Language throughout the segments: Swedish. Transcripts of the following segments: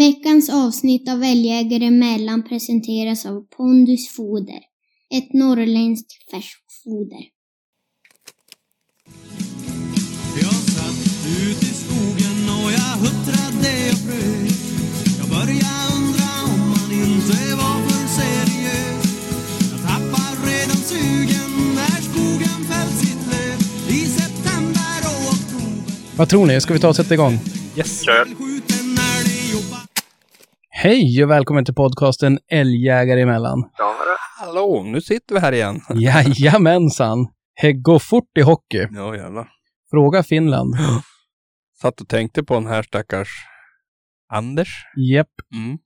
Veckans avsnitt av Älgjägare emellan presenteras av Pondus Foder. Ett norrländskt färskfoder. Jag satt ut i skogen och jag huttrade och frös Jag började undra om man inte var för seriös Jag tappar redan sugen när skogen fällt sitt löv I september och oktober Vad tror ni? Ska vi ta och sätta igång? Yes. Kör. Hej och välkommen till podcasten Älgjägare emellan. Ja, hallå, nu sitter vi här igen. Jajamensan! Det går fort i hockey. Ja, jävlar. Fråga Finland. Satt och tänkte på den här stackars Anders. Japp. Mm.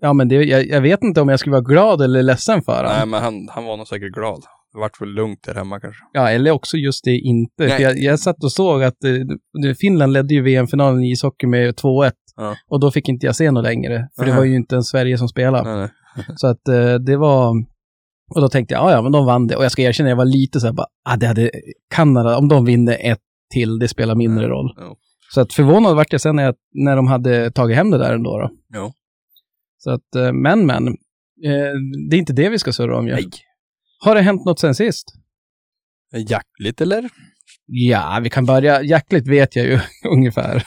Ja, men det, jag, jag vet inte om jag skulle vara glad eller ledsen för Nej, honom. men han, han var nog säkert glad. Det vart väl lugnt där hemma kanske. Ja, eller också just det inte. Nej. För jag, jag satt och såg att eh, Finland ledde ju VM-finalen i ishockey med 2-1. Ja. Och då fick inte jag se något längre. För det var ju inte en Sverige som spelade. Nej, nej. Så att eh, det var... Och då tänkte jag, ja, ja, men de vann det. Och jag ska erkänna, jag var lite så här bara, ah, det hade Kanada, om de vinner ett till, det spelar mindre roll. Ja. Så att förvånad vart jag sen när, jag, när de hade tagit hem det där ändå. Då. Ja. Så att, eh, men men, eh, det är inte det vi ska surra om ju. Nej. Har det hänt något sen sist? Jackligt eller? Ja, vi kan börja. Jackligt vet jag ju ungefär.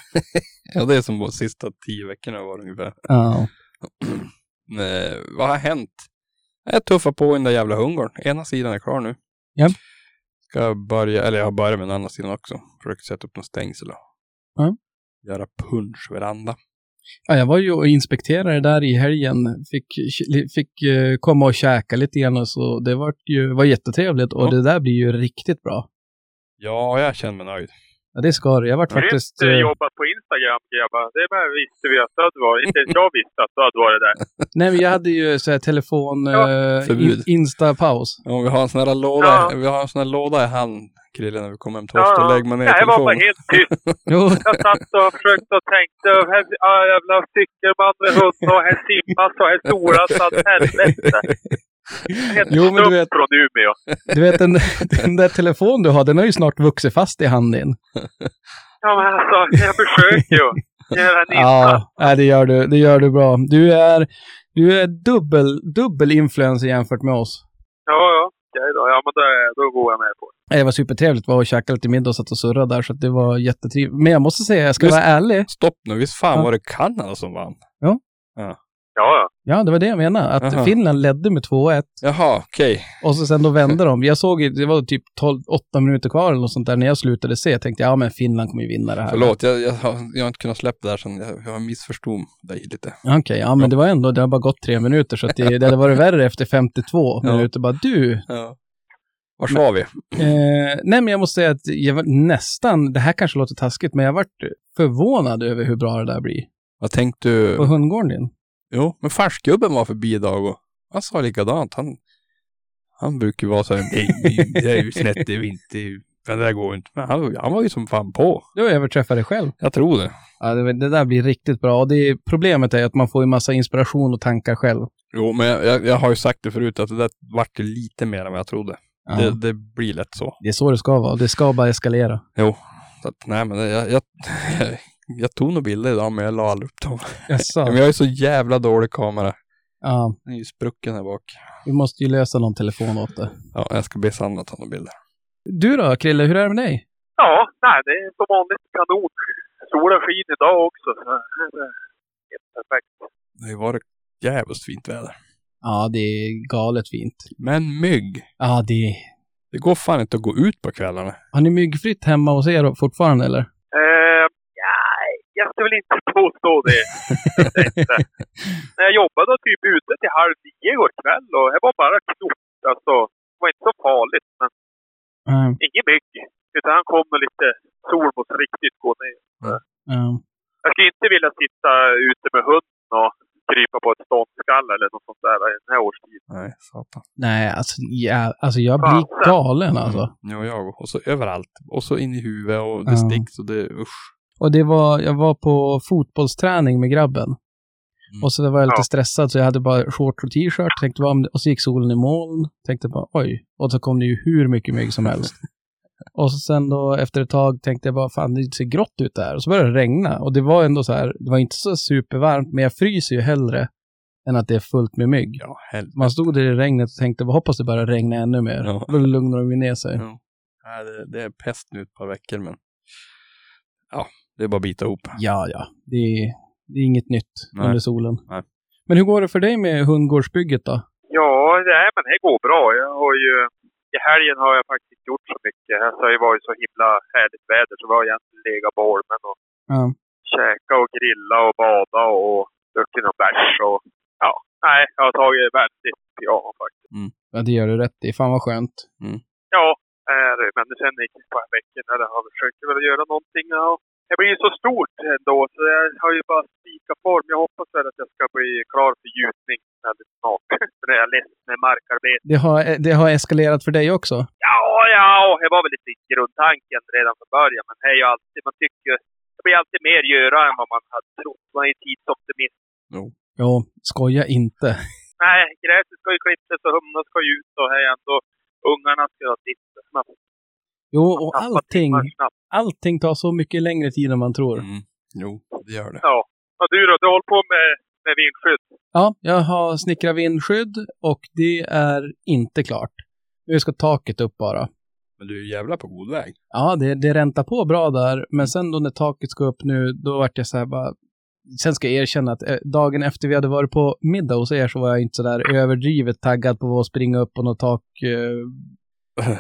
Ja, det är som de sista tio veckorna var ungefär. Ja. Eh, vad har hänt? Jag tuffar på i den där jävla hungern. Ena sidan är klar nu. Ja. Ska börja, eller jag har börjat med den andra sidan också. Försöker sätta upp någon stängsel och Ja. göra punschveranda. ja, jag var ju och inspekterade där i helgen. Fick, fick eh, komma och käka lite grann och så. Det var ju var jättetrevligt och Ja. det där blir ju riktigt bra. Ja, jag känner mig nöjd. Ja, det ska det. Jag vart faktiskt... Grymt eh, jobbat på Instagram grabbar. Det bara visste vi att du hade varit. Inte ens jag visste att du hade varit där. Nej, men jag hade ju så här telefon... Ja. Förbud. in, Insta-paus. Ja, vi har en sån här låda, Ja. vi har en sån här låda i hand, Krille, när vi kommer hem till oss. Då lägger man ner Nej, jag var bara telefonen. helt tyst. Jag satt och försökte och tänkte. och Här, ah, jävla cykelman med hund och här simmas och här solas. Helvete. Jo, men du vet- från Umeå. du vet den, den där telefonen du har, den har ju snart vuxit fast i handen. Ja, men alltså, jag försöker ju. Ja, nej, det gör du. Det gör du bra. Du är, du är dubbel, dubbel influencer jämfört med oss. Ja, ja. Okej då. Ja, men då, då går jag med på det. Det var supertrevligt. Var och käkade lite middag och satt och surrade där, så att det var jättetrevligt. Men jag måste säga, jag ska Visst. vara ärlig. Stopp nu, visst fan Ja. var det Kanada som vann? Ja, ja. Ja, det var det jag menade. Att Aha. Finland ledde med 2-1 Jaha, okej. och så sen då vände de. Jag såg det var typ 12, 8 minuter kvar eller något sånt där när jag slutade se. Jag tänkte, ja men Finland kommer ju vinna det här. Förlåt, jag, jag, har, jag har inte kunnat släppa det där sen. Jag, jag missförstod dig lite. Okej, ja men det var ändå, det har bara gått tre minuter så att det, det hade varit värre efter 52 Ja. minuter. Bara du, Ja. Vars var vi? Eh, nej, men jag måste säga att jag var nästan, det här kanske låter taskigt, men jag varit förvånad över hur bra det där blir. Vad tänkte du? På hundgården din. Jo, men färskgubben var förbi idag och han sa likadant. Han, han brukar ju vara så här, nej, nej, det är ju snett, det är inte, men det där går inte. Men han, han var ju som fan på. Du har överträffat dig själv. Jag tror det. Ja, det, det där blir riktigt bra. Och det, problemet är att man får ju massa inspiration och tankar själv. Jo, men jag, jag, jag har ju sagt det förut att det där vart ju lite mer än vad jag trodde. Ja. Det, det blir lätt så. Det är så det ska vara. Det ska bara eskalera. Jo, så att, nej men jag, jag, jag, tog nog bilder idag men jag la aldrig upp dem. Jaså? Men jag har ju så jävla dålig kamera. Ja, Den är ju sprucken här bak. vi måste ju lösa någon telefon åt det. Ja, jag ska be Sanna ta några bilder. Du då, Krille, hur är det med dig? Ja, nej, det är som vanligt kanon. Solen skiner idag också. Så det är helt perfekt. Det har ju varit jävligt fint väder. Ja, det är galet fint. Men mygg. Ja, det... Det går fan inte att gå ut på kvällarna. Har ni myggfritt hemma hos er fortfarande, eller? Eh, jag ska väl inte påstå det. När jag jobbade typ ute till halv nio igår kväll och det var bara knott. Alltså, det var inte så farligt. Men Mm. ingen mygg. Utan han kom med lite sol mot riktigt gå ner. Mm. Jag skulle inte vilja sitta ute med hunden och krypa på ett ståndskall eller något sånt där i den här årstiden. Nej, satan. Nej, alltså, ja, alltså jag blir galen alltså. Ja, jag och så överallt. Och så in i huvudet och det Ja. sticks och det, usch. Och det var, jag var på fotbollsträning med grabben. Mm. Och så var jag lite Ja. stressad så jag hade bara shorts och t-shirt. Tänkte det- och så gick solen i moln. Tänkte bara oj. Och så kom det ju hur mycket mygg som helst. Och så sen då efter ett tag tänkte jag bara, fan det ser grått ut där. Och så började det regna. Och det var ändå så här, det var inte så supervarmt, men jag fryser ju hellre än att det är fullt med mygg. Ja. Man stod där i regnet och tänkte, vad hoppas det bara regna ännu mer. Ja. Då lugnar de ju ner sig. Ja. Det, det är pest nu ett par veckor, men ja, det är bara att bita ihop. Ja, ja. Det är, det är inget nytt Nej. under solen. Nej. Men hur går det för dig med hundgårdsbygget då? Ja, nej, men det går bra. Jag har ju, I helgen har jag faktiskt gjort så mycket. Alltså, det har ju varit så himla härligt väder så vi har egentligen legat på holmen och Ja. käka och grilla och bada och druckit någon bärs och ja. Nej, jag har tagit väldigt pyjama faktiskt. ja, det gör du rätt i. Fan vad skönt. Ja, är, men sen gick det ett par veckor när jag har försökt väl göra någonting. Ja. Det blir ju så stort ändå så jag har ju bara spikat form. Jag hoppas väl att jag ska bli klar för gjutning väldigt snart. För det är jag ledsen med markarbete. Det har, det har eskalerat för dig också. Ja, ja, det var väl lite grundtanken redan från början. Men det är ju alltid, man tycker, det blir alltid mer göra än vad man hade trott. Man är ju tidsoptimist. Ja, skoja inte. Nej, gräset ska ju klippas och humlan ska ju ut och här är ändå ungarna ska ha sitt. Man Jo, och allting, allting tar så mycket längre tid än man tror. Mm. Jo, det gör det. Ja. Och du då? Du håller på med, med vindskydd? Ja, jag har snickrat vindskydd och det är inte klart. Nu ska taket upp bara. Men du är jävla på god väg. Ja, det, det räntar på bra där, men sen då när taket ska upp nu, då vart jag så här bara... Sen ska jag erkänna att eh, dagen efter vi hade varit på middag hos er så var jag inte så där överdrivet taggad på att springa upp på något tak...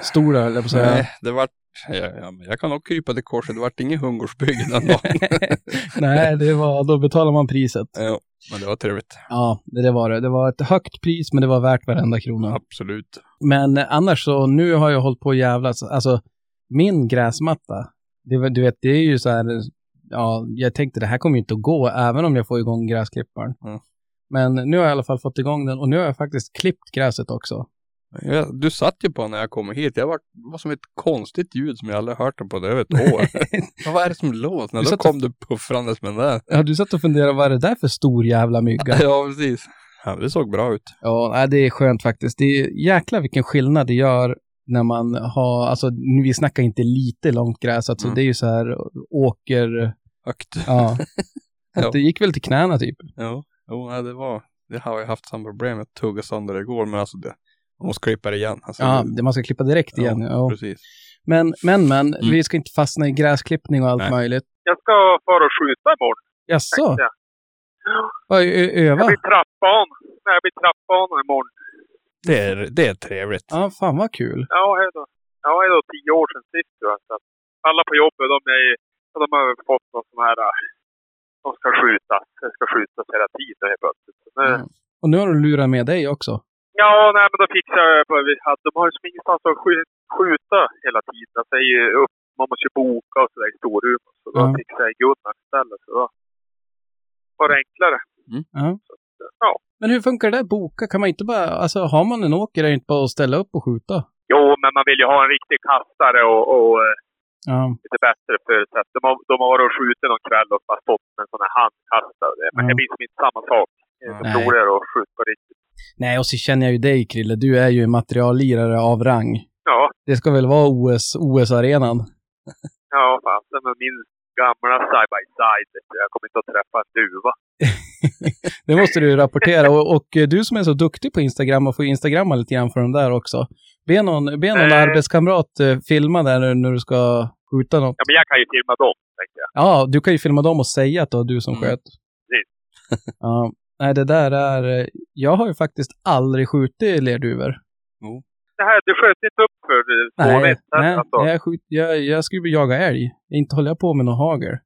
Stora, eller på säga. Nej, det vart... Ja, jag kan nog krypa till korset. Det vart den dagen. Nej, det var, då betalar man priset. ja, men det var trevligt. Ja, det, var det. Det var ett högt pris, men det var värt varenda krona. Absolut. Men eh, annars så, nu har jag hållit på att jävlas. Alltså, min gräsmatta, det, du vet, det är ju så här, ja, jag tänkte det här kommer ju inte att gå, även om jag får igång gräsklipparen. Mm. Men nu har jag i alla fall fått igång den och nu har jag faktiskt klippt gräset också. Ja, du satt ju på när jag kom hit. Jag var, det var som ett konstigt ljud som jag aldrig hört på det över ett år. Ja, Vad är det som låter? Då kom du puffrandes med den där. Ja, du satt och funderade, vad är det där för stor jävla mygga? Ja, precis. Ja, det såg bra ut. Ja, det är skönt faktiskt. Det är jäkla vilken skillnad det gör när man har, alltså vi snackar inte lite långt gräs, alltså Mm. det är ju så här åker, Högt. ja. Ja. Det gick väl till knäna typ. Ja, jo, nej, det var... Det har jag haft samma problem med tugga sönder igår, men alltså det... Man måste klippa det igen. Alltså, Ja, det, man ska klippa direkt igen. Ja. precis. Men, men, men, Mm. vi ska inte fastna i gräsklippning och allt Nej. möjligt. Jag ska fara och skjuta imorgon. Jaså? jag. Vad, öva? Jag blir trappan. Nej, jag blir trappan imorgon. Det är, det är trevligt. Ja, fan vad kul. Ja, hej då. Ja, det är då tio år sedan sist. Så att alla på jobbet, de, är, ja, de har fått någon sån här... äh, De ska skjutas. Det ska skjutas hela tiden helt plötsligt. Nu, Mm. Och nu har du lurat med dig också. Ja, nej, men då fixade jag på, vi hade, de har ju som ingenstans att skjuta, hela tiden. Alltså, det är ju upp, man måste ju boka och sådär i Storuman. Så då Ja. fixade jag Gunnar istället. Så då var det enklare. Ja. Ja. Men hur funkar det där boka? Kan man inte bara, alltså har man en åker är det inte bara att ställa upp och skjuta? Jo, men man vill ju ha en riktig kastare och, och Ja. lite bättre förutsättningar. De har, de har varit och skjutit någon kväll och bara med en sån här handkastare. Men Ja. det blir som inte samma sak. Roligare att skjuta på riktigt. Nej, och så känner jag ju dig Krille. Du är ju en materiallirare av rang. Ja, Det ska väl vara OS, OS-arenan? ja fasen med min gamla side by side. vet du. Jag kommer inte att träffa en duva. Det måste du rapportera. Och, och du som är så duktig på Instagram och får instagramma lite grann för de där också. Be någon, be någon Eh. arbetskamrat eh, filma där nu när du ska skjuta något. Ja, men jag kan ju filma dem, tänkte jag. Ja, du kan ju filma dem och säga att det var du som Mm. sköt. Precis. ja, nej det där är... Jag har ju faktiskt aldrig skjutit lerduvor. Det här, du sköt inte upp för två Nej, nej, alltså. jag, skjut, jag, jag skulle ju jaga älg. Inte håller jag på med någon hagel.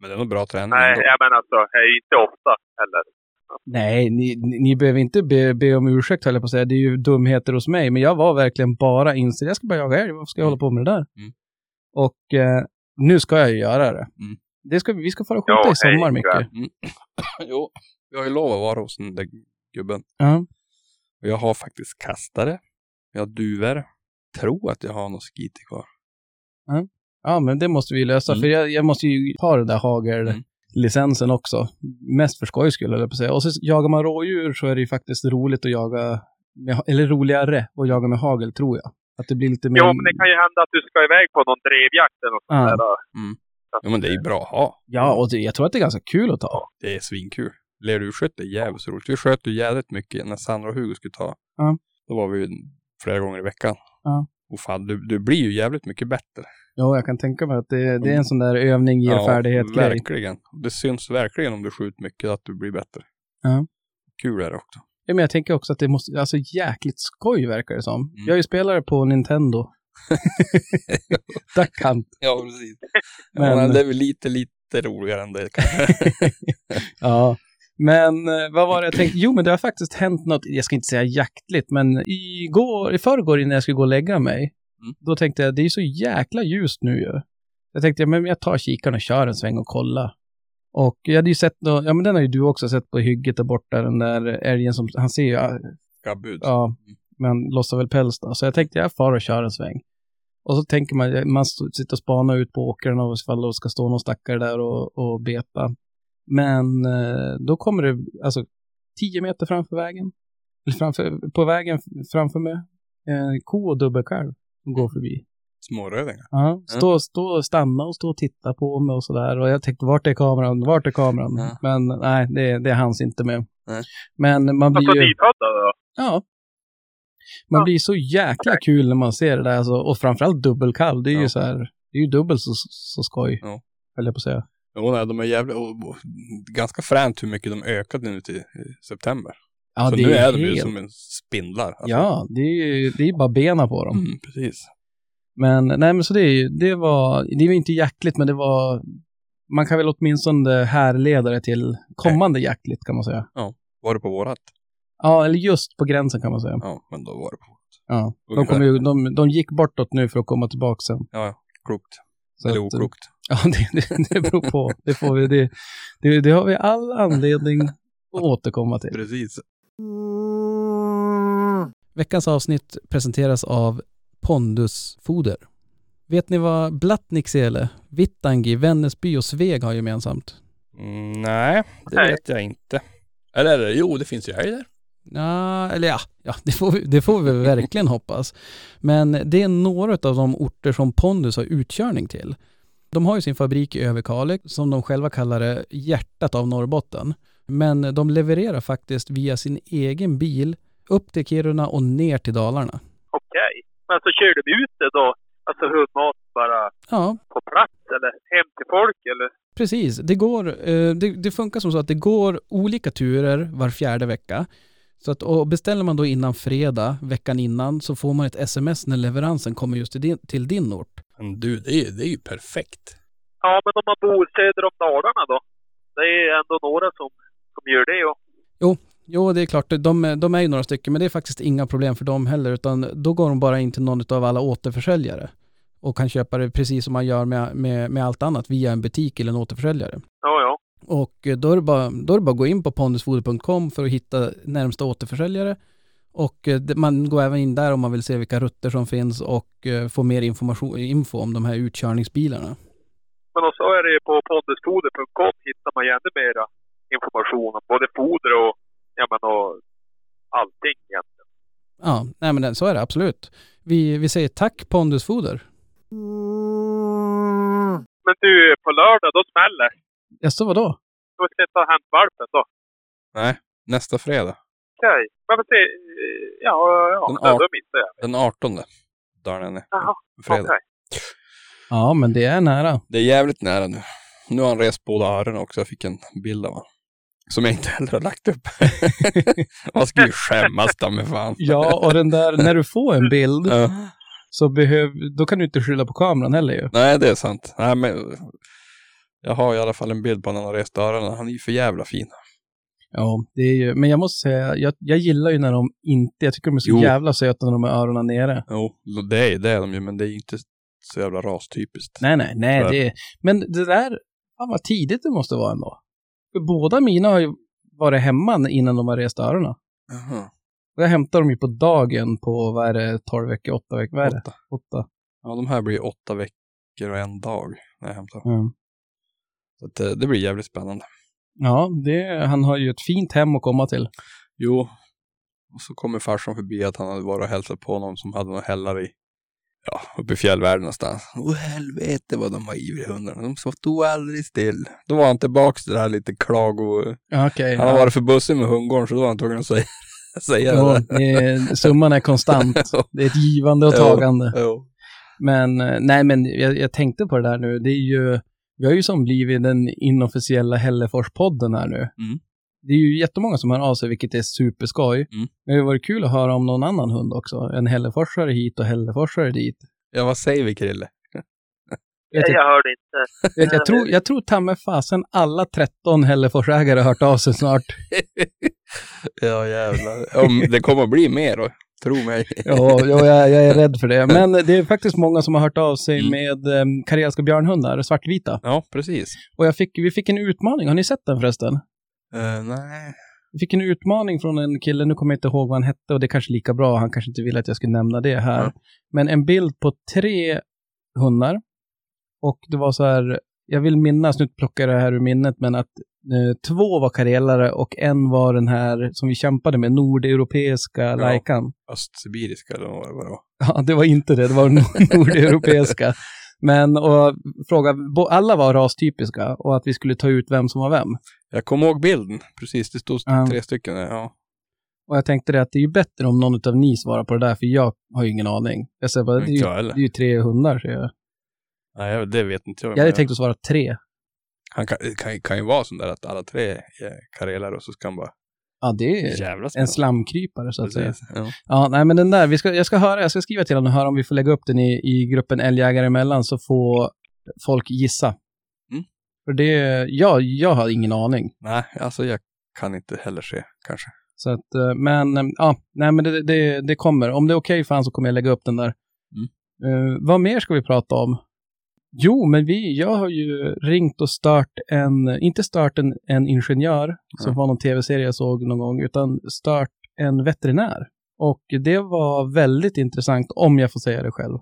Men det är nog bra träning Nej, ändå. jag menar alltså, det är ju inte ofta heller. Nej, ni, ni, ni behöver inte be, be om ursäkt höll jag på att säga. Det är ju dumheter hos mig. Men jag var verkligen bara inställd. Jag ska bara jaga älg. Varför ska jag Mm. hålla på med det där? Mm. Och eh, nu ska jag ju göra det. Mm. det ska, vi ska fara och skjuta Ja, i sommar hej, mycket. Mm. jo, vi har ju lov att vara hos den där gubben. Ja. Och jag har faktiskt kastare. Jag har duvor. Tror att jag har någon skiti kvar. ja, men det måste vi lösa. Mm. För jag, jag måste ju ha den där hagel... Mm. också. Mest för skojs skull, jag på säga. Och så jagar man rådjur så är det ju faktiskt roligt att jaga, med, eller roligare att jaga med hagel, tror jag. Att det blir lite mer... Jo, men det kan ju hända att du ska iväg på någon drevjakt eller något Ja. sånt där. Att- Ja, men det är ju bra att ha. Ja, och det, jag tror att det är ganska kul att ta. Det är svinkul. Lerdurskytte är jävligt roligt. Vi sköt ju jävligt mycket när Sandra och Hugo skulle ta. Ja. Då var vi ju flera gånger i veckan. Ja. Och fan, du, du blir ju jävligt mycket bättre. Ja, jag kan tänka mig att det, det är en sån där övning ger färdighet-grej. verkligen. Det syns verkligen om du skjuter mycket att du blir bättre. Ja. Kul är det också. Ja, men jag tänker också att det måste, alltså jäkligt skoj verkar det som. Mm. Jag är ju spelare på Nintendo. Duck Hunt. Ja, precis. Men- Ja, men det är väl lite, lite roligare än det kanske. Ja. Men eh, vad var det jag tänkte? Jo, men det har faktiskt hänt något, jag ska inte säga jaktligt, men igår, i förrgår innan jag skulle gå och lägga mig, Mm. då tänkte jag, det är så jäkla ljust nu ju. Jag tänkte, ja, men jag tar kikaren och kör en sväng och kollar. Och jag hade ju sett, nå- ja men den har ju du också sett på hygget där borta, den där älgen som, han ser ju, Gabbud. ja men lossar väl päls då. Så jag tänkte, jag far och kör en sväng. Och så tänker man, man sitter och spanar ut på åkrarna och ifall det ska stå någon stackare där och, och beta. Men eh, då kommer det, alltså, tio meter framför vägen, eller framför, på vägen framför mig, en ko och dubbelkalv som går förbi. Smårödingar. Ja, stå, stå och stanna och stå och titta på mig och sådär. Och jag tänkte, vart är kameran? Vart är kameran? Ja. Men nej, det, det hanns inte med. Nej. Men man blir Alltså ju... Ja. Man Ja. blir så jäkla kul när man ser det där. Alltså, och framförallt dubbelkalv. Det är ju Ja. så här, det är ju dubbelt så, så skoj. Ja. Höll jag på att säga. Jo, nej, de är jävligt, och, ganska fränt hur mycket de ökade nu till i september. Ja, så nu är är de ju helt- som en spindlar. alltså. Ja, det är ju det är bara bena på dem. Mm, precis. Men nej, men så det, är ju- det var, det var inte jaktligt, men det var, man kan väl åtminstone härleda det till kommande jaktligt kan man säga. Var det på vårat? Ja, eller just på gränsen kan man säga. Ja, men då var det på. Ja, de, kom ju, de, de gick bortåt nu för att komma tillbaka sen. Ja, ja. Klokt. Så Eller att, oklokt. Ja, det, det, det beror på. Det, får vi, det, det, det har vi all anledning att återkomma till. Precis. Veckans avsnitt presenteras av Pondusfoder. Vet ni vad Blattnicksele, Vittangi, Vännäsby och Sveg har gemensamt? Mm, nej, det Nej. vet jag inte. Eller, eller jo, det finns ju älg där. Ja, eller ja, ja det, får vi, det får vi verkligen hoppas. Men det är några av de orter som Pondus har utkörning till. De har ju sin fabrik i Överkalix, som de själva kallar det, hjärtat av Norrbotten. Men de levererar faktiskt via sin egen bil upp till Kiruna och ner till Dalarna. Okej. Men så kör de ut det då? Alltså hundmat bara Ja, på plats eller hem till folk eller? Precis, det går, eh, det, det funkar som så att det går olika turer var fjärde vecka. Så att, och beställer man då innan fredag, veckan innan, så får man ett sms när leveransen kommer just till din, till din ort. Men du, det är, ju- det är ju perfekt. Ja, men om man bor söder om Dalarna då? Det är ändå några som, som gör det och Jo, det är klart, de, de är ju några stycken, men det är faktiskt inga problem för dem heller, utan då går de bara in till någon av alla återförsäljare och kan köpa det precis som man gör med, med, med allt annat via en butik eller en återförsäljare. ja, ja. Och då är det bara, då är det bara att gå in på pondusfoder.com för att hitta närmsta återförsäljare. Och eh, man går även in där om man vill se vilka rutter som finns och eh, få mer information, info om de här utkörningsbilarna. Men och så är det ju på pondusfoder.com hittar man ju ännu mera information om både foder och, ja men och allting egentligen. Ja, nej men så är det absolut. Vi, vi säger tack Pondusfoder. Men du, på lördag då smäller Jaså, vadå? Då ska jag ta hem valpen då. Nej, nästa fredag. Okej. Se. eh, Ja, ja, Den art- då missar jag. Den 18. Dagen är Jaha, fredag. okej. Ja, men det är nära. Det är jävligt nära nu. Nu har han rest båda öronen också. Jag fick en bild av honom. Som jag inte heller har lagt upp. Man skulle ju skämmas ta mig fan. Ja, och den där, när du får en bild Ja. så behöv, då kan du inte skylla på kameran heller ju. Nej, det är sant. Nej, men jag har i alla fall en bild på när han har rest öronen. Han är ju för jävla fin. Ja, det är ju, men jag måste säga, jag, jag gillar ju när de inte, jag tycker de är så Jo. jävla söta när de har öronen nere. Jo, det är, det är de ju, men det är inte så jävla rastypiskt. Nej, nej, nej, det är, men det där, fan vad tidigt det måste vara ändå. För båda mina har ju varit hemma innan de har rest öronen. Jaha. Och jag hämtar dem ju på dagen på, vad är det, 12 veckor, 8 veckor, vad är det? Åtta. 8. Ja, de här blir åtta veckor och en dag när jag hämtar. Mm. Så att, eh, det blir jävligt spännande. Ja, det, han har ju ett fint hem att komma till. Jo, och så kommer farsan förbi att han hade varit och hälsat på någon som hade några hällar i ja, uppe i fjällvärlden någonstans. Åh helvete vad de var ivriga hundarna. De stod aldrig still. Då var han tillbaks till det här lite klago... Okej. Han har ja. varit för bussig med hundgården så då var han tvungen att säga, säga Jo, det. det är, summan är konstant. Det är ett givande och Jo, tagande. jo. Men eh, nej, men jag, jag tänkte på det där nu. Det är ju, vi har ju som blivit den inofficiella Hällefors-podden här nu. Mm. Det är ju jättemånga som hör av sig, vilket är superskoj. Mm. Men det har varit kul att höra om någon annan hund också. En Hälleforsare hit och Hälleforsare dit. Ja, vad säger vi Krille? Vet jag, Jag hörde inte. vet, jag, tror, jag tror ta med fasen alla 13 Hälleforsägare har hört av sig snart. ja, jävlar. Om det kommer att bli mer då. Tro mig. Ja, ja jag, jag är rädd för det. Men det är faktiskt många som har hört av sig Mm. med um, karelska björnhundar, svartvita. Ja, precis. Och jag fick, vi fick en utmaning, har ni sett den förresten? Eh, nej. Vi fick en utmaning från en kille, nu kommer jag inte ihåg vad han hette och det är kanske lika bra, han kanske inte ville att jag skulle nämna det här. Ja. Men en bild på tre hundar. Och det var så här, jag vill minnas, nu plockar jag det här ur minnet, men att två var karelare och en var den här som vi kämpade med, nordeuropeiska lajkan. Östsibiriska eller vad det var. Ja, det var inte det, det var nord- nordeuropeiska. Men och fråga, alla var rastypiska och att vi skulle ta ut vem som var vem. Jag kommer ihåg bilden. Precis, det stod Ja. tre stycken där. Ja. Och jag tänkte det att det är ju bättre om någon av ni svarar på det där, för jag har ju ingen aning. Jag säger bara, det är, ju, det är ju tre hundar, så jag. Nej, det vet inte jag. Jag hade tänkt att svara tre. Han kan, kan, kan ju vara sån där att alla tre är karelare och så ska han bara Ja, det är jävlas med en slamkrypare så att säga. Precis. Ja. Ja, nej men den där, vi ska, jag ska höra, jag ska skriva till honom och höra om vi får lägga upp den i, i gruppen älgjägare emellan så får folk gissa. Mm. För det, ja, jag har ingen aning. Nej, alltså jag kan inte heller se kanske. Så att, eh, men eh, ja, nej men det, det, det kommer. Om det är okej för han så kommer jag lägga upp den där. Eh, vad mer ska vi prata om? Jo, men vi, jag har ju ringt och stört en, inte stört en, en ingenjör, som var någon tv-serie jag såg någon gång, utan stört en veterinär. Och det var väldigt intressant, om jag får säga det själv.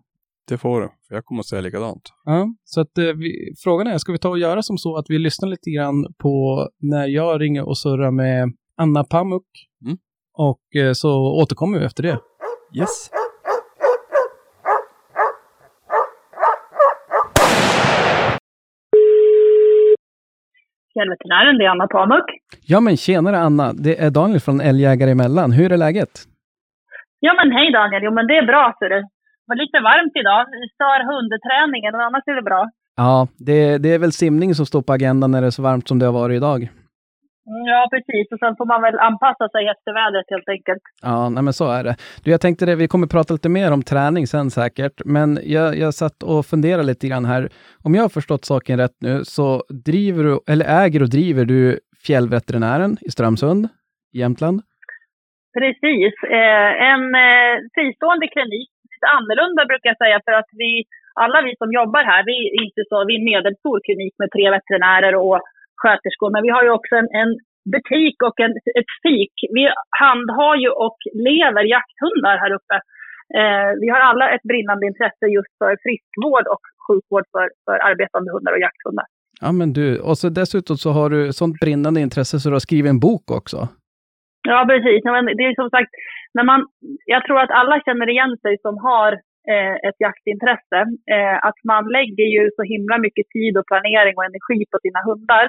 Det får du, för jag kommer att säga likadant. Ja, så att eh, vi, frågan är, ska vi ta och göra som så att vi lyssnar lite grann på när jag ringer och surrar med Anna Pamuk Mm. och eh, så återkommer vi efter det. Yes. Fjällveterinären, det är Anna Pamuk. Ja men tjenare Anna, det är Daniel från Älgjägare emellan. Hur är läget? Ja men hej Daniel, jo men det är bra ser du. Det var lite varmt idag, det stör hundträningen, men annars är det bra. Ja, det, det är väl simning som står på agendan när det är så varmt som det har varit idag. Mm, Ja precis, och sen får man väl anpassa sig efter vädret helt enkelt. Ja, nej men så är det. Du, jag tänkte det, vi kommer prata lite mer om träning sen säkert, men jag, jag satt och funderade lite grann här. Om jag har förstått saken rätt nu så driver du, eller äger och driver du Fjällveterinären i Strömsund, Jämtland. Precis, eh, en eh, fristående klinik, lite annorlunda brukar jag säga för att vi, alla vi som jobbar här, vi är inte så, vi är en medelstor klinik med tre veterinärer och sköterskor, men vi har ju också en, en butik och en, ett fik. Vi handhar ju och lever jakthundar här uppe. Eh, vi har alla ett brinnande intresse just för friskvård och sjukvård för, för arbetande hundar och jakthundar. Ja men du, och så dessutom så har du sånt brinnande intresse så du har skrivit en bok också. Ja, precis. Men det är som sagt, när man, jag tror att alla känner igen sig som har eh, ett jaktintresse. Eh, att man lägger ju så himla mycket tid och planering och energi på sina hundar.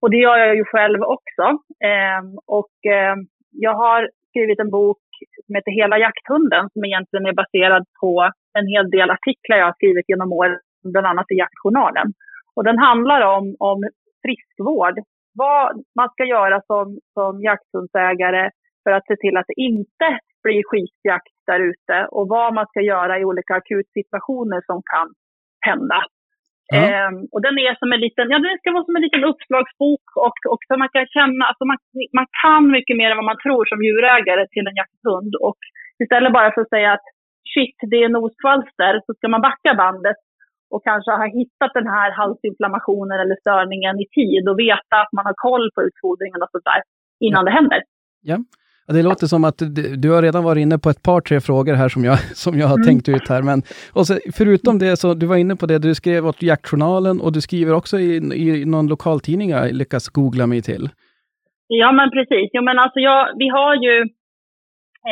Och det gör jag ju själv också. Eh, och eh, jag har skrivit en bok som heter Hela jakthunden som egentligen är baserad på en hel del artiklar jag har skrivit genom åren, bland annat i Jaktjournalen. Och den handlar om, om friskvård vad man ska göra som, som jakthundsägare för att se till att det inte blir skitjakt där ute och vad man ska göra i olika akutsituationer som kan hända. Ja. Ehm, och den är som en liten, ja den ska vara som en liten uppslagsbok och, och så man kan känna, alltså man, man kan mycket mer än vad man tror som djurägare till en jakthund och istället bara för att säga att shit, det är noskvalster, så ska man backa bandet och kanske ha hittat den här halsinflammationen eller störningen i tid och veta att man har koll på utfodringen och sådär innan det händer. Ja, det låter som att du, har redan varit inne på ett par, tre frågor här som jag, som jag har Mm. tänkt ut här. Men och så, förutom det, så du var inne på det, du skrev åt Jaktjournalen och du skriver också i, i någon lokaltidning jag lyckas googla mig till. Ja, men precis. Jo, men alltså jag, vi har ju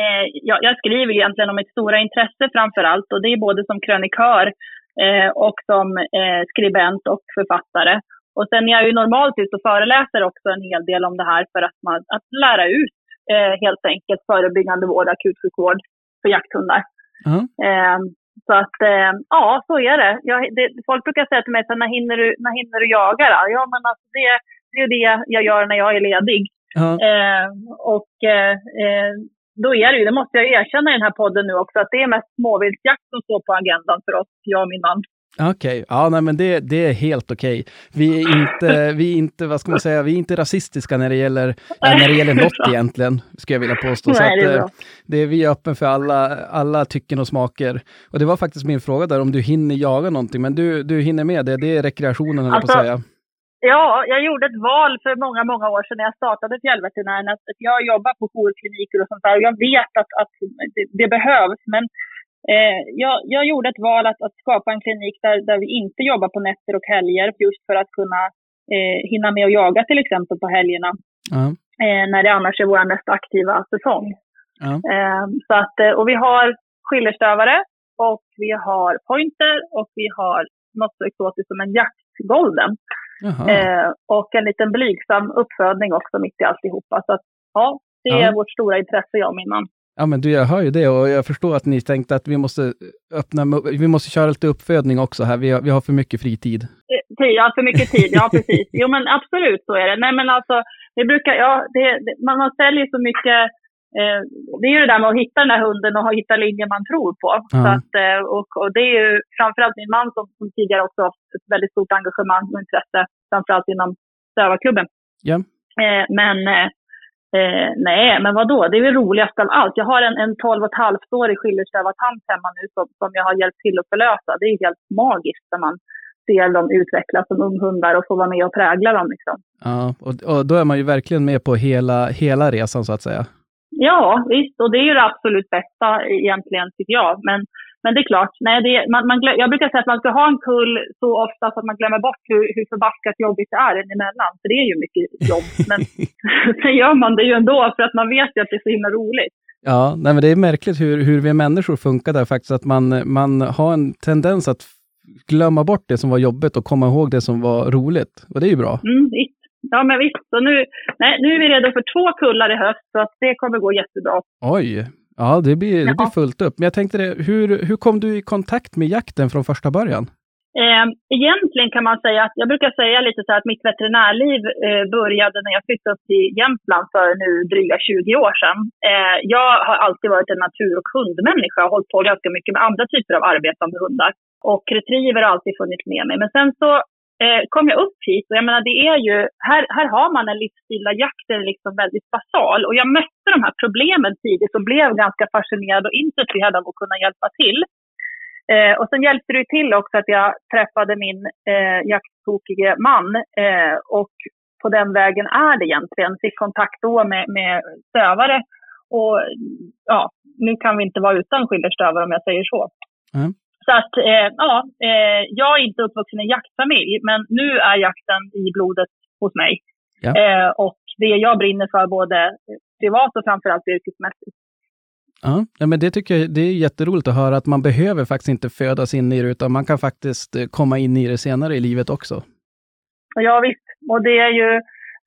Eh, jag, jag skriver egentligen om mitt stora intresse framför allt och det är både som krönikör eh, och som eh, skribent och författare. Och sen är jag ju normalt ute och föreläser också en hel del om det här för att, man, att lära ut eh, helt enkelt förebyggande vård, akutsjukvård för jakthundar. Ja. Eh, så att eh, ja, så är det. Jag, det. Folk brukar säga till mig, så, när, hinner du, när hinner du jaga då? Ja, men alltså det, det är det jag gör när jag är ledig. Eh, och eh, eh, då är det ju, det måste jag erkänna i den här podden nu också, att det är mest småviltsjakt som står på agendan för oss, jag och min man. Okej, ja nej men det, det är helt okej. Vi är inte, vi är inte, vad ska man säga, vi är inte rasistiska när det gäller, äh, när det gäller något egentligen, skulle jag vilja påstå. Nej, det är att, eh, det är, vi är öppen för alla, alla tycken och smaker. Och det var faktiskt min fråga där, om du hinner jaga någonting, men du, du hinner med det, det är rekreationen höll jag på att Alltså, säga. Ja, jag gjorde ett val för många, många år sedan när jag startade Fjällveterinären. Att att jag jobbar på jourkliniker och sånt där. Och jag vet att, att det, det behövs. Men eh, jag, jag gjorde ett val att, att skapa en klinik där, där vi inte jobbar på nätter och helger. Just för att kunna eh, hinna med att jaga till exempel på helgerna. Ja. Eh, när det annars är vår mest aktiva säsong. Eh, så att, eh, och vi har skillerstövare och vi har pointer och vi har något så exotiskt som en jaktgolden. Eh, och en liten blygsam uppfödning också mitt i alltihopa. Så att, ja, det är Ja. vårt stora intresse, jag och min man. Ja men du, jag hör ju det och jag förstår att ni tänkte att vi måste öppna, vi måste köra lite uppfödning också här, vi har, vi har för mycket fritid. Eh, ja, för mycket tid, ja precis. Jo men absolut så är det. Nej men alltså, det brukar, ja, det, man, säljer så mycket, eh, det är ju det där med att hitta den där hunden och hitta linjen man tror på. Ja. Så att, eh, och, och det är ju framförallt min man som, som tidigare också haft ett väldigt stort engagemang och intresse, framförallt inom Stövarklubben. Ja. Eh, men eh, eh, nej, men vad då? Det är väl roligast av allt. Jag har en, en 12 och ett halvt årig skiljerstövartant hemma nu som, som jag har hjälpt till att förlösa. Det är helt magiskt när man ser dem utvecklas som unghundar och får vara med och prägla dem. Liksom. Ja, och, och då är man ju verkligen med på hela, hela resan så att säga. Ja, visst. Och det är ju det absolut bästa egentligen, tycker jag. Men, men det är klart, nej, det, är- man, man, jag brukar säga att man ska ha en kull så ofta så att man glömmer bort hur, hur förbaskat jobbigt det är emellan. För det är ju mycket jobb. Men sen gör man det ju ändå för att man vet ju att det är så himla roligt. Ja, nej men det är märkligt hur, hur vi människor funkar där faktiskt, att man, man har en tendens att glömma bort det som var jobbigt och komma ihåg det som var roligt. Och det är ju bra. Mm. Ja, men visst. Så nu, nej, nu är vi redo för två kullar i höst, så att det kommer gå jättebra. Oj, ja det blir, det blir fullt upp. Men jag tänkte det, hur, hur kom du i kontakt med jakten från första början? Eh, egentligen kan man säga att, jag brukar säga lite så att mitt veterinärliv eh, började när jag flyttade upp till Jämtland för nu dryga 20 år sedan. Eh, jag har alltid varit en natur och hundmänniska och hållit på ganska mycket med andra typer av arbete med hundar. Och retriever har alltid funnits med mig. Men sen så eh, kom jag upp hit och jag menar det är ju, här, här har man en livsstil där jakten är liksom väldigt basal. Och jag mötte de här problemen tidigt och blev ganska fascinerad och intresserad av att kunna hjälpa till. Eh, och sen hjälpte det ju till också att jag träffade min eh, jakttokige man. Eh, och på den vägen är det egentligen. Fick kontakt då med, med stövare. Och ja, nu kan vi inte vara utan skillerstövare om jag säger så. Mm. Så att, eh, ja, eh, jag är inte uppvuxen i en jaktfamilj, men nu är jakten i blodet hos mig. Ja. Eh, och det jag brinner för både privat och framförallt yrkesmässigt. Ja, ja, men det tycker jag det är jätteroligt att höra att man behöver faktiskt inte födas in i det, utan man kan faktiskt eh, komma in i det senare i livet också. Ja visst, och det är ju,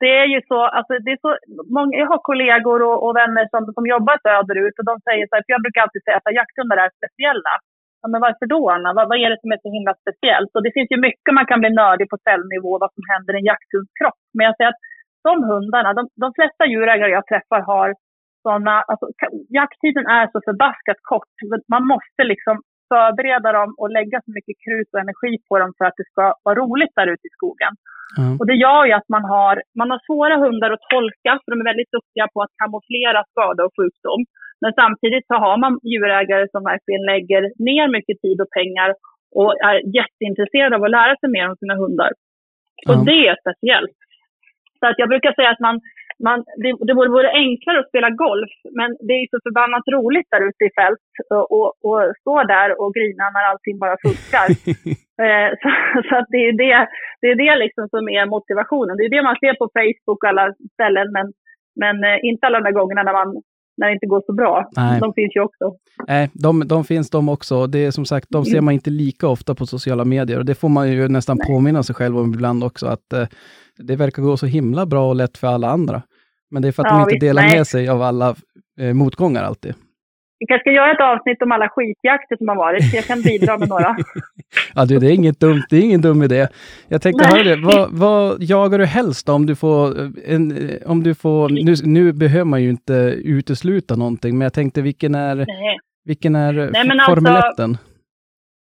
det är ju så, alltså det är så många, jag har kollegor och, och vänner som, som jobbar söderut och de säger så här, för jag brukar alltid säga att jakthundar är speciella. Ja, men varför då Anna? Vad, vad är det som är så himla speciellt? Och det finns ju mycket man kan bli nördig på cellnivå, vad som händer i en jakthunds kropp. Men jag säger att de hundarna, de, de flesta djurägare jag träffar har sådana, alltså jakttiden är så förbaskat kort. Man måste liksom förbereda dem och lägga så mycket krut och energi på dem för att det ska vara roligt där ute i skogen. Ja. Och det gör ju att man har, man har svåra hundar att tolka, för de är väldigt duktiga på att kamouflera skada och sjukdom. Men samtidigt så har man djurägare som verkligen lägger ner mycket tid och pengar och är jätteintresserade av att lära sig mer om sina hundar. Och det är speciellt. Så att jag brukar säga att man, man, det, det vore, enklare att spela golf, men det är så förbannat roligt där ute i fält och, och, stå där och grina när allting bara funkar. Eh, så, så det är det, det är det liksom som är motivationen. Det är det man ser på Facebook och alla ställen, men, men eh, inte alla de där gångerna när man när det inte går så bra. Nej. De finns ju också. Nej, de, de finns de också. Det är som sagt, de ser man inte lika ofta på sociala medier. Och det får man ju nästan påminna sig själv om ibland också, att eh, det verkar gå så himla bra och lätt för alla andra. Men det är för att Ja, de inte visst, delar nej. med sig av alla eh, motgångar alltid. Vi kanske ska göra ett avsnitt om alla skitjakter som har varit. Jag kan bidra med några. Ja, du, det är inget dumt. Det är ingen dum idé. Jag tänkte höra det. Vad, vad jagar du helst om du får, eh, en, eh, om du får, nu, nu behöver man ju inte utesluta någonting, men jag tänkte vilken är, Nej. vilken är eh, Nej, men f- Formel alltså- 1?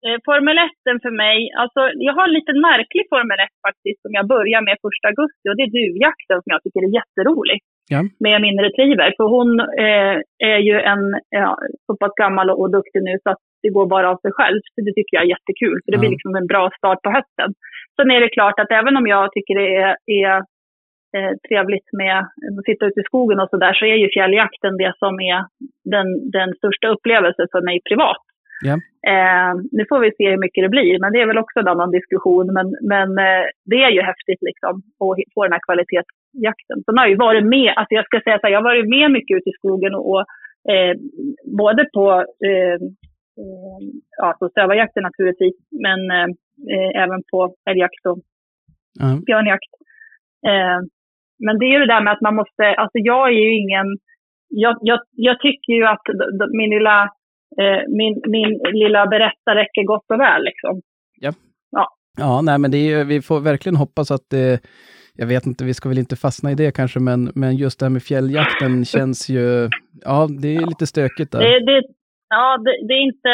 Eh, Formel 1 för mig, alltså jag har en liten märklig Formel 1 faktiskt som jag börjar med första augusti och det är duvjakten som jag tycker är jätterolig. Ja. Med min retriever. För hon eh, är ju en ja, så pass gammal och, och duktig nu så att det går bara av sig själv. Så det tycker jag är jättekul. För det blir liksom en bra start på hösten. Sen är det klart att även om jag tycker det är, är eh, trevligt med att sitta ute i skogen och sådär så är ju fjälljakten det som är den, den största upplevelsen för mig privat. Ja. Eh, nu får vi se hur mycket det blir, men det är väl också en annan diskussion. Men, men eh, det är ju häftigt liksom att få den här kvalitetsjakten. Sen har jag ju varit med, alltså jag ska säga så här, jag har varit med mycket ute i skogen och, och eh, både på eh, eh, ja, så stövarjakten naturligtvis, men eh, eh, även på älgjakt och Ja. björnjakt. Men det är ju det där med att man måste, alltså jag är ju ingen, jag, jag, jag tycker ju att min lilla, min, min lilla berättare räcker gott och väl liksom. Ja, nej, men det är, ju- vi får verkligen hoppas att det, jag vet inte, vi ska väl inte fastna i det kanske, men, men just det här med fjälljakten känns ju, ja, det är lite stökigt där. Det, det, ja, det, det, är inte,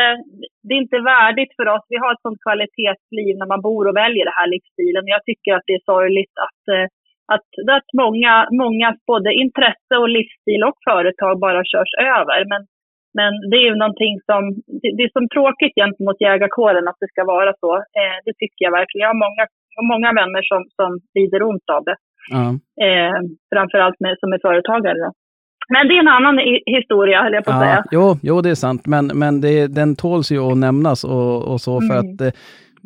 det är inte värdigt för oss. Vi har ett sånt kvalitetsliv när man bor och väljer den här livsstilen. Jag tycker att det är sorgligt att, eh, att, att många, många både intresse och livsstil och företag bara körs över. Men, men det är ju någonting som, det, det är som tråkigt gentemot jägarkåren att det ska vara så. Eh, det tycker jag verkligen. Jag har många, många vänner som, som lider ont av det. Ja. Eh, framförallt med, som är företagare. Då. Men det är en annan historia, höll jag på att säga. Ja, jo, jo, det är sant, men, men det, den tåls ju att nämnas och, och så, för Mm. att, eh,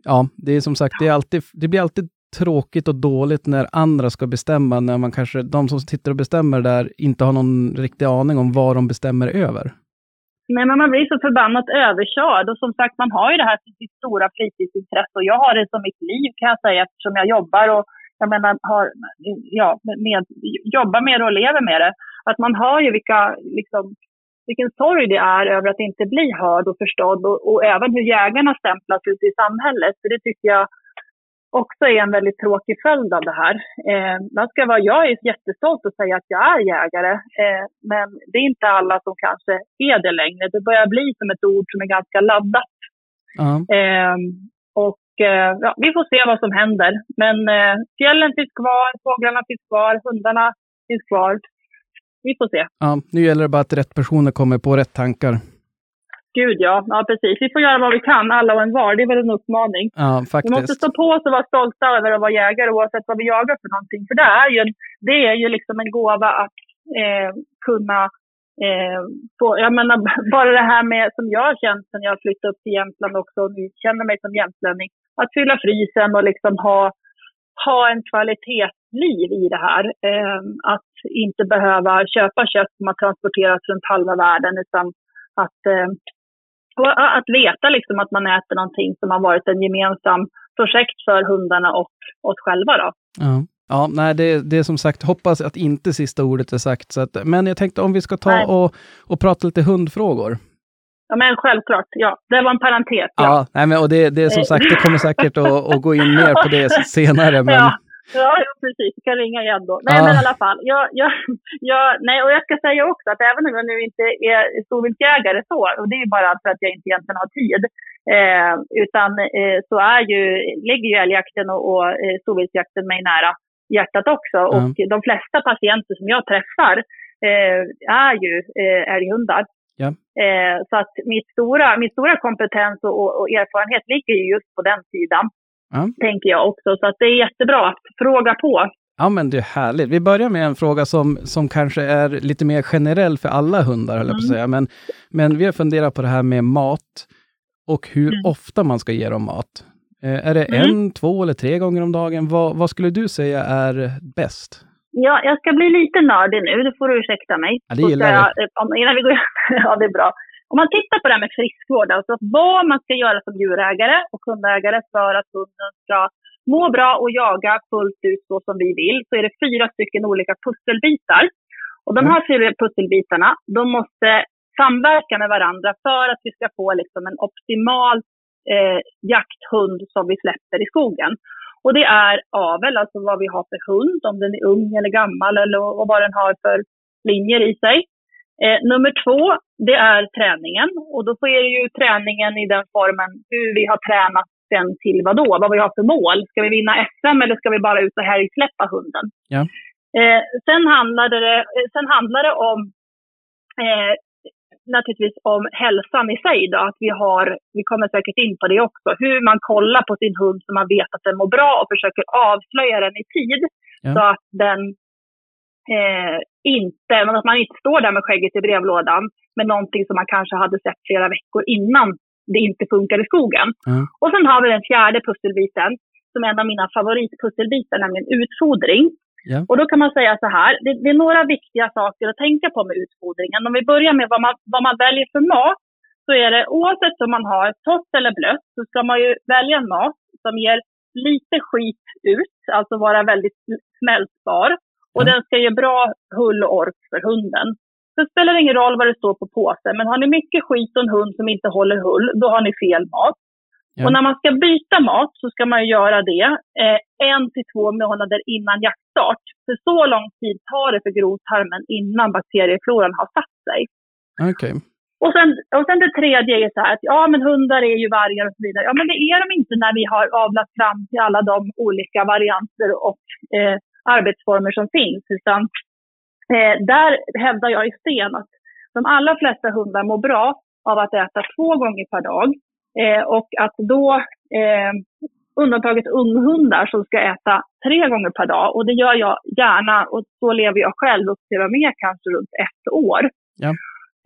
ja, det är som sagt, det, är alltid, det blir alltid tråkigt och dåligt när andra ska bestämma, när man kanske, de som sitter och bestämmer där, inte har någon riktig aning om vad de bestämmer över. Nej, men man blir så förbannat överkörd. Och som sagt, man har ju det här som sitt stora fritidsintresse. Och jag har det som mitt liv kan jag säga eftersom jag jobbar och jag menar, har, ja, med, jobbar med det och lever med det. Att man har ju vilka, liksom, vilken sorg det är över att inte bli hörd och förstådd. Och, och även hur jägarna stämplas ute i samhället. För det tycker jag också är en väldigt tråkig följd av det här. Eh, man ska vara, jag är jättestolt att säga att jag är jägare, eh, men det är inte alla som kanske är det längre. Det börjar bli som ett ord som är ganska laddat. Ja, Eh, och eh, ja, vi får se vad som händer. Men eh, fjällen finns kvar, fåglarna finns kvar, hundarna finns kvar. Vi får se. ja, nu gäller det bara att rätt personer kommer på rätt tankar. Gud ja, ja precis. Vi får göra vad vi kan, alla och en var. Det är väl en uppmaning. Ja, Vi måste faktiskt. stå på oss och vara stolta över att vara jägare oavsett vad vi jagar för någonting. För det är ju, en, det är ju liksom en gåva att eh, kunna eh, få, jag menar bara det här med som jag har känt sen jag flyttade upp till Jämtland också och nu känner mig som jämtlänning. Att fylla frysen och liksom ha, ha en kvalitetsliv i det här. Eh, att inte behöva köpa kött som har transporterats runt halva världen utan att eh, och att veta liksom att man äter någonting som har varit en gemensam projekt för hundarna och oss själva då. Ja. Ja, nej, det, det är som sagt, hoppas att inte sista ordet är sagt. Så att, men jag tänkte om vi ska ta Nej. och, och prata lite hundfrågor. Ja men självklart, ja. Det var en parentes. Ja, Ja, nej, men, och det, det är som sagt, det kommer säkert att, att gå in mer på det senare. Men, ja. Ja, ja, precis. Du kan ringa igen då. Nej, Ja. men i alla fall. Jag, jag, jag, nej, och jag ska säga också att även om jag nu inte är storviltsjägare så, och det är ju bara för att jag inte egentligen har tid, eh, utan eh, så är ju, ligger ju älgjakten och, och eh, storviltsjakten mig nära hjärtat också. Ja. Och de flesta patienter som jag träffar eh, är ju eh, älghundar. Ja. Eh, så att mitt stora, min stora kompetens och, och, och erfarenhet ligger ju just på den sidan Ja. tänker jag också. Så att det är jättebra att fråga på. Ja, men det är härligt. Vi börjar med en fråga som, som kanske är lite mer generell för alla hundar, höll jag på att Mm. säga. Men, men vi har funderat på det här med mat och hur Mm. ofta man ska ge dem mat. Eh, är det Mm. en, två eller tre gånger om dagen? Vad, vad skulle du säga är bäst? Ja, jag ska bli lite nördig nu, det får du ursäkta mig. Ja, det gillar jag, eh, om- Innan vi går Ja, det är bra. Om man tittar på det här med friskvård, alltså vad man ska göra som djurägare och hundägare för att hunden ska må bra och jaga fullt ut så som vi vill, så är det fyra stycken olika pusselbitar. Och de här fyra pusselbitarna, de måste samverka med varandra för att vi ska få liksom en optimal eh, jakthund som vi släpper i skogen. Och det är avel, alltså vad vi har för hund, om den är ung eller gammal eller och vad den har för linjer i sig. Eh, nummer två, det är träningen. Och då det ju träningen i den formen hur vi har tränat den till vad då? Vad vi har för mål. Ska vi vinna SM eller ska vi bara ut och helgsläppa hunden? Ja. Eh, sen, handlar det, eh, sen handlar det om eh, naturligtvis om hälsan i sig. Då, att vi, har, vi kommer säkert in på det också. Hur man kollar på sin hund så man vet att den mår bra och försöker avslöja den i tid. Ja. Så att den eh, inte, men att man inte står där med skägget i brevlådan med någonting som man kanske hade sett flera veckor innan det inte funkar i skogen. Mm. Och sen har vi den fjärde pusselbiten som är en av mina favoritpusselbitar, nämligen utfodring. Ja. Och då kan man säga så här, det, det är några viktiga saker att tänka på med utfodringen. Om vi börjar med vad man, vad man väljer för mat, så är det oavsett om man har torrt eller blött, så ska man ju välja en mat som ger lite skit ut, alltså vara väldigt smältbar. Och Ja. den ska ge bra hull och ork för hunden. Det spelar ingen roll vad det står på påsen, men har ni mycket skit och en hund som inte håller hull, då har ni fel mat. Ja. Och när man ska byta mat så ska man göra det eh, en till två månader innan jaktstart. För så lång tid tar det för grovtarmen innan bakteriefloran har satt sig. Okej. Och sen, och sen det tredje är så här att ja men hundar är ju vargar och så vidare. Ja men det är de inte när vi har avlat fram till alla de olika varianter och eh, arbetsformer som finns. Utan eh, där hävdar jag i sten att de allra flesta hundar mår bra av att äta två gånger per dag. Eh, och att då eh, undantaget unghundar som ska äta tre gånger per dag. Och det gör jag gärna och så lever jag själv upp till och med kanske runt ett år. Ja.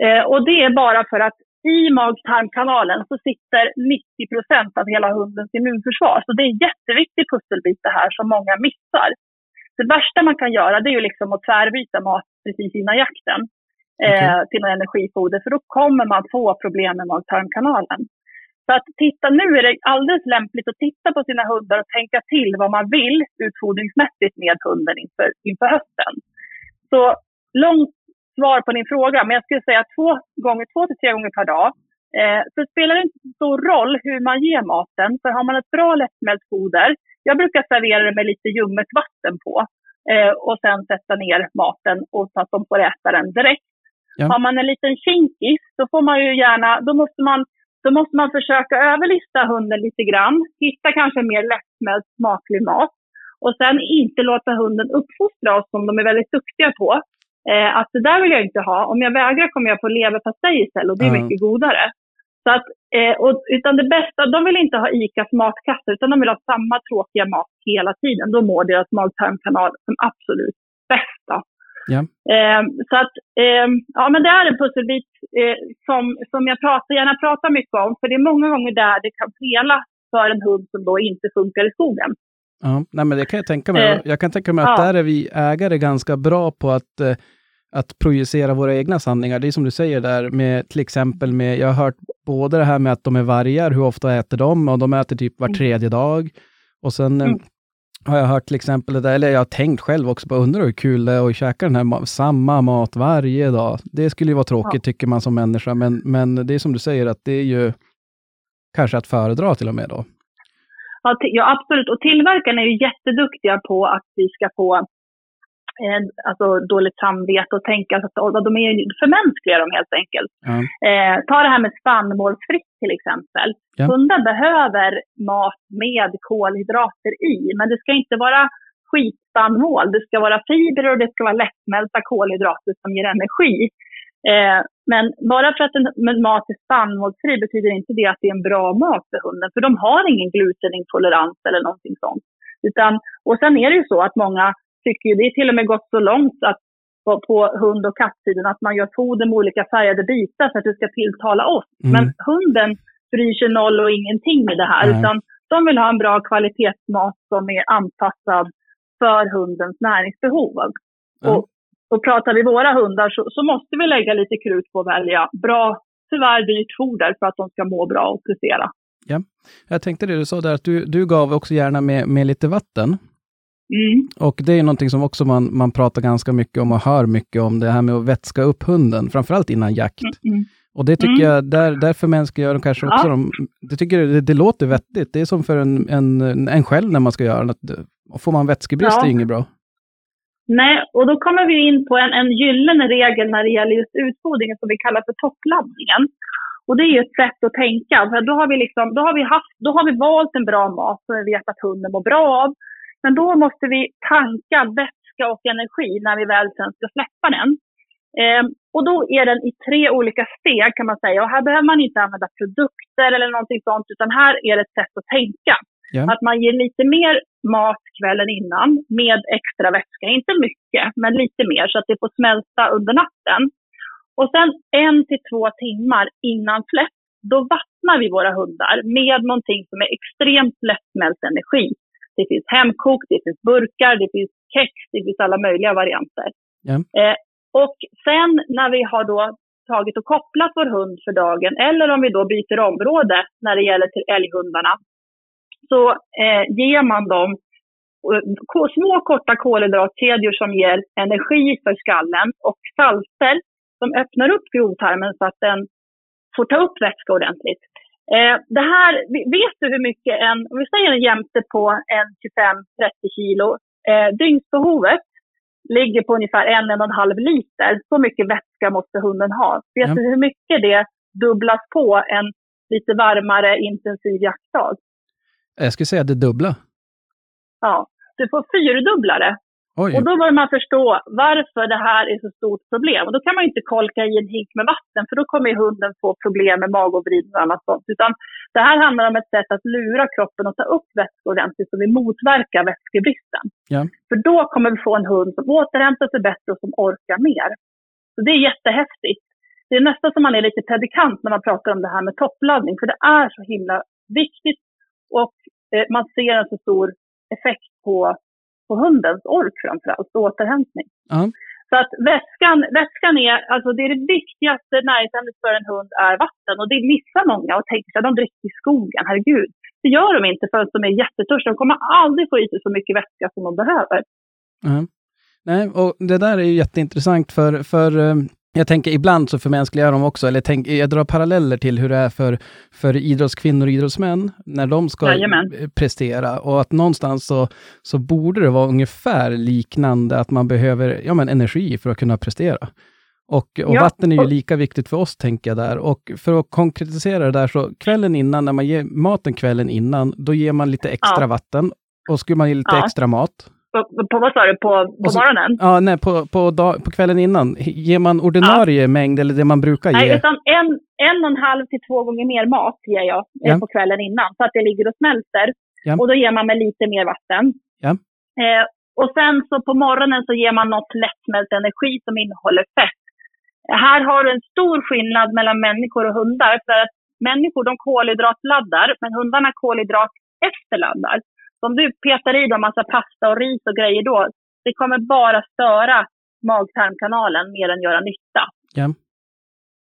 Eh, och det är bara för att i mag-tarmkanalen så sitter 90 procent av hela hundens immunförsvar. Så det är en jätteviktig pusselbit det här som många missar. Det värsta man kan göra det är ju liksom att tvärbyta mat precis innan jakten eh, till något energifoder. För då kommer man få problem med mag-tarmkanalen. Så att titta, nu är det alldeles lämpligt att titta på sina hundar och tänka till vad man vill utfodringsmässigt med hunden inför, inför hösten. Så långt svar på din fråga, men jag skulle säga två, gånger, två till tre gånger per dag. Eh, så spelar det inte så stor roll hur man ger maten, för har man ett bra lättsmält foder, jag brukar servera det med lite ljummet vatten på eh, och sen sätta ner maten och så att de får äta den direkt. Ja. Har man en liten kinkis, då får man ju gärna, då måste man då måste man försöka överlista hunden lite grann, hitta kanske mer lättsmält smaklig mat och sen inte låta hunden uppfostra oss som de är väldigt duktiga på. Eh, att det där vill jag inte ha. Om jag vägrar kommer jag få leverpastej istället och det är Ja. mycket godare. Så att, eh, och, utan det bästa, de vill inte ha ICAs matkassar utan de vill ha samma tråkiga mat hela tiden. Då mår deras mag-tarmkanal som absolut bästa. Ja. Eh, så att, eh, ja men det är en pusselbit eh, som, som jag pratar, gärna pratar mycket om. För det är många gånger där det kan fela för en hund som då inte funkar i skogen. Ja, nej, men det kan jag tänka mig. Eh, Jag kan tänka mig att ja. där är vi ägare ganska bra på att, eh, att projicera våra egna sanningar. Det är som du säger där med till exempel med, jag har hört både det här med att de är vargar, hur ofta äter de? Och de äter typ var Mm. tredje dag. Och sen eh, Mm. har jag hört till exempel, det där, eller jag har tänkt själv också, bara undrar hur kul det är att käka den här ma- samma mat varje dag. Det skulle ju vara tråkigt tycker man som människa, men, men det är som du säger att det är ju kanske att föredra till och med då. Ja, ja, absolut. Och tillverkarna är ju jätteduktiga på att vi ska få eh, alltså, dåligt samvete och tänka att och de är förmänskliga dem helt enkelt. Ja. Eh, ta det här med spannmålsfritt till exempel. Ja. Hundar behöver mat med kolhydrater i, men det ska inte vara skitspannmål. Det ska vara fibrer och det ska vara lättsmälta kolhydrater som ger energi. Eh, men bara för att en mat är spannmålsfri betyder inte det att det är en bra mat för hunden, för de har ingen glutenintolerans eller någonting sånt. Utan, och sen är det ju så att många tycker, ju- det är till och med gått så långt att på, på hund och kattsidan att man gör foder med olika färgade bitar för att det ska tilltala oss. Mm. Men hunden bryr sig noll och ingenting med det här, Nej. utan de vill ha en bra kvalitetsmat som är anpassad för hundens näringsbehov. Ja. Och, och pratar vi våra hundar så, så måste vi lägga lite krut på att välja bra, tyvärr dyrt foder för att de ska må bra och prestera. Jag tänkte det du sa där, att du, du gav också gärna med, med lite vatten. Mm. Och det är någonting som också man, man pratar ganska mycket om och hör mycket om, det här med att vätska upp hunden, framförallt innan jakt. Mm. Och det tycker Mm. jag, där, där förmänskliggör de kanske också Ja. de, det tycker det, det låter vettigt. Det är som för en, en, en själv när man ska göra något. Får man vätskebrist Ja. är ju inget bra. Nej, och då kommer vi in på en, en gyllene regel när det gäller just utfodringen som vi kallar för toppladdningen. Och det är ju ett sätt att tänka. För då har vi, liksom, då har vi, haft, då har vi valt en bra mat som vi vet att hunden mår bra av. Men då måste vi tanka vätska och energi när vi väl sen ska släppa den. Ehm, och då är den i tre olika steg kan man säga. Och här behöver man inte använda produkter eller någonting sånt, utan här är det ett sätt att tänka. Ja. Att man ger lite mer mat kvällen innan med extra vätska. Inte mycket, men lite mer så att det får smälta under natten. Och sen en till två timmar innan släpp, då vattnar vi våra hundar med någonting som är extremt lättsmält energi. Det finns hemkokt, det finns burkar, det finns kex, det finns alla möjliga varianter. Ja. Eh, och sen när vi har då tagit och kopplat vår hund för dagen, eller om vi då byter område när det gäller till älghundarna, så eh, ger man dem eh, små korta kolhydratkedjor som ger energi för skallen och salter som öppnar upp grovtarmen så att den får ta upp vätska ordentligt. Eh, det här, vet du hur mycket en, om vi säger en jämte på en 25-30 kilo, eh, dygnsbehovet ligger på ungefär en, en och en halv liter. Så mycket vätska måste hunden ha. Vet Ja. du hur mycket det dubblas på en lite varmare intensiv jaktdag? Jag skulle säga det dubbla. Ja, du får fyrdubbla det. Oj. Och då börjar man förstå varför det här är så stort problem. Och då kan man inte kolka i en hink med vatten, för då kommer hunden få problem med magvridning och annat sånt. Utan det här handlar om ett sätt att lura kroppen och ta upp vätska ordentligt, så vi motverkar vätskebristen. Ja. För då kommer vi få en hund som återhämtar sig bättre och som orkar mer. Så det är jättehäftigt. Det är nästan som man är lite predikant när man pratar om det här med toppladdning, för det är så himla viktigt och eh, man ser en så stor effekt på på hundens ork framförallt, och återhämtning. Ja. Så att vätskan, vätskan är, alltså det är det viktigaste näringsämnet för en hund är vatten. Och det missar många och tänker att de dricker i skogen, herregud. Det gör de inte förrän de är jättetörstiga. De kommer aldrig få i sig så mycket vätska som de behöver. Ja. Nej, och det där är ju jätteintressant för, för eh, jag tänker ibland så förmänskligar de också, eller tänk, jag drar paralleller till hur det är för, för idrottskvinnor och idrottsmän när de ska Jajamän. prestera. Och att någonstans så, så borde det vara ungefär liknande, att man behöver ja, men energi för att kunna prestera. Och, och Ja, vatten är ju lika viktigt för oss, tänker jag där. Och för att konkretisera det där, så kvällen innan, när man ger maten kvällen innan, då ger man lite extra Ja. vatten. Och skulle man ge lite Ja. extra mat, På, vad sa du, på, på så- morgonen? Ja, nej, på, på, dag, på kvällen innan. Ger man ordinarie mängd eller det man brukar Nej, ge? utan en, en och en halv till två gånger mer mat ger jag eh, Ja. på kvällen innan. Så att det ligger och smälter. Ja. Och då ger man med lite mer vatten. Ja. Eh, och sen så på morgonen så ger man något lättsmält energi som innehåller fett. Här har du en stor skillnad mellan människor och hundar. För att människor de kolhydratladdar, men hundarna kolhydrat efterladdar. Om du petar i dem massa pasta och ris och grejer då, det kommer bara störa mag-tarmkanalen mer än göra nytta. Ja.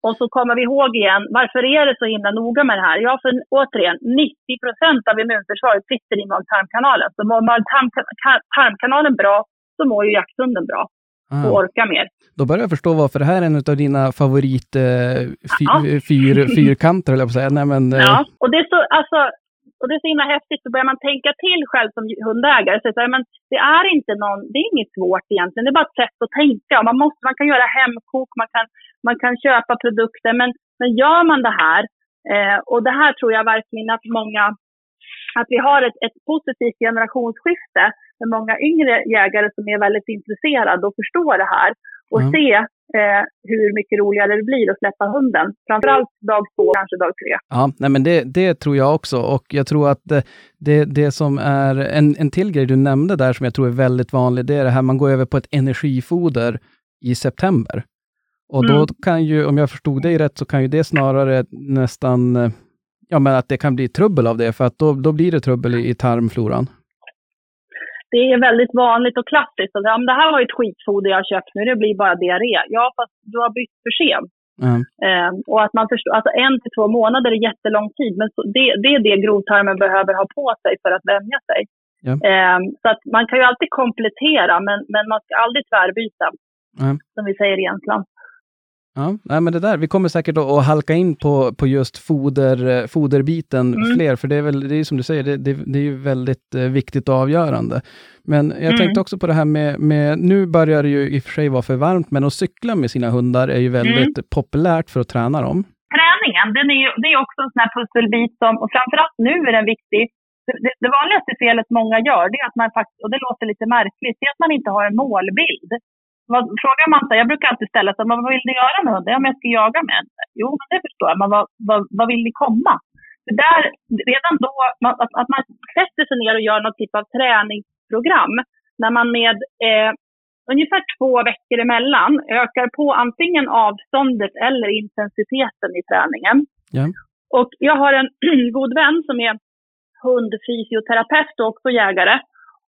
Och så kommer vi ihåg igen, varför är det så himla noga med det här? Ja, för återigen, 90 procent av immunförsvaret sitter i mag-tarmkanalen. Så mår mag-tarmkanalen bra, så mår ju jakthunden bra och Ah, orkar mer. då börjar jag förstå varför det här är en av dina favorit eh, fy, Ja. fyr, fyrkanter, eller jag på att säga. Nej, men, eh, Ja, och det är så, alltså, och det är så himla häftigt, så börjar man tänka till själv som hundägare. Så här, men det är inte någon, det är inget svårt egentligen, det är bara ett sätt att tänka. Man, måste, man kan göra hemkok, man kan, man kan köpa produkter, men, men gör man det här, eh, och det här tror jag verkligen att många, att vi har ett, ett positivt generationsskifte med många yngre jägare som är väldigt intresserade och förstår det här. Och Mm. se eh, hur mycket roligare det blir att släppa hunden. Framförallt dag två, kanske dag tre. Ja, nej, men det, det tror jag också. Och jag tror att det, det, det som är en, en till grej du nämnde där som jag tror är väldigt vanlig, det är det här man går över på ett energifoder i september. Och då Mm. kan ju, om jag förstod dig rätt, så kan ju det snarare nästan, eh, ja men att det kan bli trubbel av det, för att då, då blir det trubbel i, i tarmfloran. Det är väldigt vanligt och klassiskt. Att, ja, men det här var ju ett skitfoder jag köpt nu, det blir bara diarré. Ja, fast du har bytt för sent. Ja. Eh, och att man förstår, alltså en till två månader är jättelång tid, men så, det, det är det grovtarmen behöver ha på sig för att vänja sig. Ja. Eh, så att man kan ju alltid komplettera, men, men man ska aldrig tvärbyta, Ja. som vi säger i Jämtland. Ja, nej, men det där, vi kommer säkert att halka in på, på just foder, eh, foderbiten Mm. fler, för det är väl, det är som du säger, det, det, det är ju väldigt eh, viktigt och avgörande. Men jag Mm. tänkte också på det här med, med, nu börjar det ju i och för sig vara för varmt, men att cykla med sina hundar är ju väldigt Mm. populärt för att träna dem. träningen, den är ju, det är också en sån här pusselbit som, och framförallt nu är den viktig. Det, det, det vanligaste felet många gör, det är att man faktiskt, och det låter lite märkligt, det är att man inte har en målbild. Vad, frågar man sig, jag brukar alltid ställa sig, "Men vad vill ni göra med hunden? Ja, men jag ska jaga med den. Jo, men det förstår jag, men vad, vad, vad vill ni komma? För där, redan då, man, att, att man sätter sig ner och gör någon typ av träningsprogram, när man med eh, ungefär två veckor emellan ökar på antingen avståndet eller intensiteten i träningen. Ja. Och jag har en god vän som är hundfysioterapeut och också jägare.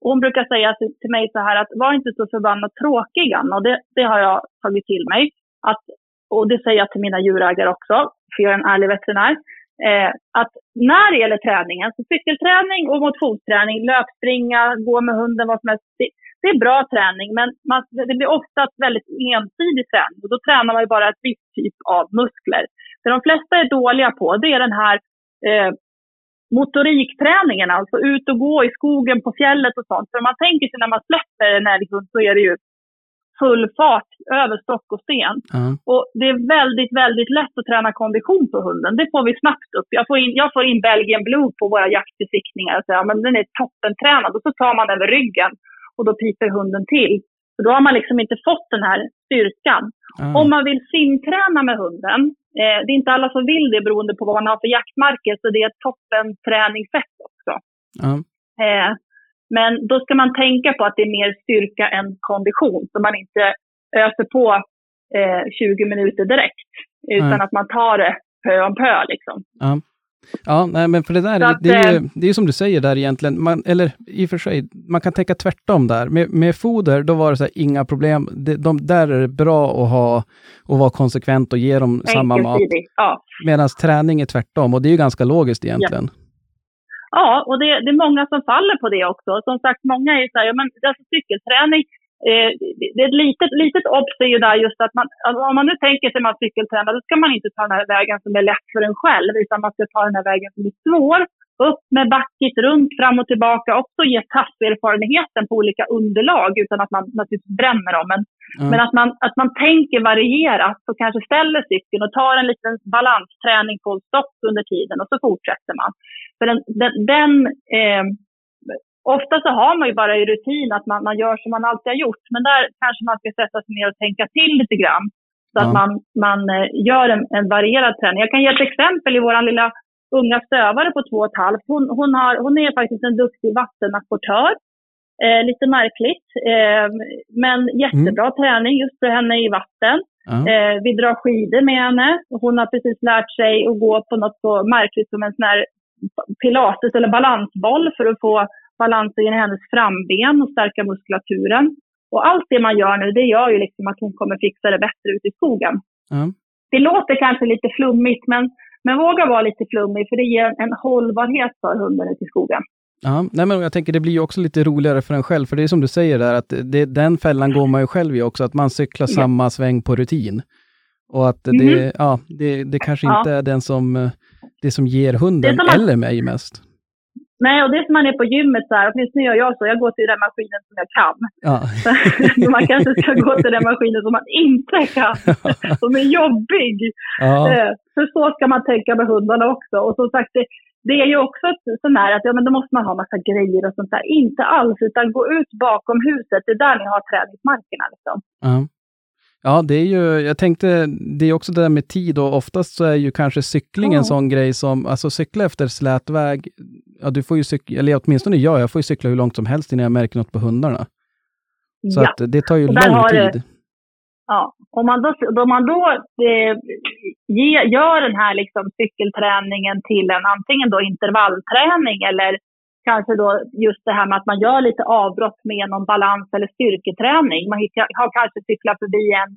Och hon brukar säga till mig så här att var inte så förbannat tråkig Anna. Och det, det har jag tagit till mig. Att, och det säger jag till mina djurägare också, för jag är en ärlig veterinär. Eh, att när det gäller träningen, så cykelträning och motionsträning, löpspringa, gå med hunden, vad som helst. Det, det är bra träning, men man, det blir oftast väldigt ensidig träning. Och då tränar man ju bara ett visst typ av muskler. Det de flesta är dåliga på, det är den här eh, motorikträningen, alltså ut och gå i skogen, på fjället och sånt. För man tänker sig när man släpper en älghund så är det ju full fart över stock och sten. Ja. Och det är väldigt, väldigt lätt att träna kondition på hunden. Det får vi snabbt upp. Jag får in, jag får in Belgian Blue på våra jaktbesiktningar och säger ja, men den är toppentränad. Och så tar man över ryggen och då piper hunden till. Så då har man liksom inte fått den här styrkan. Ja. Om man vill simträna med hunden, eh, det är inte alla som vill det beroende på vad man har för jaktmarker, så det är ett toppenträningssätt också. Ja. Eh, men då ska man tänka på att det är mer styrka än kondition, så man inte öser på eh, 20 minuter direkt, utan Nej. att man tar det pö om pö liksom. Ja. Ja, nej, men för det där, att, det är ju eh, det är som du säger där egentligen, man, eller i och för sig, man kan tänka tvärtom där. Med, med foder, då var det så här, inga problem. Det, de, där är det bra att ha, och vara konsekvent och ge dem samma mat. Ja. Medan träning är tvärtom, och det är ju ganska logiskt egentligen. Ja, och det, det är många som faller på det också. Som sagt, många är så här, ja, men alltså cykelträning, eh, det är ett litet, litet obs är ju där just att man, alltså, om man nu tänker sig att man cykeltränar, då ska man inte ta den här vägen som är lätt för en själv, utan man ska ta den här vägen som är svår, upp med backigt, runt, fram och tillbaka, också ge tasserfarenheten på olika underlag, utan att man naturligtvis bränner dem. Men Ja. men att man, att man tänker varierat och kanske ställer cykeln och tar en liten balansträning på stopp under tiden och så fortsätter man. För den, den, den eh, ofta så har man ju bara i rutin att man, man gör som man alltid har gjort. Men där kanske man ska sätta sig ner och tänka till lite grann. Så att Ja. man, man eh, gör en, en varierad träning. Jag kan ge ett exempel i vår lilla unga stövare på två och ett halvt. Hon, hon, har, hon är faktiskt en duktig vattenapportör. Eh, lite märkligt, eh, men jättebra träning just för henne i vatten. Ja. Eh, vi drar skidor med henne. Hon har precis lärt sig att gå på något så märkligt som en sån här pilates eller balansboll för att få balansen i hennes framben och stärka muskulaturen. Och allt det man gör nu, det gör ju liksom att hon kommer fixa det bättre ute i skogen. Ja. Det låter kanske lite flummigt, men, men våga vara lite flummig för det ger en hållbarhet för hunden ute i skogen. Ja, nej men jag tänker det blir ju också lite roligare för en själv, för det är som du säger där, att det, den fällan går man ju själv i också, att man cyklar Ja. samma sväng på rutin. Och att det, Mhm. ja, det, det kanske Ja. inte är den som, det som ger hunden, som att- eller mig mest. Nej, och det är som man är på gymmet så här, åtminstone gör jag så, jag går till den maskinen som jag kan. Ja, man kanske ska gå till den maskinen som man inte kan, som är jobbig. ja, Eh, För så ska man tänka med hundarna också. Och som sagt, det, det är ju också sån här att ja, men då måste man ha massa grejer och sånt där. Inte alls, utan gå ut bakom huset. Det är där ni har träningsmarkerna. Liksom. ja. Ja, det är ju, jag tänkte, det är också det där med tid och oftast så är ju kanske cykling en Ja. sån grej som, alltså cykla efter slät väg, ja du får ju cykla, eller åtminstone jag, jag får ju cykla hur långt som helst innan jag märker något på hundarna. Så ja. att det tar ju lång har det- tid. Ja, om man då, om man då eh, ge, gör den här liksom cykelträningen till en antingen då intervallträning eller kanske då just det här med att man gör lite avbrott med någon balans eller styrketräning. Man har kanske cyklat förbi en,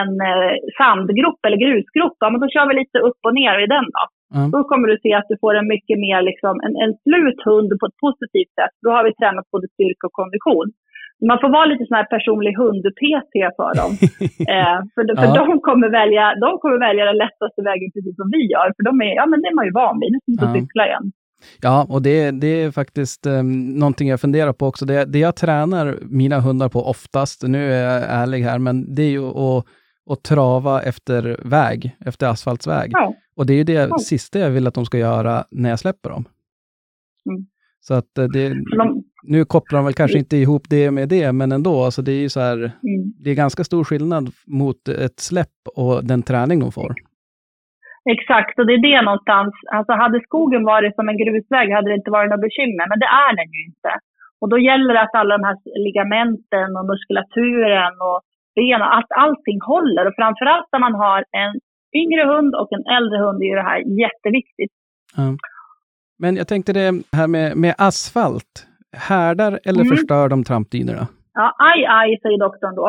en eh, sandgrop eller grusgrop, ja, men då kör vi lite upp och ner i den då. Mm. Då kommer du se att du får en mycket mer liksom, en, en slut hund på ett positivt sätt. Då har vi tränat både styrka och kondition. Man får vara lite sån här personlig hund-PT för dem. eh, för för Ja. de, kommer välja, de kommer välja den lättaste vägen precis som vi gör. För de är, ja men det är man ju van vid, nu ska vi ja. cykla igen. Ja, och det, det är faktiskt um, någonting jag funderar på också. Det, det jag tränar mina hundar på oftast, nu är jag ärlig här, men det är ju att, att trava efter väg, efter asfaltsväg. Ja. Och det är ju det Ja. sista jag vill att de ska göra när jag släpper dem. Mm. Så att eh, det, nu kopplar de väl kanske inte ihop det med det, men ändå, alltså det är ju så här, mm. det är ganska stor skillnad mot ett släpp och den träning de får. Exakt, och det är det någonstans. Alltså hade skogen varit som en grusväg hade det inte varit något bekymmer, men det är den ju inte. Och då gäller det att alla de här ligamenten och muskulaturen och benen, att allting håller. Och framförallt när man har en yngre hund och en äldre hund är ju det här jätteviktigt. Ja. Men jag tänkte det här med, med asfalt, härdar eller Mm. förstör de trampdynorna? Ja, aj, aj, säger doktorn då.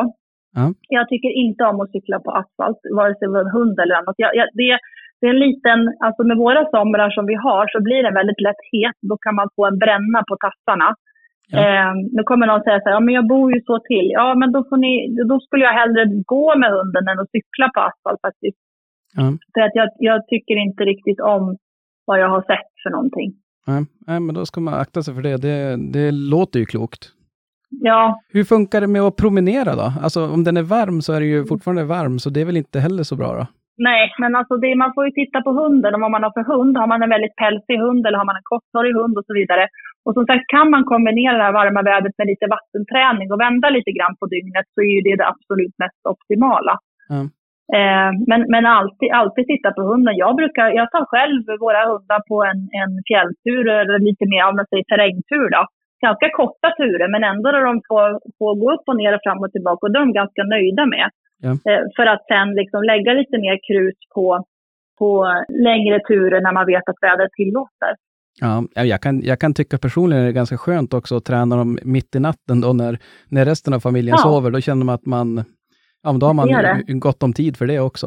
Ja. Jag tycker inte om att cykla på asfalt, vare sig med en hund eller annat. Jag, jag, det, det är en liten, alltså med våra somrar som vi har så blir den väldigt lätt het. Då kan man få en bränna på tassarna. Ja. Eh, nu kommer någon säga så här, ja men jag bor ju så till. Ja men då, får ni, då skulle jag hellre gå med hunden än att cykla på asfalt faktiskt. Ja. För att jag, jag tycker inte riktigt om vad jag har sett för någonting. Nej, nej, men då ska man akta sig för det. Det, det låter ju klokt. Ja, Hur funkar det med att promenera då? Alltså om den är varm så är den ju fortfarande varm, så det är väl inte heller så bra då? Nej, men alltså det, man får ju titta på hunden och vad man har för hund. Har man en väldigt pälsig hund eller har man en korthårig hund och så vidare. Och som sagt, kan man kombinera det här varma vädret med lite vattenträning och vända lite grann på dygnet så är ju det det absolut mest optimala. Ja. Eh, men men alltid, alltid titta på hunden. Jag, brukar, jag tar själv våra hundar på en, en fjälltur eller lite mer, om man säger terrängtur då. Ganska korta turer, men ändå där de får, får gå upp och ner och fram och tillbaka och det är de ganska nöjda med. Ja. Eh, för att sen liksom lägga lite mer krut på, på längre turer när man vet att vädret tillåter. Ja, ja, jag kan, jag kan tycka personligen är det ganska skönt också att träna dem mitt i natten då när, när resten av familjen Ja. sover. Då känner man att man, ja då har man Det är gott om tid för det också.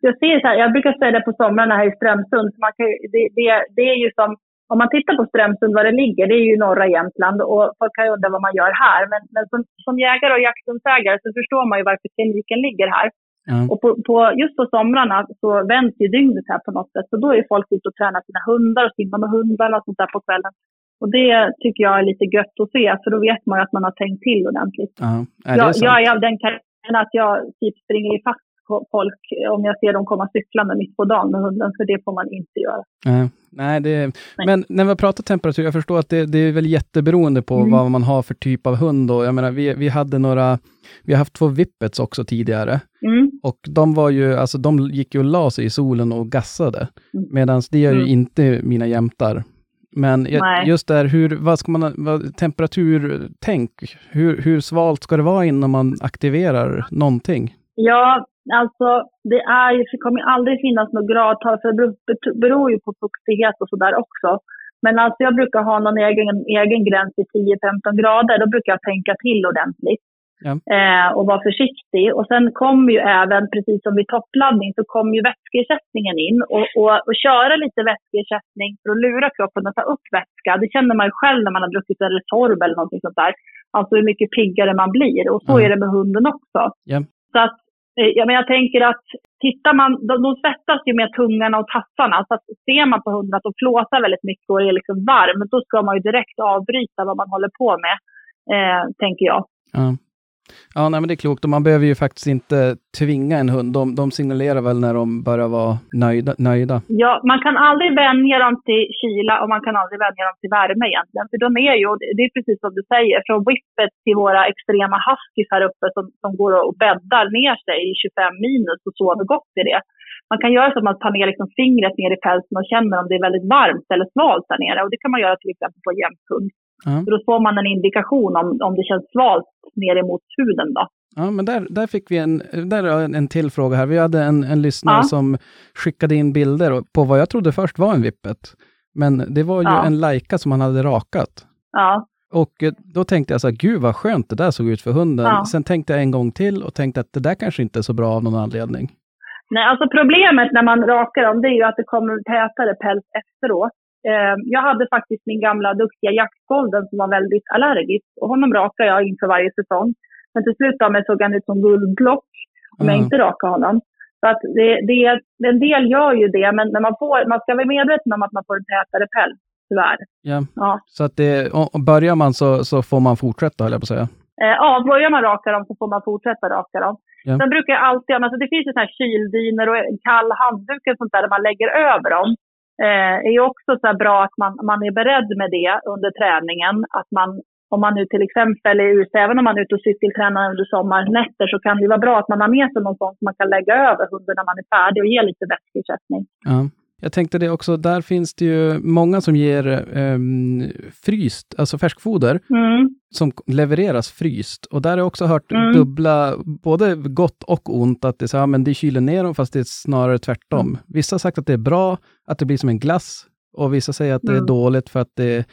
Jag, ser så här, jag brukar säga det på somrarna här i Strömsund. Man kan, det, det, det är ju som, om man tittar på Strömsund, var det ligger, det är ju norra Jämtland och folk kan ju undra vad man gör här. Men, men som, som jägare och jakthundsägare så förstår man ju varför kliniken ligger här. Ja. Och på, på, just på somrarna så vänds ju dygnet här på något sätt. Så då är folk ute och tränar sina hundar och simmar med hundarna och sånt där på kvällen. Och det tycker jag är lite gött att se, för då vet man ju att man har tänkt till ordentligt. Ja, är Jag, jag är av den karaktären att jag typ springer ifatt ko- folk om jag ser dem komma cyklande mitt på dagen med hunden, för det får man inte göra. Nej, nej, det, Nej. men när vi pratar temperatur, jag förstår att det, det är väl jätteberoende på Mm. vad man har för typ av hund. Och jag menar, vi, vi hade några, vi har haft två vippets också tidigare. Mm. Och de var ju, alltså de gick ju och la sig i solen och gassade. Mm. Medan det gör ju Mm. inte mina jämtar. Men jag- just där, hur, vad ska man, vad, temperaturtänk, hur, hur svalt ska det vara innan man aktiverar någonting? Ja, alltså det, är, det kommer aldrig finnas något gradtal, för det beror, ju på fuktighet och sådär också. Men alltså jag brukar ha någon egen, egen gräns i 10-15 grader. Då brukar jag tänka till ordentligt. Ja. Eh, och vara försiktig. Och sen kommer ju även, precis som vid toppladdning, så kommer ju vätskeersättningen in. Och, och, och köra lite vätskeersättning för att lura kroppen att ta upp vätska. Det känner man ju själv när man har druckit en Resorb eller någonting sånt där. Alltså hur mycket piggare man blir. Och så Ja. är det med hunden också. Ja. Så att Eh, ja, men jag tänker att tittar man, de, de svettas ju med tungan och tassarna. Så att ser man på hunden att de flåsar väldigt mycket och är liksom varm, då ska man ju direkt avbryta vad man håller på med, eh, tänker jag. Ja. Ja, nej, men det är klokt. Och man behöver ju faktiskt inte tvinga en hund. De, de signalerar väl när de börjar vara nöjda. nöjda. Ja, man kan aldrig vänja dem till kyla och man kan aldrig vänja dem till värme egentligen. För de är ju, det är precis som du säger, från whippet till våra extrema huskies här uppe som, som går och bäddar ner sig i 25 minus och sover gott i det. Man kan göra så att man tar ner liksom fingret ner i pälsen och känner om det är väldigt varmt eller svalt där nere. Och det kan man göra till exempel på en jämthund. Ja. Då får man en indikation om, om det känns svalt ner emot huden då. Ja, men där, där fick vi en, där är en, en till fråga här. Vi hade en, en lyssnare Ja. som skickade in bilder på vad jag trodde först var en vippet. Men det var ju Ja. en Laika som han hade rakat. Ja. Och eh, då tänkte jag så här, gud vad skönt det där såg ut för hunden. Ja. Sen tänkte jag en gång till och tänkte att det där kanske inte är så bra av någon anledning. Nej, alltså problemet när man rakar dem, det är ju att det kommer tätare päls efteråt. Eh, jag hade faktiskt min gamla duktiga jaktgolden som var väldigt allergisk. Och honom rakar jag inför varje säsong. Men till slut av mig såg han ut som guldblock om jag Ja. inte rakar honom. Så att det, det, en del gör ju det, men när man, får, man ska vara medveten om att man får en tätare päls, tyvärr. Ja. Ja. Så att det, börjar man så, så får man fortsätta, höll jag på att säga. Eh, ja, börjar man raka dem så får man fortsätta raka dem. Ja. Sen brukar jag alltid, alltså det finns ju sådana här kyldynor och en kall handduk och sånt där, där man lägger över dem. Eh, är också så här bra att man, man är beredd med det under träningen. Att man, om man nu till exempel är ute, även om man är ute och cykeltränar under sommarnätter, så kan det vara bra att man har med sig någon sån som man kan lägga över hunden när man är färdig och ge lite vätskeersättning. Mm. Jag tänkte det också, där finns det ju många som ger ehm, fryst, alltså färskfoder, Mm. som levereras fryst. Och där har jag också hört Mm. dubbla, både gott och ont, att det är så här, men det kyler ner dem, fast det är snarare tvärtom. Mm. Vissa har sagt att det är bra, att det blir som en glass, och vissa säger att det är Mm. dåligt för att det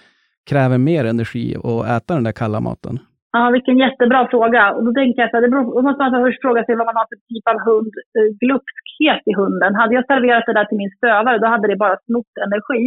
kräver mer energi att äta den där kalla maten. Ja, vilken jättebra fråga. Och då tänker jag så här, det beror, då måste man först fråga sig vad man har för typ av hund, eh, glupskhet i hunden. Hade jag serverat det där till min stövare, då hade det bara snott energi.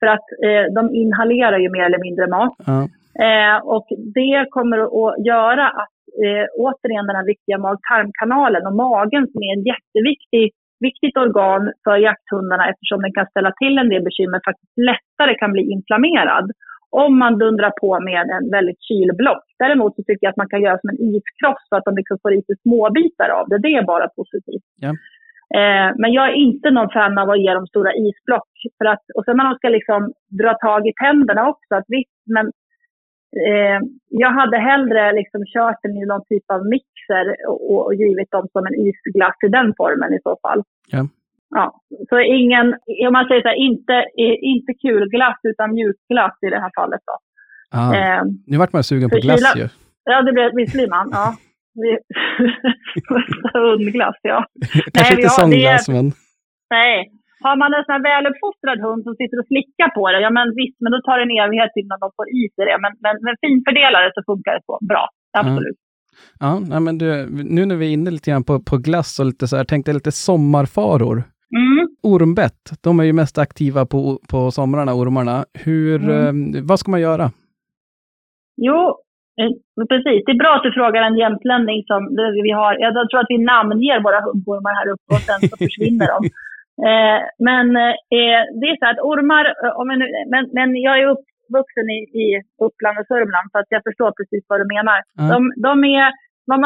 För att eh, de inhalerar ju mer eller mindre mat. Ja. Eh, och det kommer att göra att eh, återigen den här viktiga mag-tarmkanalen och magen som är en jätteviktig viktigt organ för jakthundarna eftersom den kan ställa till en del bekymmer faktiskt lättare kan bli inflammerad om man dundrar på med en väldigt kylblock. Däremot så tycker jag att man kan göra som en iskross så att de liksom får i sig småbitar av det. Det är bara positivt. Ja. Eh, men jag är inte någon fan av att ge dem stora isblock. För att, och sen när de ska liksom dra tag i tänderna också. Att visst, men eh, jag hade hellre liksom kört den i någon typ av mixer och, och givit dem som en isglass i den formen i så fall. Ja. Ja, så ingen, om man säger så här, inte, inte kulglass utan mjukglass i det här fallet då. Ah, Eh, nu vart man sugen på glass ju. ja, det blev, visst blir man. Ja. Hundglass, ja. Kanske inte har- sån det är- glass, men... Nej. Har man en sån här väluppfostrad hund som sitter och slickar på det, ja men visst, men då tar det en evighet innan de får i sig det. Men, men med finfördelare så funkar det så bra. Absolut. Ja, nej, men du, nu när vi är inne lite grann på, på glass och lite så här, tänkte lite sommarfaror. Mm. Ormbett, de är ju mest aktiva på, på somrarna, ormarna. Hur, Mm. eh, vad ska man göra? Jo, eh, precis. Det är bra att du frågar en jämtlänning som vi har. Jag tror att vi namnger våra hundormar här uppe och sen så försvinner de. Eh, men eh, det är så att ormar, eh, nu, men, men jag är uppvuxen i, i Uppland och Sörmland så att jag förstår precis vad du menar. Ja. De, de är, man,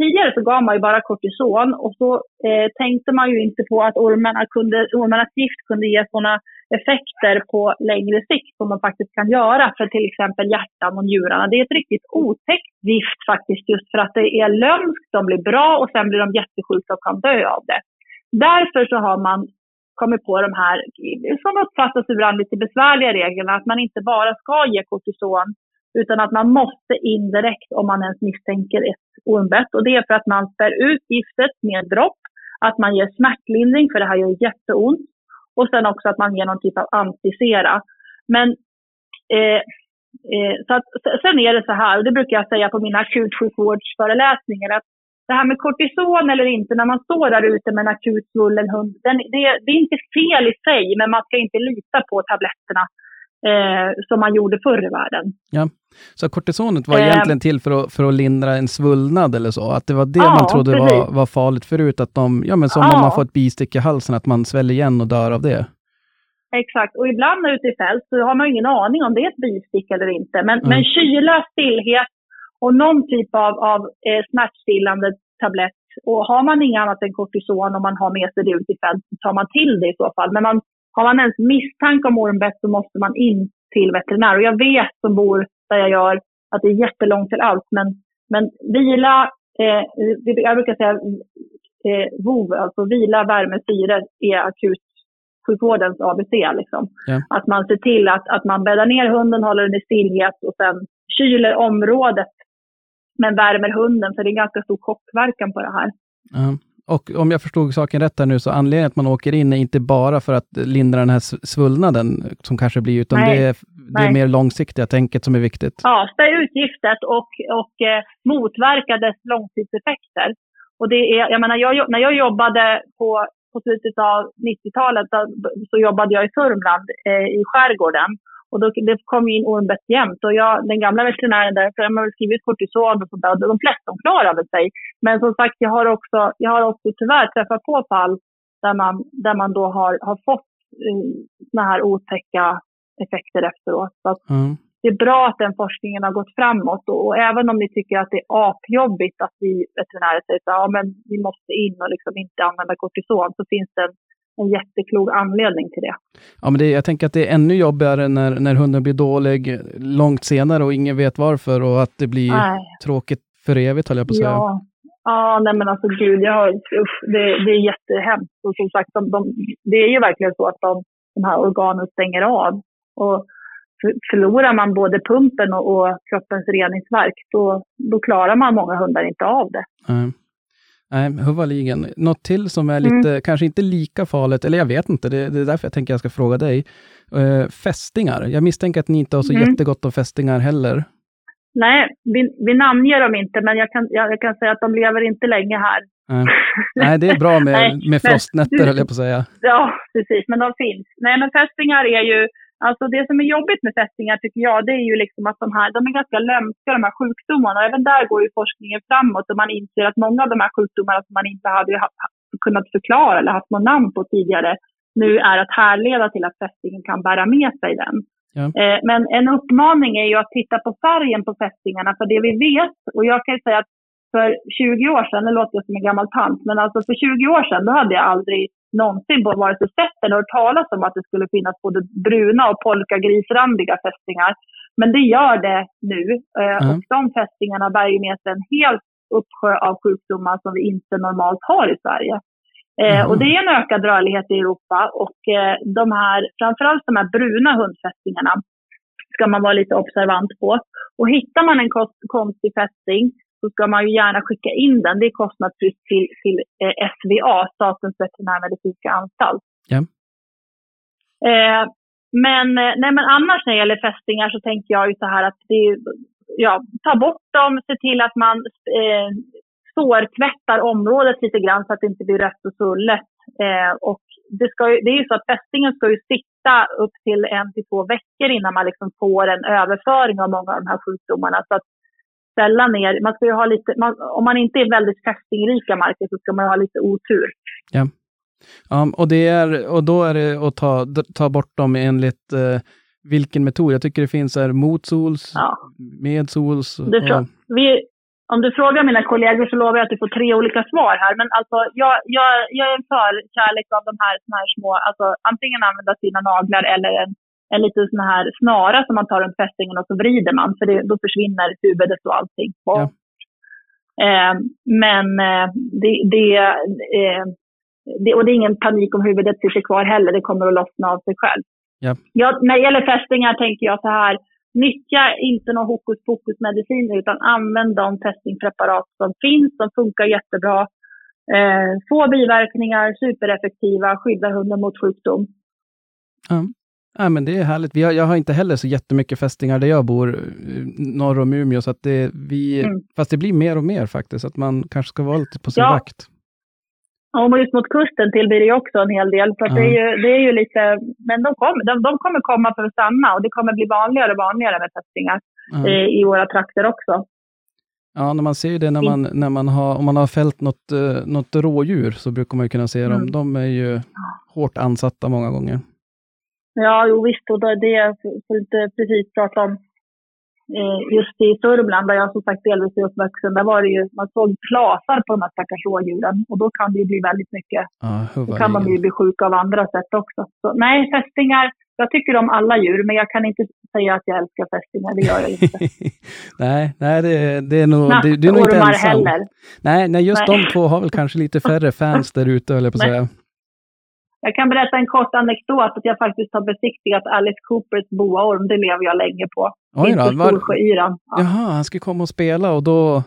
tidigare så gav man ju bara kortison och så eh, tänkte man ju inte på att ormarna kunde, ormarnas gift kunde ge sådana effekter på längre sikt som de faktiskt kan göra för till exempel hjärtan och njurarna. Det är ett riktigt otäckt gift faktiskt just för att det är lömskt, de blir bra och sen blir de jättesjuka och kan dö av det. Därför så har man kommit på de här, som uppfattas ibland lite besvärliga reglerna, att man inte bara ska ge kortison utan att man måste in direkt om man ens misstänker ett ormbett. Och det är för att man spär ut giftet med dropp, att man ger smärtlindring för det här gör jätteont och sen också att man ger någon typ av antisera. Men eh, eh, så att, sen är det så här, och det brukar jag säga på mina akutsjukvårdsföreläsningar, att det här med kortison eller inte, när man står där ute med en akut svullen hund, den, det, det är inte fel i sig, men man ska inte lita på tabletterna eh, som man gjorde förr i världen. Så kortisonet var Eh. egentligen till för att, för att lindra en svullnad eller så? Att det var det Ja, man trodde var, precis. var farligt förut? Att de, ja men som Ja. om man får ett bistick i halsen, att man sväller igen och dör av det? Exakt, och ibland ute i fält så har man ingen aning om det är ett bistick eller inte. Men, Mm. men kyla, stillhet och någon typ av, av eh, smärtstillande tablett. Och har man inget annat än kortison och man har med sig det ut i fält så tar man till det i så fall. Men man, har man ens misstanke om ormbett så måste man in till veterinär. Och jag vet som bor där jag gör att det är jättelångt till allt. Men, men vila, eh, jag brukar säga eh, VOV, alltså vila, värme, syre är akut sjukvårdens ABC. Liksom. Ja. Att man ser till att, att man bäddar ner hunden, håller den i stillhet och sen kyler området men värmer hunden för det är ganska stor chockverkan på det här. Ja. Och om jag förstod saken rätt här nu, så anledningen att man åker in är inte bara för att lindra den här svullnaden som kanske blir, utan Nej. det är, det är mer långsiktiga tänket som är viktigt. Ja, spä ut giftet och, och eh, motverka dess långtidseffekter. Och det är, jag menar, jag, när jag jobbade på, på slutet av 90-talet då, så jobbade jag i Sörmland eh, i skärgården. Och då, det kom ju in ormbett jämt. Och jag, den gamla veterinären där, för de har väl skrivit kortison och sånt där. och De flesta de klarade sig. Men som sagt, jag har också, jag har också tyvärr träffat på fall där man, där man då har, har fått eh, såna här otäcka effekter efteråt. Så Ja. det är bra att den forskningen har gått framåt och, och även om ni tycker att det är apjobbigt att vi veterinärer säger att ja, men vi måste in och liksom inte använda kortison så finns det en, en jätteklok anledning till det. Ja, men det, jag tänker att det är ännu jobbigare när, när hunden blir dålig långt senare och ingen vet varför och att det blir Nej. tråkigt för evigt, höll jag på att säga. Ja, ja nej men alltså gud, jag usch, det, det är jättehemskt. Och som sagt, de, de, det är ju verkligen så att de, de här organen stänger av. Och för- förlorar man både pumpen och, och kroppens reningsverk, då, då klarar man många hundar inte av det. Nej. Nej, huvaligen. Något till som är Mm. lite, kanske inte lika farligt, eller jag vet inte, det, det är därför jag tänker jag ska fråga dig. Uh, fästingar. Jag misstänker att ni inte har så Mm. jättegott om fästingar heller. Nej, vi, vi namnger dem inte, men jag kan, jag, jag kan säga att de lever inte länge här. Nej. Nej, det är bra med, Nej, med men- frostnätter, höll jag på att säga. Ja, precis, men de finns. Nej, men fästingar är ju, alltså det som är jobbigt med fästingar tycker jag, det är ju liksom att de här, de är ganska lömska, de här sjukdomarna. Och även där går ju forskningen framåt och man inser att många av de här sjukdomarna som man inte hade ha, ha- kunnat förklara eller haft någon namn på tidigare, nu är att härleda till att fästingen kan bära med sig den. Ja. Eh, men en uppmaning är ju att titta på färgen på fästingarna, för det vi vet, och jag kan ju säga att för 20 år sedan, det låter jag som en gammal tant, men alltså för 20 år sedan då hade jag aldrig någonsin på vare sig sett eller hört talas om att det skulle finnas både bruna och polkagrisrandiga fästingar. Men det gör det nu. Mm. Och de fästingarna bär ju med sig en hel uppsjö av sjukdomar som vi inte normalt har i Sverige. Mhm. och det är en ökad rörlighet i Europa och eh, de här, framförallt de här bruna hundfästingarna ska man vara lite observant på. Och hittar man en konstig fästing så ska man ju gärna skicka in den. Det är kostnadsfritt till, till eh, SVA, Statens veterinärmedicinska anstalt. Ja. Eh, men, eh, nej, men annars när det gäller fästingar så tänker jag ju så här att det ja, ta bort dem, se till att man eh, sårtvättar området lite grann så att det inte blir rött och svullet. Eh, och det, ska ju, det är ju så att fästingen ska ju sitta upp till en till två veckor innan man liksom får en överföring av många av de här sjukdomarna. Så att ställa ner, man ska ju ha lite, man, om man inte är väldigt fästingrika marker så ska man ha lite otur. Ja, och, det är, och då är det att ta, ta bort dem enligt eh, vilken metod? Jag tycker det finns här motsols, Ja. medsols. Du frå- och, vi, om du frågar mina kollegor så lovar jag att du får tre olika svar här. Men alltså, jag, jag, jag är en förkärlek av de här, såna här små, alltså antingen använda sina naglar eller en, en liten sån här snara som man tar runt fästingen och så vrider man. För det, då försvinner huvudet och allting. Ja. Eh, men eh, det, det, eh, det, och det är ingen panik om huvudet sitter kvar heller. Det kommer att lossna av sig själv. Ja. Ja, när det gäller fästingar tänker jag så här. Nyttja inte någon hokus pokus medicin utan använd de fästingpreparat som finns. De funkar jättebra. Eh, få biverkningar, supereffektiva, skyddar hunden mot sjukdom. ja. Ja, men det är härligt. Vi har, jag har inte heller så jättemycket fästingar där jag bor, eh, norr om Umeå, så att det, vi, Mm. fast det blir mer och mer faktiskt, att man kanske ska vara lite på sin Ja. vakt. Och just mot kusten till blir det också en hel del. Så att det, är ju, det är ju lite, men de kommer, de, de kommer komma för att stanna och det kommer bli vanligare och vanligare med fästingar Ja. eh, i våra trakter också. Ja, när man ser ju det när man, när man har, om man har fällt något, eh, något rådjur så brukar man ju kunna se dem. Mm. De är ju hårt ansatta många gånger. Ja, jo visst. Och det, får inte precis prata om eh, just i Sörmland där jag som sagt delvis är uppvuxen. Där var det ju, man såg plasar på de här stackars rådjuren och då kan det ju bli väldigt mycket. Ja, Då kan de ju bli sjuka av andra sätt också. Så, nej, fästingar. Jag tycker om alla djur, men jag kan inte säga att jag älskar fästingar. Det gör jag inte. nej, nej det, det är nog, det, du är nog inte ensam. heller. Nej, nej, just Nej. de två har väl kanske lite färre fans där ute, höll jag på att säga. Jag kan berätta en kort anekdot att jag faktiskt har besiktigat Alice Coopers boaorm. Det lever jag länge på. Oj då, var, Storsjöyran. Ja. jaha, han ska komma och spela och då,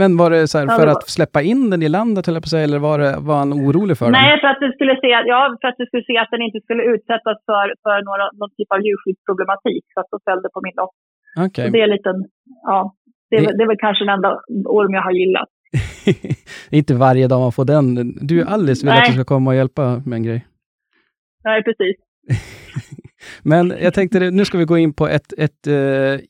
Men var det så här för att släppa in den i landet, jag på säga, eller var, det, var han orolig för den? Nej, för att du skulle se, ja, för att du skulle se att den inte skulle utsättas för, för några, någon typ av djurskyddsproblematik. Så att de följde på min lott. Okej. Så det är en liten, ja, det Det- det är väl kanske den enda orm jag har gillat. Det är inte varje dag man får den. Du, Alice vill Nej. att du ska komma och hjälpa med en grej. Nej, precis. Men jag tänkte, nu ska vi gå in på ett, ett eh,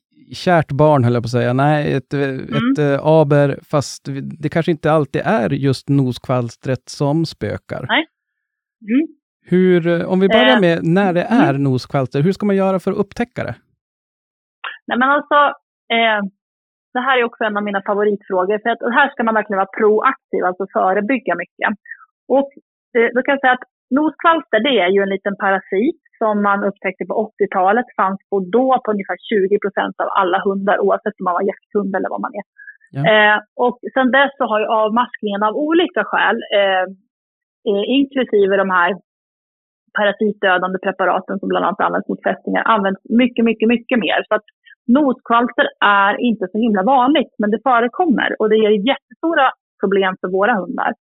kärt barn, höll jag på att säga. Nej, ett, eh, ett eh, aber, fast det kanske inte alltid är just noskvalstret som spökar. Nej. Mm. Hur, om vi börjar med när det är noskvalster, hur ska man göra för att upptäcka det? Nej, men alltså, eh, det här är också en av mina favoritfrågor. För att här ska man verkligen vara proaktiv, alltså förebygga mycket. Och eh, då kan jag säga att noskvalster, det är ju en liten parasit som man upptäckte på 80-talet. Fanns på då på ungefär 20 procent av alla hundar, oavsett om man var jakthund eller vad man är. Ja. Eh, och sen dess så har ju avmaskningen av olika skäl, eh, eh, inklusive de här parasitdödande preparaten som bland annat används mot fästingar, används mycket, mycket, mycket mer. Så att noskvalster är inte så himla vanligt, men det förekommer och det ger jättestora problem för våra hundar.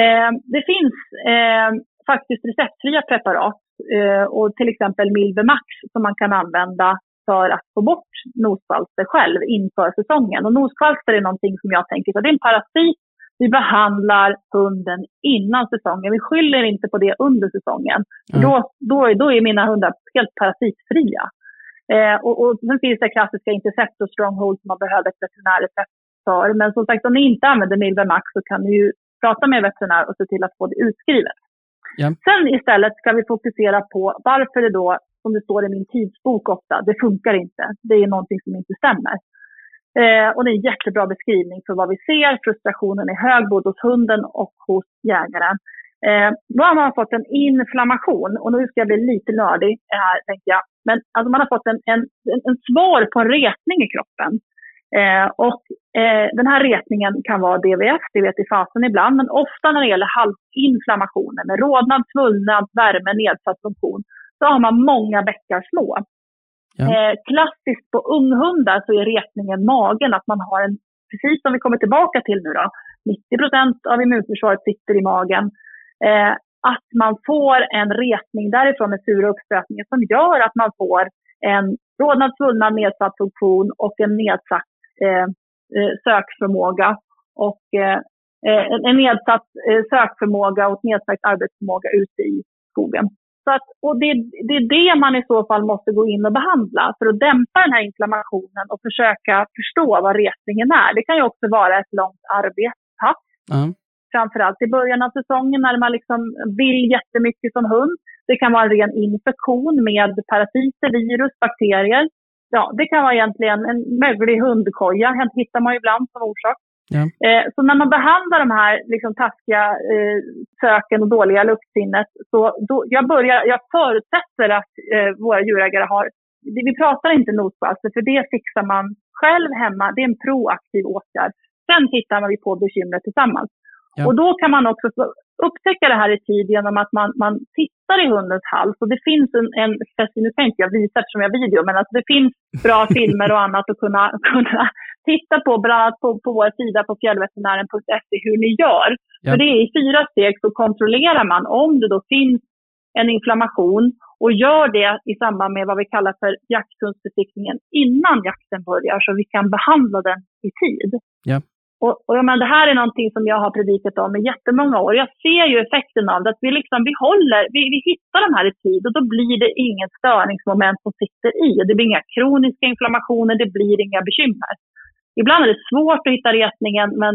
Eh, det finns eh, faktiskt receptfria preparat eh, och till exempel Milbemax som man kan använda för att få bort noskvalster själv inför säsongen. Och noskvalster är någonting som jag tänker så det är en parasit. Vi behandlar hunden innan säsongen. Vi skyller inte på det under säsongen. Mm. Då, då, då är mina hundar helt parasitfria. Eh, och, och sen finns det klassiska Interceptor Stronghold som man behöver ett veterinärrecept för. Men som sagt, om ni inte använder Milbemax så kan ni ju prata med veterinär och se till att få det utskrivet. Ja. Sen istället ska vi fokusera på varför det då, som det står i min tidsbok ofta, det funkar inte. Det är någonting som inte stämmer. Eh, och det är en jättebra beskrivning för vad vi ser. Frustrationen är hög både hos hunden och hos jägaren. Eh, då har man fått en inflammation och nu ska jag bli lite nördig här tänker jag. Men alltså man har fått en, en, en, en svar på en retning i kroppen. Eh, och eh, den här retningen kan vara DVF, det vet i fasen ibland, men ofta när det gäller halsinflammationer med rodnad, svullnad, värme, nedsatt funktion, så har man många bäckar små. Ja. Eh, klassiskt på unghundar så är retningen magen, att man har en, precis som vi kommer tillbaka till nu då, 90 procent av immunförsvaret sitter i magen. Eh, att man får en retning därifrån med sura uppstötningar som gör att man får en rodnad, svullnad, nedsatt funktion och en nedsatt eh, eh, sökförmåga och eh, eh, en- nedsatt sökförmåga och nedsatt arbetsförmåga ute i skogen. Så att, och det, det är det man i så fall måste gå in och behandla för att dämpa den här inflammationen och försöka förstå vad retningen är. Det kan ju också vara ett långt arbetspass Ja. framförallt i början av säsongen när man liksom vill jättemycket som hund. Det kan vara en ren infektion med parasiter, virus, bakterier. Ja, det kan vara egentligen en möglig hundkoja, det hittar man ju ibland som orsak. Ja. Eh, så när man behandlar de här liksom, taskiga eh, söken och dåliga luktsinnet, så då, jag, börjar, jag förutsätter att eh, våra djurägare har, vi pratar inte noskvalster, för det fixar man själv hemma. Det är en proaktiv åtgärd. Sen tittar vi på bekymret tillsammans. Ja. Och då kan man också upptäcka det här i tid genom att man, man tittar i hundens hals. Och det finns en, en nu kan inte jag visa eftersom jag har video, men alltså det finns bra filmer och annat att kunna, kunna titta på, bland annat på, på vår sida på fjällveterinären.se hur ni gör. Ja. För det är i fyra steg så kontrollerar man om det då finns en inflammation och gör det i samband med vad vi kallar för jakthundsbesiktningen innan jakten börjar så vi kan behandla den i tid. Ja. Och, och jag menar, det här är någonting som jag har predikat om i jättemånga år. Jag ser ju effekten av det, att vi, liksom, vi, håller, vi, vi hittar de här i tid och då blir det inget störningsmoment som sitter i. Det blir inga kroniska inflammationer, det blir inga bekymmer. Ibland är det svårt att hitta retningen, men,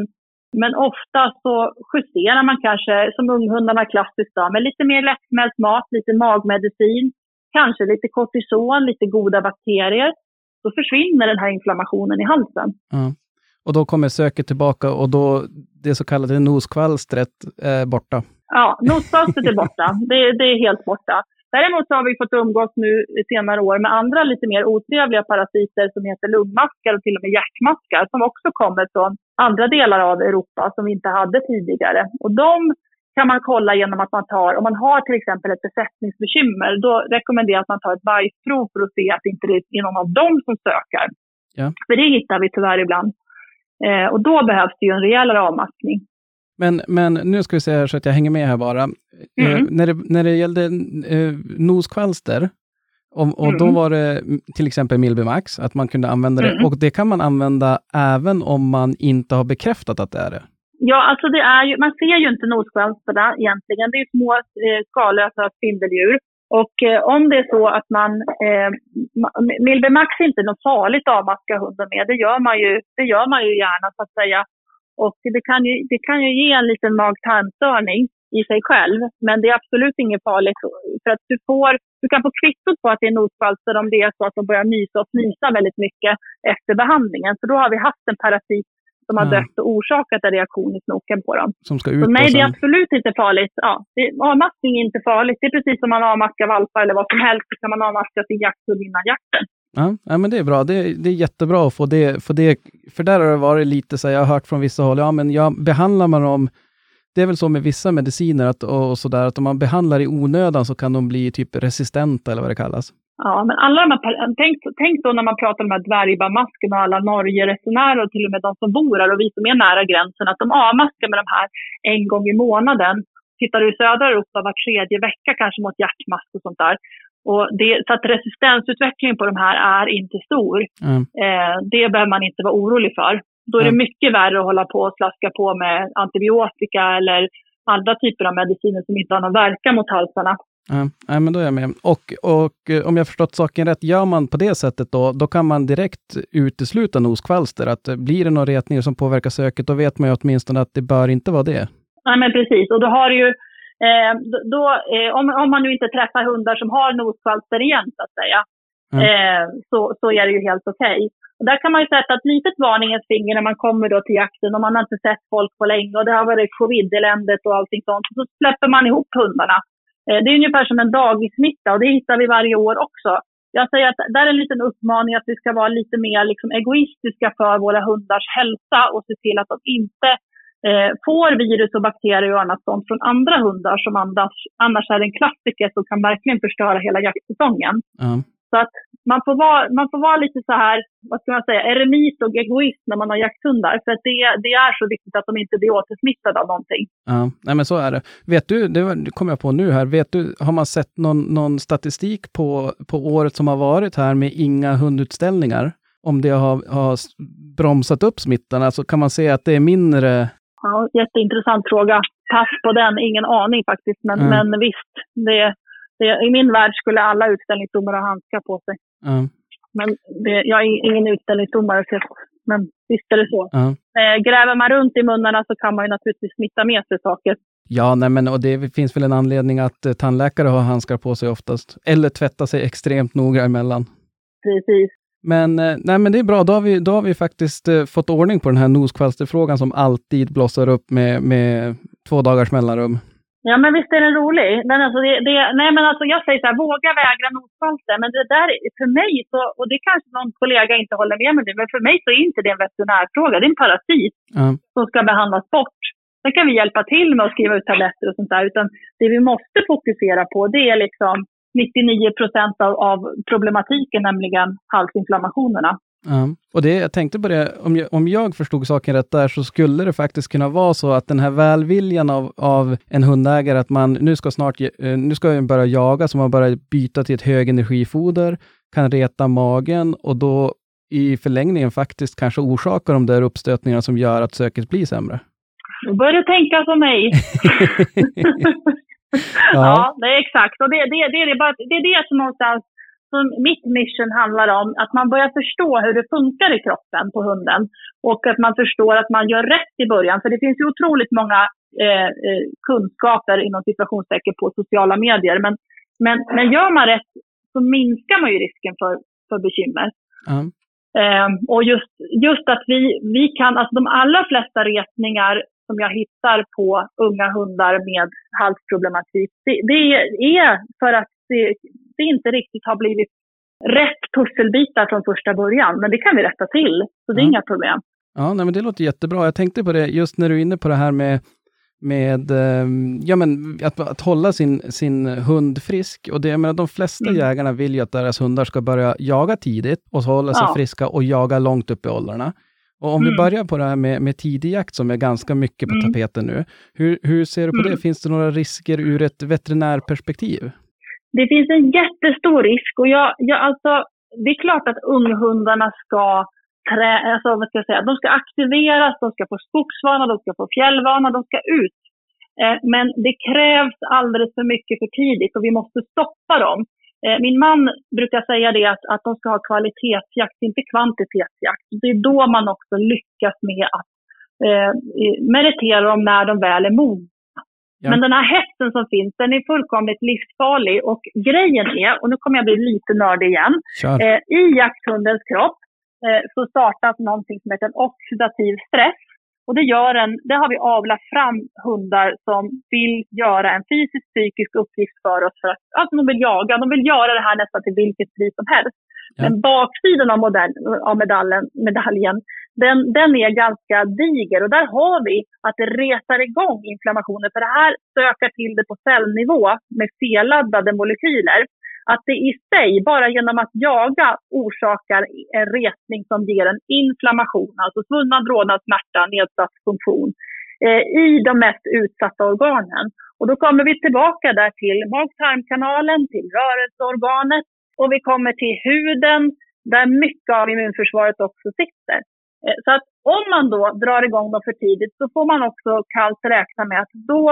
men ofta så justerar man kanske, som unghundarna klassiskt, då, med lite mer lättsmält mat, lite magmedicin, kanske lite kortison, lite goda bakterier. Då försvinner den här inflammationen i halsen. Mm. Och då kommer söket tillbaka och då det så kallade noskvalstret är borta. Ja, noskvalstret är borta. Det, det är helt borta. Däremot så har vi fått umgås nu i senare år med andra lite mer otrevliga parasiter som heter lungmaskar och till och med hjärtmaskar som också kommer från andra delar av Europa som vi inte hade tidigare. Och de kan man kolla genom att man tar, om man har till exempel ett besättningsbekymmer, då rekommenderar jag att man tar ett bajsprov för att se att inte det är någon av dem som söker. Ja. För det hittar vi tyvärr ibland. Eh, och då behövs det ju en rejälare avmaskning. Men, men nu ska vi se här så att jag hänger med här bara. Eh, Mm. när, det, när det gällde eh, noskvalster, och, och då Mm. var det till exempel Milbemax, att man kunde använda det. Mm. Och det kan man använda även om man inte har bekräftat att det är det. Ja, alltså det är ju, man ser ju inte noskvalsterna egentligen. Det är små eh, skallösa spindeldjur. Och eh, om det är så att man... Eh, Milbemax är inte något farligt att avmaska hunden med. Det gör man ju, det gör man ju gärna så att säga. Och det kan ju, det kan ju ge en liten mag-tarmstörning i sig själv. Men det är absolut inget farligt. För att du, får, du kan få kvittot på att det är noskvalster om det är så att de börjar nysa och fnysa väldigt mycket efter behandlingen. För då har vi haft en parasit som har Ja. dött och orsakat en reaktion i snoken på dem. Som ska ut Så nej, det är absolut inte farligt. Ja, det, avmaskning är inte farligt. Det är precis som man avmaskar valpar eller vad som helst. Så kan man avmaska sin jakthund innan jakten. ja, ja, men det är bra. Det, det är jättebra att få det, få det. För där har det varit lite så här, jag har hört från vissa håll, ja men jag behandlar man dem det är väl så med vissa mediciner att, och sådär, att om man behandlar i onödan så kan de bli typ resistenta eller vad det kallas. Ja, men alla de här, tänk, tänk då när man pratar om de här dvärgbandmaskerna och alla Norge-resenärer och till och med de som bor här och vi som är nära gränsen, att de avmaskar med de här en gång i månaden. Tittar du i södra Europa var tredje vecka kanske mot hjärtmask och sånt där. Och det, så att resistensutvecklingen på de här är inte stor. Ja. Eh, det behöver man inte vara orolig för. Då är det mycket värre att hålla på och slaska på med antibiotika eller andra typer av mediciner som inte har någon verkan mot halsarna. Ja, nej, men då är jag med. Och, och eh, om jag förstått saken rätt, gör man på det sättet då, då kan man direkt utesluta noskvalster. Att eh, blir det några retningar som påverkar söket, då vet man ju åtminstone att det bör inte vara det. Nej, men precis. Och då har ju, eh, då- eh, om, om man nu inte träffar hundar som har noskvalster igen, så att säga, Mm. eh, så, så är det ju helt okej. Och där kan man ju sätta ett litet varningens finger när man kommer då till jakten och man har inte sett folk på länge och det har varit covid-eländet och allting sånt. Så släpper man ihop hundarna. Eh, det är ungefär som en dagissmitta och det hittar vi varje år också. Jag säger att där är en liten uppmaning att vi ska vara lite mer liksom egoistiska för våra hundars hälsa och se till att de inte eh, får virus och bakterier och annat sånt från andra hundar som annars, annars är en klassiker som kan verkligen förstöra hela jaktsäsongen. Mm. Så att man får, vara, man får vara lite så här, vad ska man säga, eremit och egoist när man har jakthundar. För att det, det är så viktigt att de inte blir återsmittade av någonting. Ja, nej men så är det. Vet du, det kom jag på nu här, vet du, har man sett någon, någon statistik på, på året som har varit här med inga hundutställningar? Om det har, har bromsat upp smittan, alltså kan man se att det är mindre Ja, jätteintressant fråga. Pass på den, ingen aning faktiskt. Men, Mm. men visst, det, i min värld skulle alla utställningsdomare ha handskar på sig. Ja, Men det, jag är ingen utställningsdomare, så, men visst är det så. ja. Eh, gräver man runt i munnarna så kan man ju naturligtvis smitta med sig saker. Ja, nej men och det finns väl en anledning att eh, tandläkare har handskar på sig oftast. Eller tvätta sig extremt noga emellan. Precis. Men, eh, nej, men det är bra, då har vi, då har vi faktiskt eh, fått ordning på den här noskvalsterfrågan som alltid blossar upp med, med två dagars mellanrum. Ja, men visst är den rolig. Men alltså det, det, nej, men alltså jag säger så här, våga vägra noskvalster. Men det där, är- för mig, så, och det kanske någon kollega inte håller med mig nu, men för mig så är inte det en veterinärfråga. Det är en parasit Ja, som ska behandlas bort. Sen kan vi hjälpa till med att skriva ut tabletter och sånt där. Utan det vi måste fokusera på, det är liksom 99 procent av, av problematiken, nämligen halsinflammationerna. Ja. Och det, jag tänkte på det, om jag, om jag förstod saken rätt där, så skulle det faktiskt kunna vara så att den här välviljan av, av en hundägare, att man nu ska snart, eh, nu ska den börja jaga, så man börjar byta till ett högenergifoder, kan reta magen och då i förlängningen faktiskt kanske orsakar de där uppstötningarna som gör att söket blir sämre. Nu börjar du tänka som mig. Ja, det är exakt. Och det, det, det, är bara, det är det som någonstans som mitt mission handlar om. Att man börjar förstå hur det funkar i kroppen på hunden. Och att man förstår att man gör rätt i början. För det finns ju otroligt många eh, eh, kunskaper inom situationstecken på sociala medier. Men, men, men gör man rätt så minskar man ju risken för, för bekymmer. Ja. Ehm, och just, just att vi, vi kan, alltså de allra flesta retningar som jag hittar på unga hundar med halsproblematik, det, det är för att det, det inte riktigt har blivit rätt pusselbitar från första början. Men det kan vi rätta till, så det är Mm. inga problem. Ja, nej, men det låter jättebra. Jag tänkte på det just när du är inne på det här med, med ehm, ja, men att, att hålla sin, sin hund frisk. Och det, jag menar, de flesta Mm. jägarna vill ju att deras hundar ska börja jaga tidigt och hålla sig Ja. friska och jaga långt upp i åldrarna. Och om vi Mm. börjar på det här med, med tidig jakt som är ganska mycket på Mm. tapeten nu. Hur, hur ser du på Mm. det? Finns det några risker ur ett veterinärperspektiv? Det finns en jättestor risk och jag, jag alltså, det är klart att unghundarna ska trä, alltså, vad ska jag säga, de ska aktiveras, de ska få skogsvana, de ska få fjällvana, de ska ut. Eh, men det krävs alldeles för mycket för tidigt och vi måste stoppa dem. Eh, min man brukar säga det att, att de ska ha kvalitetsjakt, inte kvantitetsjakt. Det är då man också lyckas med att eh, meritera dem när de väl är mogna. Ja. Men den här hetsen som finns, den är fullkomligt livsfarlig. Och grejen är, och nu kommer jag bli lite nördig igen, eh, i jakthundens kropp eh, så startas någonting som heter oxidativ stress. Och det, gör en, det har vi avlat fram hundar som vill göra en fysisk psykisk uppgift för oss. För att, alltså de vill jaga, de vill göra det här nästan till vilket pris som helst. Ja. Men baksidan av, modell, av medaljen, medaljen den, den är ganska diger. Och där har vi att det retar igång inflammationer. För det här stökar till det på cellnivå med felladdade molekyler att det i sig, bara genom att jaga, orsakar en retning som ger en inflammation, alltså svullnad, rodnad, smärta, nedsatt funktion eh, i de mest utsatta organen. Och då kommer vi tillbaka där till mag-tarmkanalen, till rörelseorganet och vi kommer till huden där mycket av immunförsvaret också sitter. Eh, Så att om man då drar igång dem för tidigt så får man också kallt räkna med att då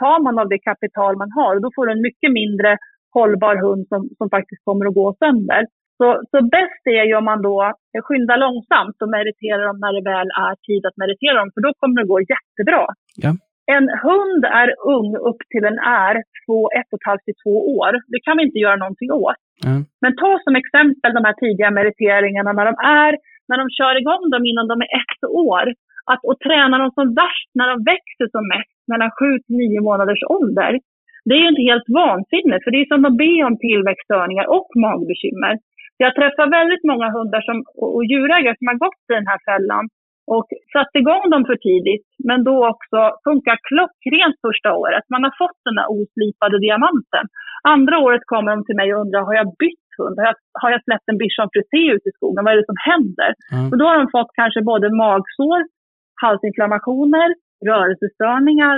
tar man av det kapital man har och då får du en mycket mindre hållbar hund som, som faktiskt kommer att gå sönder. Så, så bäst är ju om man då skyndar långsamt och meriterar dem när det väl är tid att meritera dem, för då kommer det gå jättebra. Ja. En hund är ung upp till den är två, ett och ett halvt till två år. Det kan vi inte göra någonting åt. Men ta som exempel de här tidiga meriteringarna när de är, när de kör igång dem innan de är ett år. Att, och träna dem som värst när de växer som mest, mellan sju till nio månaders ålder. Det är ju inte helt vansinnigt, för det är som att be om tillväxtstörningar och magbekymmer. Jag träffar väldigt många hundar som, och, och djurägare som har gått i den här fällan och satt igång dem för tidigt, men då också funkar klockrent första året. Man har fått den där oslipade diamanten. Andra året kommer de till mig och undrar, har jag bytt hund? Har jag, har jag släppt en bichon frisé ut i skogen? Vad är det som händer? Ja. Och då har de fått kanske både magsår, halsinflammationer, rörelsestörningar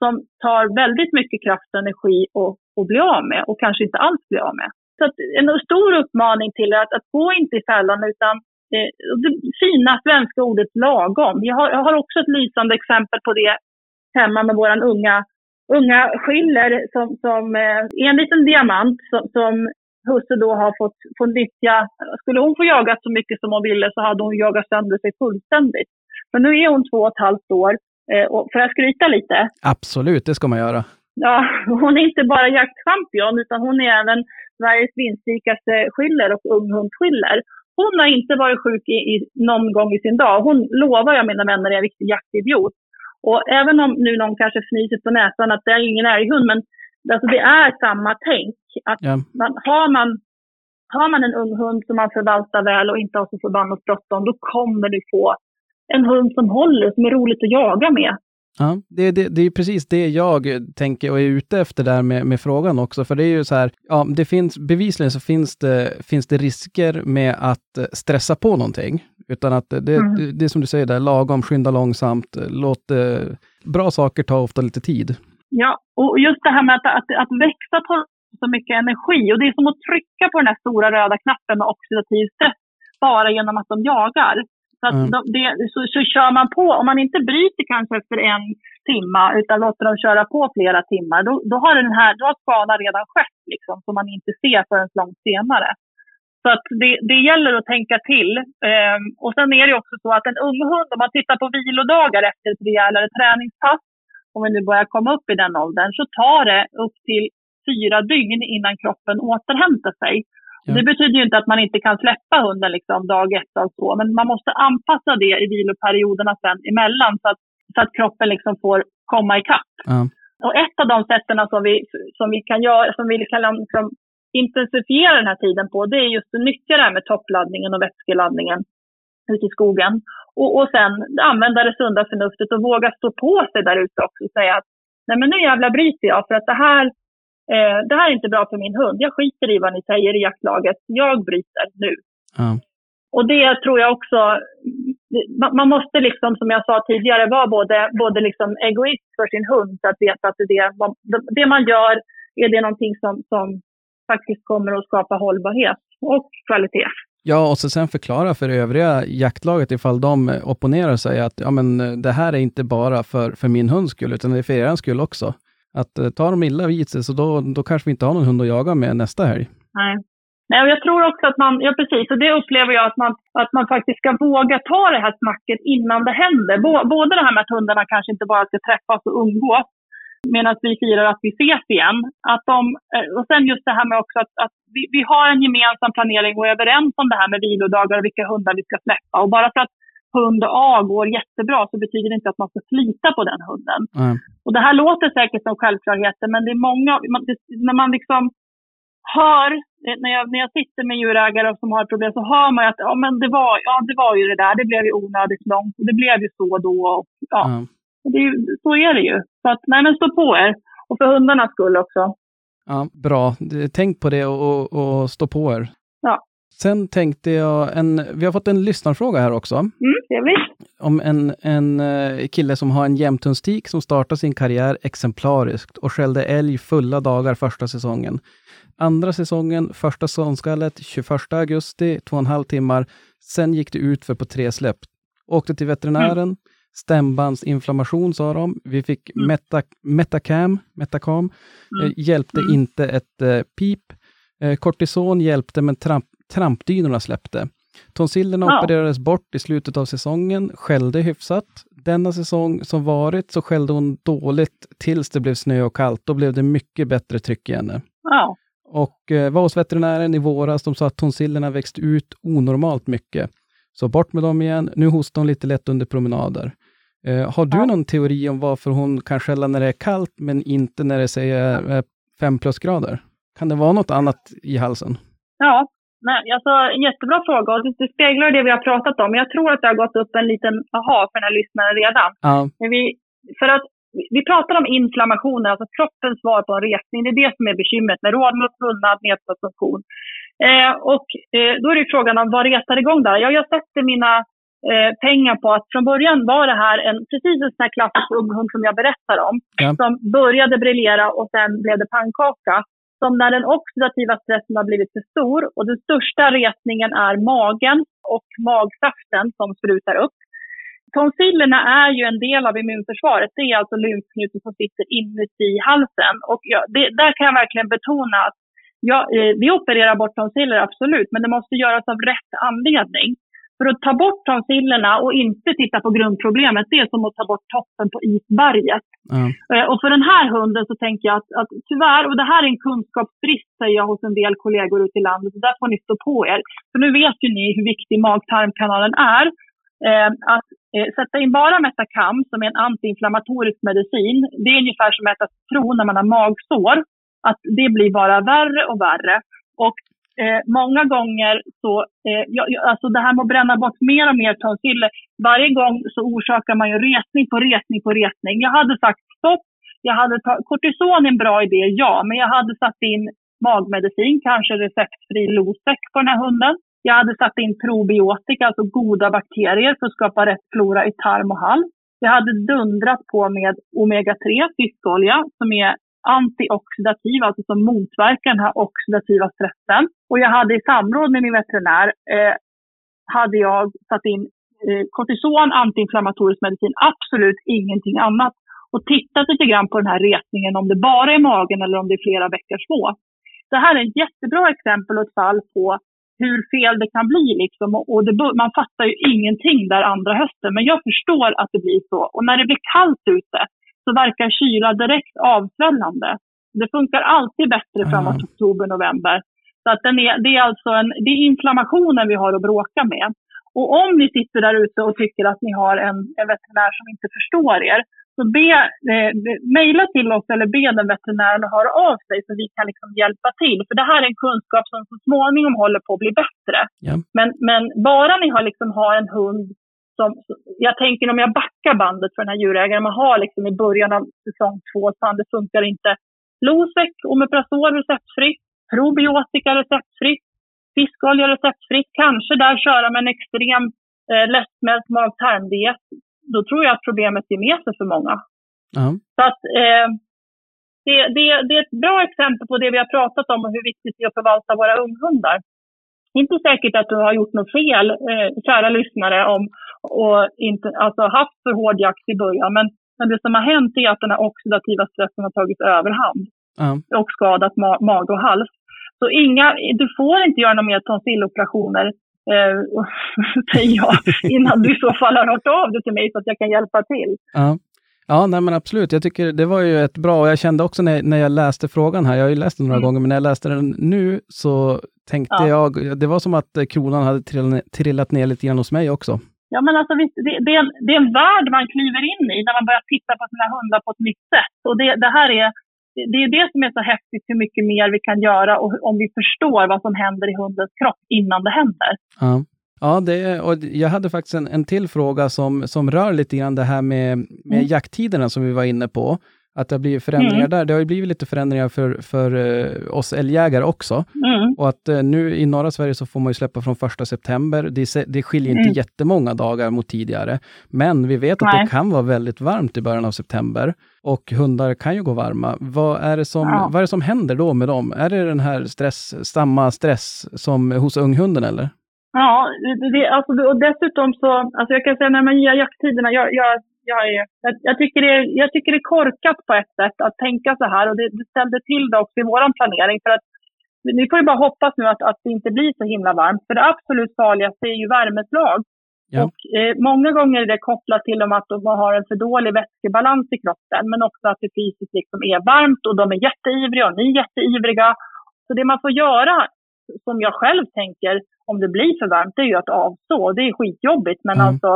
som tar väldigt mycket kraft och energi att, att bli av med och kanske inte alls bli av med. Så en stor uppmaning till er att, att gå inte i fällan utan det fina svenska ordet lagom. Jag har, jag har också ett lysande exempel på det hemma med våran unga, unga skiller som, som eh, är en liten diamant som, som husse då har fått, fått nyttja. Skulle hon få jaga så mycket som hon ville så hade hon jagat sönder sig fullständigt. Men nu är hon två och ett halvt år. Eh, och för att skryta lite, Absolut, det ska man göra. Ja, hon är inte bara jaktchampion utan hon är även Sveriges vinstrikaste skiller och unghundsskiller. Hon har inte varit sjuk i, i, någon gång i sin dag. Hon lovar jag mina vänner är en riktig jaktidiot. Och även om nu någon kanske fnyser på näsan att det är ingen älghund, men alltså det är samma tänk. Att Ja. man, har, man, har man en ung hund som man förvaltar väl och inte har så förbannat bråttom, då kommer du få en hund som håller, som är roligt att jaga med. Ja, det, det, det är precis det jag tänker och är ute efter där med, med frågan också. För det är ju så här, ja, det finns, bevisligen så finns det, finns det risker med att eh, stressa på någonting. Utan att det, Mm. det, det är som du säger där, lagom, skynda långsamt, låt eh, bra saker ta ofta lite tid. Ja, och just det här med att, att, att växa tar så mycket energi. Och det är som att trycka på den här stora röda knappen med oxidativ stress bara genom att de jagar. Så, Mm. de, det, så, så kör man på, om man inte bryter kanske efter en timma utan låter dem köra på flera timmar, då, då har den här, då har skadan redan skett liksom, som man inte ser förrän långt senare. Så att det, det gäller att tänka till. Ehm, och sen är det också så att en ung hund, om man tittar på vilodagar efter ett rejälare träningspass, om vi nu börjar komma upp i den åldern, så tar det upp till fyra dygn innan kroppen återhämtar sig. Ja. Det betyder ju inte att man inte kan släppa hunden liksom dag ett, dag två, men man måste anpassa det i viloperioderna sen emellan så att, så att kroppen liksom får komma ikapp. Ja. Och ett av de sätten som vi, som vi kan göra, som vi kan liksom intensifiera den här tiden på, det är just att nyttja det här med toppladdningen och vätskeladdningen ute i skogen. Och, och sen använda det sunda förnuftet och våga stå på sig där ute också och säga att nej men nu jävlar bryter jag för att det här, eh, det här är inte bra för min hund. Jag skiter i vad ni säger i jaktlaget. Jag bryter nu. Ja. Och det tror jag också, man, måste liksom som jag sa tidigare vara både, både liksom egoist för sin hund för att veta att det, det man gör är det någonting som, som faktiskt kommer att skapa hållbarhet och kvalitet. Ja, och så sen förklara för övriga jaktlaget ifall de opponerar sig att ja, men det här är inte bara för, för min hunds skull, utan det är för er skull också. Att eh, tar de illa vid sig, så då, då kanske vi inte har någon hund att jaga med nästa helg. Nej. Nej, och jag tror också att man, ja precis, och det upplever jag att man, att man faktiskt ska våga ta det här snacket innan det händer. Både det här med att hundarna kanske inte bara ska träffas och umgås, medan vi firar att vi ses igen. Att de, eh, och sen just det här med också att, att vi, vi har en gemensam planering och är överens om det här med vilodagar och vilka hundar vi ska släppa. Och bara för att hund A går jättebra så betyder det inte att man ska slita på den hunden. Mm. Och det här låter säkert som självklarheter, men det är många, man, det, när man liksom hör, eh, när jag, när jag sitter med djurägare som har problem så hör man att ja, men det, var, ja, det var ju det där, det blev ju onödigt långt och det blev ju så då. Och, ja. Och Det så är det ju. Så att, nej men stå på er. Och för hundarnas skull också. Ja, bra. Tänk på det och, och, och stå på er. Sen tänkte jag, en, vi har fått en lyssnarfråga här också. Mm, trevligt. om en, en eh, kille som har en jämthundstik som startar sin karriär exemplariskt och skällde älg fulla dagar första säsongen. Andra säsongen, första säsongskallet, 21 augusti, två och en halv timmar. Sen gick det ut för på tre släpp. Åkte till veterinären, stämbandsinflammation sa de. Vi fick meta, Metacam, Metacam, eh, hjälpte inte ett eh, pip. Eh, kortison hjälpte, men tramp, trampdynorna släppte. Tonsillerna Ja. opererades bort i slutet av säsongen, skällde hyfsat. Denna säsong som varit så skällde hon dåligt tills det blev snö och kallt. Då blev det mycket bättre tryck i henne. Ja. Och eh, var hos veterinären i våras. De sa att tonsillerna växt ut onormalt mycket. Så bort med dem igen. Nu hostar hon lite lätt under promenader. Eh, har du Ja. någon teori om varför hon kan skälla när det är kallt, men inte när det säger eh, fem plusgrader? Kan det vara något annat i halsen? Ja, nej, alltså, en jättebra fråga och det, speglar det vi har pratat om. Jag tror att det har gått upp en liten aha för den här lyssnaren redan. Ja, Men vi, för att vi- pratar om inflammationer, alltså kroppens svar på en resning. Det är det som är bekymret med rådmus, svullnad, nedsatt funktion. Eh, och eh, då är det frågan om vad retar igång där? Ja, jag sätter mina eh, pengar på att från början var det här en, precis en sån här klassisk unghund som jag berättar om. Ja. Som började briljera och sen blev det pannkaka. Som när den oxidativa stressen har blivit för stor och den största retningen är magen och magsaften som sprutar upp. Tonsillerna är ju en del av immunförsvaret. Det är alltså lymfknuten som sitter inuti halsen. Och ja, det, där kan jag verkligen betona att ja, eh, vi opererar bort tonsiller, absolut, men det måste göras av rätt anledning. För att ta bort tonsillerna och inte titta på grundproblemet, det är som att ta bort toppen på isberget. Eh, Och för den här hunden så tänker jag att, att tyvärr, och det här är en kunskapsbrist säger jag hos en del kollegor ute i landet, och där får ni stå på er. För nu vet ju ni hur viktig mag-tarmkanalen är. Eh, att eh, sätta in bara Metacam, som är en antiinflammatorisk medicin, det är ungefär som att äta citron när man har magsår. Att det blir bara värre och värre. Och eh, många gånger så, eh, jag, alltså det här med att bränna bort mer och mer tonsiller, varje gång så orsakar man ju retning på retning på retning. Jag hade sagt stopp, jag hade ta- kortison är en bra idé, ja, men jag hade satt in magmedicin, kanske receptfri Losec på den här hunden. Jag hade satt in probiotika, alltså goda bakterier för att skapa rätt flora i tarm och hals. Jag hade dundrat på med omega-3, fiskolja, som är antioxidativ, alltså som motverkar den här oxidativa stressen. Och jag hade i samråd med min veterinär eh, hade jag satt in eh, kortison, antiinflammatorisk medicin, absolut ingenting annat. Och tittat lite grann på den här retningen, om det bara är magen eller om det är flera veckor små. Det här är ett jättebra exempel och ett fall på hur fel det kan bli. Liksom. Och det, man fattar ju ingenting där andra hösten, men jag förstår att det blir så. Och när det blir kallt ute så verkar kyla direkt avsvällande. Det funkar alltid bättre framåt Ah. oktober, november. Så att den är, det är alltså en, det är inflammationen vi har att bråka med. Och om ni sitter där ute och tycker att ni har en, en veterinär som inte förstår er, så be, eh, mejla till oss eller be den veterinären att höra av sig så vi kan liksom hjälpa till. För det här är en kunskap som så småningom håller på att bli bättre. Ja. Men, men bara ni har, liksom, har en hund som, jag tänker om jag backar bandet för den här djurägaren, man har liksom i början av säsong två, fan det funkar inte. Losec, Omeprazol receptfritt, probiotika receptfritt, fiskolja receptfritt, kanske där köra med en extrem eh, lättsmält mag-tarmdiet. Då tror jag att problemet ger med sig för många. Ja. Så att, eh, det, det, det är ett bra exempel på det vi har pratat om och hur viktigt det är att förvalta våra unghundar. Inte säkert att du har gjort något fel, eh, kära lyssnare, om och inte, alltså haft för hård jakt i början. Men, men det som har hänt är att den här oxidativa stressen har tagit överhand Ja. och skadat ma- mage och hals. Så inga, du får inte göra några mer tonsilloperationer, eh, säger jag, innan du i så fall har hört av dig till mig så att jag kan hjälpa till. Ja. Ja, nej men absolut. Jag tycker det var ju ett bra, och jag kände också när, när jag läste frågan här, jag har ju läst den några Mm. gånger, men när jag läste den nu så tänkte Ja. jag, det var som att eh, kronan hade trillat, ner lite grann hos mig också. Ja, men alltså, visst, det, det, är en, det är en värld man kliver in i när man börjar titta på sina hundar på ett nytt sätt. Och det, det här är det, är det som är så häftigt, hur mycket mer vi kan göra och om vi förstår vad som händer i hundens kropp innan det händer. Ja, ja det, och jag hade faktiskt en, en till fråga som, som rör lite grann det här med, med Mm. jakttiderna som vi var inne på. Att det har blivit förändringar Mm. där. Det har ju blivit lite förändringar för, för eh, oss älgjägare också. Mm. Och att eh, nu i norra Sverige så får man ju släppa från första september. Det, det skiljer inte Mm. jättemånga dagar mot tidigare. Men vi vet att Nej. det kan vara väldigt varmt i början av september. Och hundar kan ju gå varma. Vad är det som, Ja. vad är som händer då med dem? Är det den här stress, samma stress som hos unghunden eller? Ja, det, alltså, och dessutom så, alltså jag kan säga när man ger jakttiderna, jag, jag, jag, är, jag, jag, tycker det, är- jag tycker det är korkat på ett sätt att tänka så här och det, det ställde till det också i vår planering för att vi får ju bara hoppas nu att, att det inte blir så himla varmt. För det absolut farligaste är ju värmeslag. Ja. Och eh, många gånger är det kopplat till om att man har en för dålig vätskebalans i kroppen. Men också att det fysiskt liksom är varmt och de är jätteivriga och ni är jätteivriga. Så det man får göra, som jag själv tänker, om det blir för varmt, det är ju att avstå. Det är skitjobbigt. Men Mm. alltså,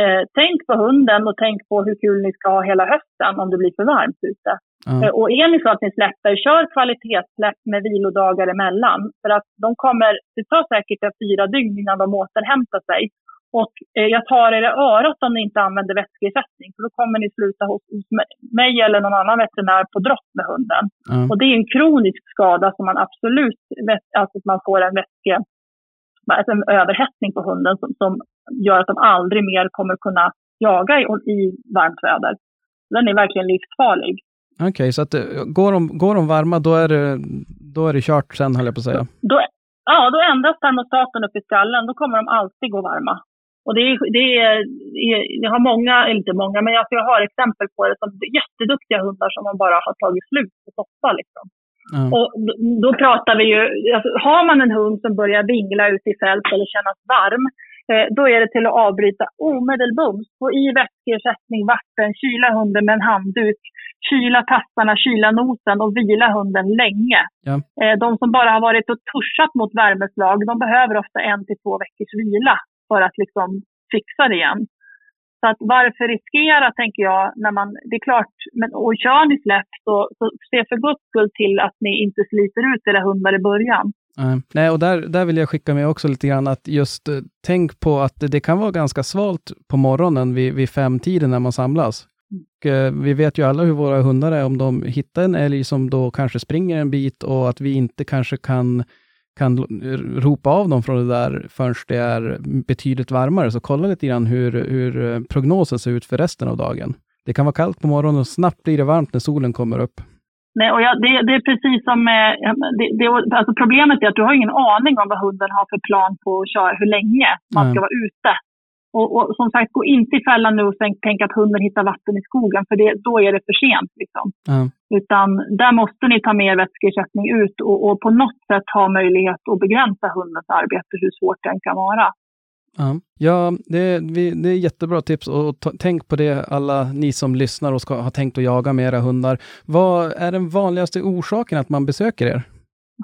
eh, tänk på hunden och tänk på hur kul ni ska ha hela hösten om det blir för varmt ute. Ja. Eh, Och är ni så att ni släpper, kör kvalitetssläpp med vilodagar emellan. För att de kommer, det tar säkert fyra dygn innan de återhämtar sig. Och eh, jag tar er i örat om ni inte använder vätskeersättning. För då kommer ni sluta hos, hos mig- eller någon annan veterinär på dropp med hunden. Ja. Och det är en kronisk skada som man absolut, alltså att man får en vätske, alltså en överhettning på hunden som, som gör att de aldrig mer kommer kunna jaga i, i varmt väder. Den är verkligen livsfarlig. Okej, så att eh, går de, går de varma då är, det, då är det kört sen höll jag på att säga. Då, ja, då ändras termostaten upp i skallen. Då kommer de alltid gå varma. Och det, är, det är, jag har många, eller inte många, men alltså jag har exempel på det som jätteduktiga hundar som man bara har tagit slut på soppa. Liksom. Ja. Och då, då pratar vi ju, alltså, har man en hund som börjar vingla ute i fält eller kännas varm, eh, då är det till att avbryta omedelbums. Få i vätskeersättning, vatten, kyla hunden med en handduk, kyla tassarna, kyla nosen och vila hunden länge. Ja. Eh, de som bara har varit och tuschat mot värmeslag, de behöver ofta en till två veckors vila för att liksom fixa det igen. Så att varför riskera, tänker jag, när man, det är klart, men, och kör ni släpp så, så se för guds skull till att ni inte sliter ut era hundar i början. Nej. Och där, där vill jag skicka med också lite grann att just eh, tänk på att det, det kan vara ganska svalt på morgonen vid, vid femtiden när man samlas. Och, eh, vi vet ju alla hur våra hundar är om de hittar en älg som då kanske springer en bit och att vi inte kanske kan, kan ropa av dem från det där förrän det är betydligt varmare. Så kolla lite grann hur, hur eh, prognosen ser ut för resten av dagen. Det kan vara kallt på morgonen och snabbt blir det varmt när solen kommer upp. Nej, och jag, det, det är precis som med, det, det, alltså problemet är att du har ingen aning om vad hunden har för plan på att köra, hur länge man ska Nej. vara ute. Och, och som sagt, gå inte i fällan nu och tänk, tänk att hunden hittar vatten i skogen, för det, då är det för sent. Liksom. Ja. Utan där måste ni ta med vätskeersättning ut och, och på något sätt ha möjlighet att begränsa hundens arbete, hur svårt det än kan vara. Ja, ja det, vi, det är jättebra tips och ta, tänk på det alla ni som lyssnar och ska ha tänkt att jaga med era hundar. Vad är den vanligaste orsaken att man besöker er?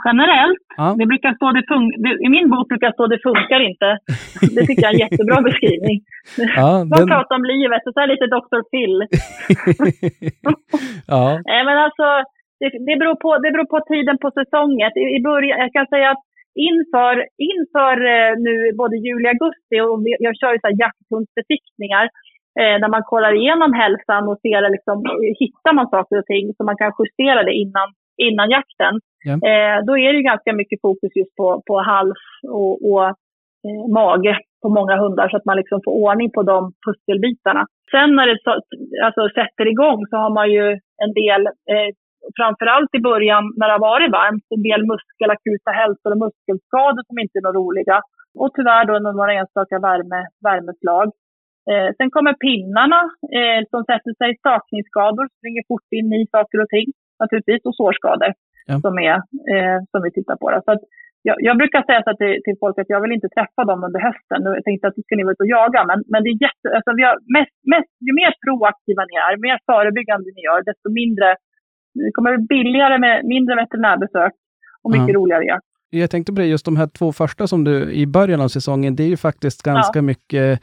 Generellt, Ja. det brukar stå det fun- det, i min bok brukar stå det funkar inte. Det tycker jag är en jättebra beskrivning. Ja, Man den, pratar om livet, och så är lite Dr. Phil. ja, men alltså, det, det, beror på, det beror på tiden på säsongen. I, i början, jag kan säga att inför, inför eh, nu både juli och augusti, och jag kör ju så här jakthundsbesiktningar, eh, där man kollar igenom hälsan och ser liksom, hittar man saker och ting så man kan justera det innan, innan jakten. Ja. Eh, då är det ganska mycket fokus just på, på hals och, och eh, mage på många hundar så att man liksom får ordning på de pusselbitarna. Sen när det så- alltså, sätter igång så har man ju en del, eh, framförallt i början när det har varit varmt, en del muskelakuta hälsor och muskelskador som inte är några roliga. Och tyvärr då några enstaka värme, värmeslag. Eh, sen kommer pinnarna eh, som sätter sig, stakningsskador, springer fort in i saker och ting naturligtvis, och sårskador Ja. som, är, eh, som vi tittar på. Då. Så att jag, jag brukar säga så till, till folk att jag vill inte träffa dem under hösten. Nu, Jag tänkte att ska ni vara ute och jaga, men, men det är jätte, alltså vi har mest, mest, ju mer proaktiva ni är, mer förebyggande ni gör, desto mindre, det kommer bli billigare med mindre veterinärbesök och mycket Ja. roligare jakt. Jag tänkte på det, just de här två första som du i början av säsongen, det är ju faktiskt ganska mycket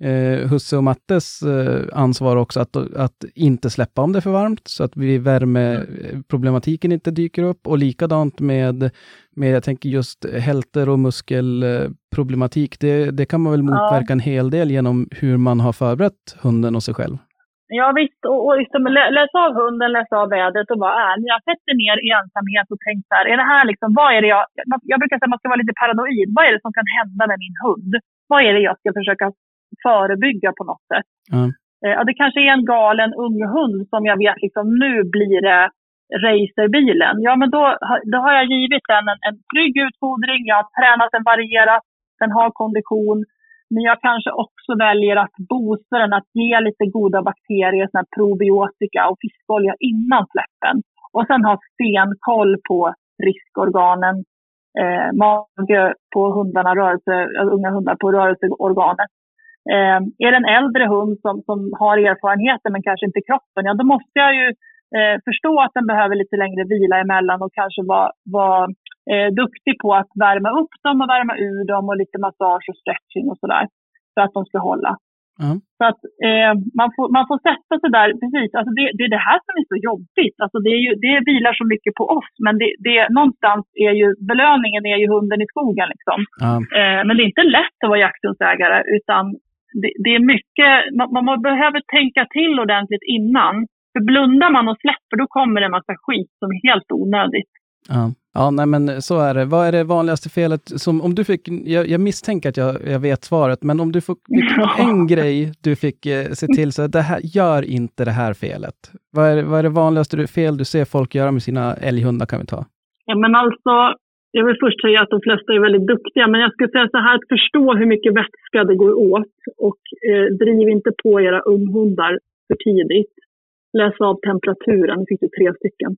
eh, Husse och Mattes eh, ansvar också att, att inte släppa om det är för varmt, så att vi värmeproblematiken inte dyker upp. Och likadant med, med jag tänker just hälter och muskelproblematik. Det, det kan man väl motverka en hel del genom hur man har förberett hunden och sig själv. Ja visst, och, och liksom lä- läsa av hunden, läsa av vädret och vara ärlig. Jag sätter ner i ensamhet och tänker så här, är det här liksom, vad är det jag, jag- brukar säga att man ska vara lite paranoid. Vad är det som kan hända med min hund? Vad är det jag ska försöka förebygga på något sätt? Ja. Eh, det kanske är en galen ung hund som jag vet liksom, nu blir det racerbilen. Ja, men då, då har jag givit den en, en trygg utfodring, jag har tränat den varierat, den har kondition. Men jag kanske också väljer att boosta den, att ge lite goda bakterier, såna här probiotika och fiskolja innan släppen. Och sen ha stenkoll på riskorganen, eh, mage på hundarna, rörelse, alltså unga hundar på rörelseorganet. Eh, är det en äldre hund som, som har erfarenheter men kanske inte kroppen, ja då måste jag ju eh, förstå att den behöver lite längre vila emellan och kanske vara vara, eh, duktig på att värma upp dem och värma ur dem och lite massage och stretching och sådär. För att de ska hålla. Ja. Så att eh, man, får, man får sätta sig där, precis. Alltså det, det är det här som är så jobbigt. Alltså det, är ju, det vilar så mycket på oss, men det, det, någonstans är ju belöningen är ju hunden i skogen. Liksom. Ja. Eh, men det är inte lätt att vara jakthundsägare, utan det, det är mycket, man, man behöver tänka till ordentligt innan. För blundar man och släpper, då kommer det en massa skit som är helt onödigt. Ja. ja, nej men så är det. Vad är det vanligaste felet som, om du fick, jag, jag misstänker att jag, jag vet svaret, men om du fick, fick en grej du fick eh, se till så det här, gör inte det här felet. Vad är, det- vad är det vanligaste du- fel du ser folk göra med sina älghundar kan vi ta? Ja, men alltså, jag vill först säga att de flesta är väldigt duktiga, men jag skulle säga så här, att förstå hur mycket vätska det går åt och eh, driv inte på era unghundar för tidigt. Läs av temperaturen, det finns ju tre stycken.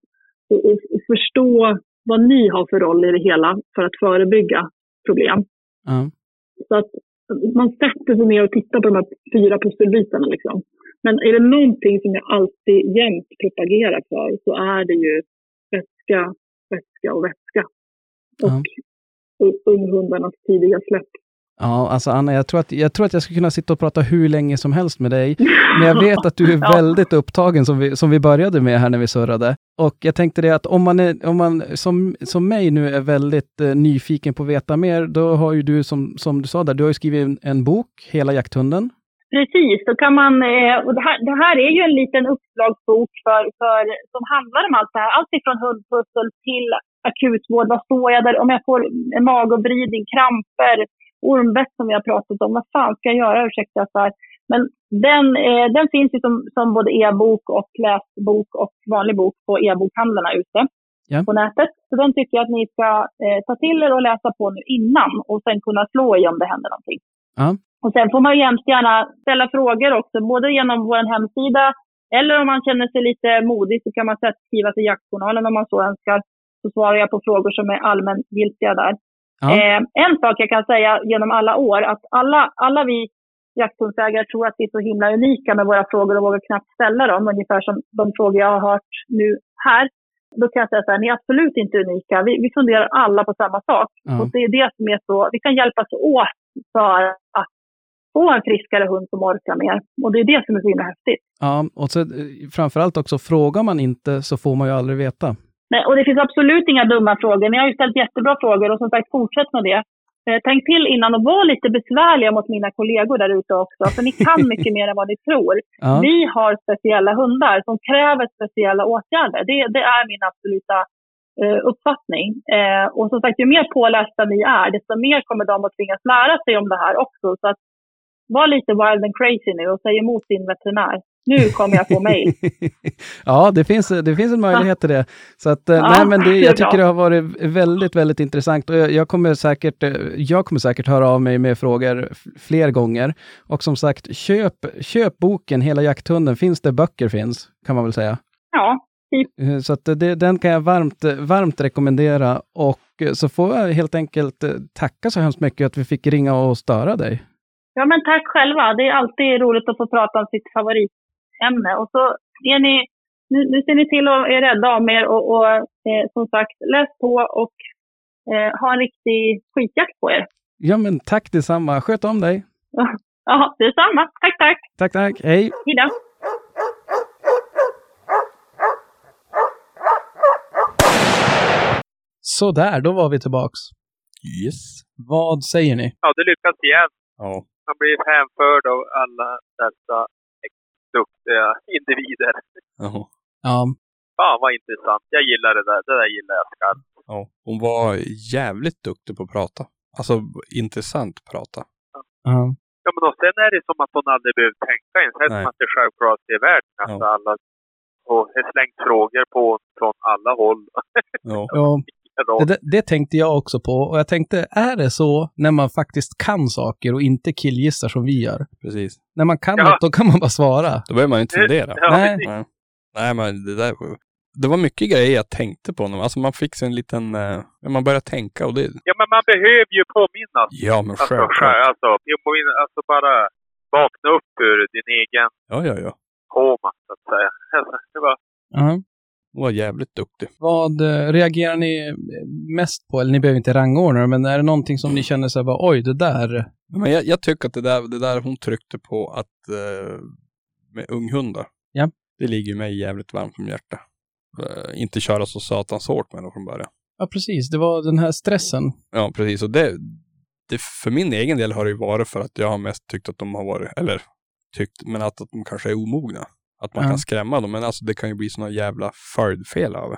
Och, och, och förstå vad ni har för roll i det hela för att förebygga problem. Ja. Så att man sätter sig ner och tittar på de här fyra pusselbitarna. Liksom. Men är det någonting som jag alltid jämt propagerar för så är det ju vätska, vätska och vätska. Och, och unghundarnas tidiga släpp. Ja, alltså Anna, jag tror, att, jag tror att jag skulle kunna sitta och prata hur länge som helst med dig. Men jag vet att du är Ja. väldigt upptagen som vi, som vi började med här när vi surrade. Och jag tänkte det att om man, är, om man som, som mig nu är väldigt eh, nyfiken på att veta mer, då har ju du som, som du sa där, du har ju skrivit en, en bok, Hela jakthunden. Precis, då kan man, eh, och det här, det här är ju en liten uppslagsbok för, för, som handlar om allt det här. Allt ifrån hundpussel till akutvård. Vad står jag där? Om jag får en magavridning, kramper, ormbett som vi har pratat om. Vad fan ska jag göra? Ursäkta för. Men den, eh, den finns ju som, som både e-bok och läsbok och vanlig bok på e-bokhandlarna ute Ja. på nätet. Så den tycker jag att ni ska eh, ta till er och läsa på nu innan och sen kunna slå i om det händer någonting. Ja. Och sen får man ju jämt gärna ställa frågor också, både genom vår hemsida eller om man känner sig lite modig så kan man skriva till Jaktjournalen om man så önskar. Så svarar jag på frågor som är allmängiltiga där. Ja. Eh, en sak jag kan säga genom alla år, att alla, alla vi jakthundsägare tror att vi är så himla unika med våra frågor och vågar knappt ställa dem, ungefär som de frågor jag har hört nu här. Då kan jag säga så här, ni är absolut inte unika. Vi, vi funderar alla på samma sak. Ja. Och det är det som är så, vi kan hjälpas åt för att få en friskare hund som orkar mer. Och det är det som är så himla häftigt. Ja, och så, eh, framförallt också, frågar man inte så får man ju aldrig veta. Nej, och det finns absolut inga dumma frågor. Ni har ju ställt jättebra frågor och som sagt, fortsätt med det. Eh, tänk till innan och var lite besvärliga mot mina kollegor där ute också, för ni kan mycket mer än vad ni tror. Ja. Vi har speciella hundar som kräver speciella åtgärder. Det, det är min absoluta eh, uppfattning. Eh, och som sagt, ju mer pålästa ni är, desto mer kommer de att tvingas lära sig om det här också. Så att var lite wild and crazy nu och säg emot din veterinär. Nu kommer jag få mejl. ja, det finns, det finns en möjlighet till det. Så att, eh, Ja, nej, men det, jag tycker det har varit väldigt, väldigt intressant och jag, jag, kommer säkert, eh, jag kommer säkert höra av mig med frågor fler gånger. Och som sagt, köp, köp boken Hela jakthunden. Finns det böcker finns, kan man väl säga. Ja, Eh, Så det, den kan jag varmt, eh, varmt rekommendera och eh, så får jag helt enkelt eh, tacka så hemskt mycket att vi fick ringa och störa dig. Ja, men tack själva. Det är alltid roligt att få prata om sitt favoritämne. Och så är ni, nu, nu ser ni till att är rädda om er och, och eh, som sagt, läs på och eh, ha en riktig skitjakt på er. Ja men tack detsamma, sköt om dig. Ja, detsamma. Tack, tack. Tack, tack, hej. Hej då. Så där, då var vi tillbaks. Yes. Vad säger ni? Ja, det lyckas igen. Ja. Man blir hänförd av alla dessa duktiga individer. Jaha. Ja, Fan vad intressant. Jag gillar det där. Det där gillar jag skarpt. Ja. Hon var jävligt duktig på att prata. Alltså intressant prata. ja. Ja, men och sen är det som att hon aldrig behöver tänka ens. Det är som att det är självklart i världen. Alltså Ja. alla och det slängs frågor på från alla håll. Ja. ja det, det- det tänkte jag också på och jag tänkte, är det så när man faktiskt kan saker och inte killgissar som vi gör? Precis. När man kan Ja. något, då kan man bara svara. Då behöver man inte fundera. Ja, Nej. Nej. Nej, men det där var- det var mycket grejer jag tänkte på. Alltså man fick sig en liten, eh, man började tänka och det, Ja, men man behöver ju påminnas. ja men Alltså, självklart. själv, alltså, påminner- alltså bara vakna upp ur din egen Ja, ja, ja. koma, så att säga. Alltså, det var, Ja. Hon var jävligt duktig. Vad eh, reagerar ni mest på? Eller ni behöver inte rangordna men är det någonting som ni känner så här, bara, oj, det där. Men jag, jag tycker att det där, det där hon tryckte på att eh, med unghundar. Ja. Det ligger mig jävligt varmt om hjärtat. Eh, inte köra så satans hårt med dem från början. Ja, precis. Det var den här stressen. Ja, precis. Och det, det, för min egen del har det ju varit för att jag har mest tyckt att de har varit, eller tyckt, men att, att de kanske är omogna. Att man Ja. kan skrämma dem, men alltså det kan ju bli såna jävla följdfel av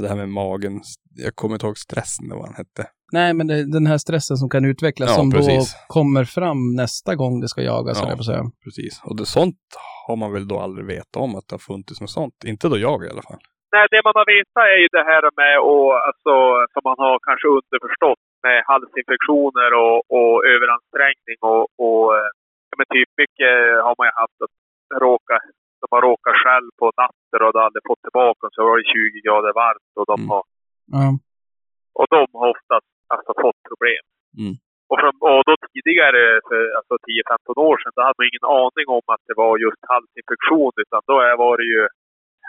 det. Här med magen, jag kommer inte ihåg stressen, det vad han hette. Nej, men det, den här stressen som kan utvecklas Ja, som precis. då kommer fram nästa gång det ska jagas, Ja. på säga. Precis. Och det, sånt har man väl då aldrig vetat om att det har funnits något sånt. Inte då jag i alla fall. Nej, det man har vetat är ju det här med och alltså, som man har kanske underförstått med halsinfektioner och, och överansträngning och, och eh, ja, men typ mycket har man ju haft att råka, de har råkat själv på natten och de har aldrig fått tillbaka och så var det 20 grader varmt och de Mm. har, Ja. och de har oftast alltså, fått problem. Mm. Och, från, och då tidigare, för alltså 10-15 år sedan, då hade man ingen aning om att det var just halsinfektion utan då var det ju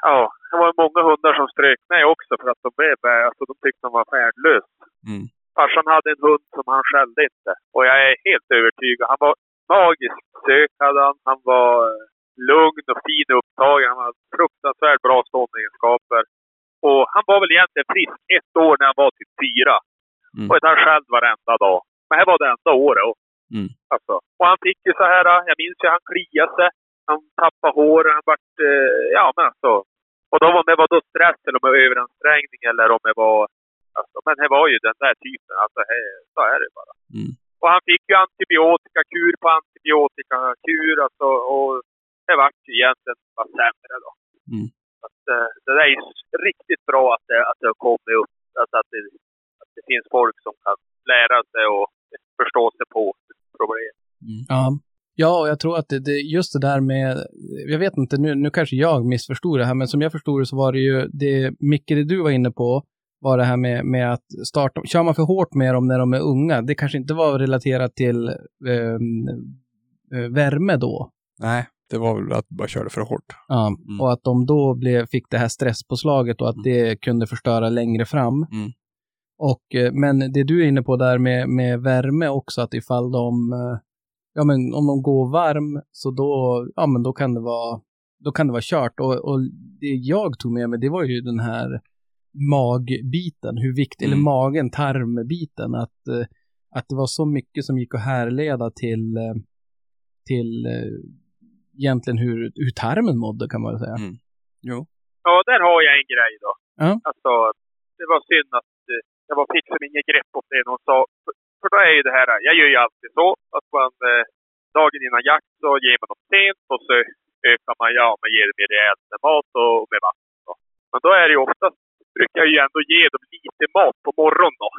Ja, det var många hundar som strök mig också för att de blev, alltså de tyckte de var värdelös. Mm. Farsan hade en hund som han skällde inte. Och jag är helt övertygad. Han var magiskt sök hade han. Han var lugn och fin upptagen. Han hade fruktansvärt bra ståndegenskaper. Och han var väl egentligen frisk ett år när han var typ fyra. Mm. Och han själv varenda dag. Men här var det enda året. Och, Mm. alltså. och han fick ju så här, jag minns ju han kliade sig. Han tappade hår, han vart, eh, ja men alltså. Och då om det var då stress eller om det var överansträngning eller om det var, alltså, men det var ju den där typen, alltså här, så är det bara. Mm. Och han fick ju antibiotikakur på antibiotikakur alltså, och det vart egentligen bara sämre då. Mm. Att, eh, det där är ju riktigt bra att det, att det har kommit upp, alltså att det, att det finns folk som kan lära sig och förstå sig på problem. Ja. Ja, och jag tror att det, det, just det där med, jag vet inte, nu, nu kanske jag missförstod det här, men som jag förstod det så var det ju, det Micke, det du var inne på, var det här med, med att starta, kör man för hårt med dem när de är unga, det kanske inte var relaterat till ehm, eh, värme då. Nej, det var väl att bara körde för hårt. Ja, Mm. och att de då blev, fick det här stresspåslaget och att det kunde förstöra längre fram. Mm. Och, eh, men det du är inne på där med, med värme också, att ifall de, eh, ja men om de går varm, så då, ja men då kan det vara, då kan det vara kört. Och, och det jag tog med mig, det var ju den här magbiten, hur viktig, Mm. eller magen, tarmbiten, att, eh, att det var så mycket som gick att härleda till, till egentligen hur, hur tarmen mådde kan man väl säga. Mm. Jo. Ja, där har jag en grej då. Ja. Alltså, det var synd att eh, jag var fick som inget grepp om det. Hon sa, för, för då är ju det här, jag gör ju alltid så att man eh, dagen innan jakt så ger man dem sent och så ökar man, ja, man ger dem mer rejält med mat och med vatten. Då. Men då är det ju oftast, brukar jag ju ändå ge dem lite mat på morgonen då.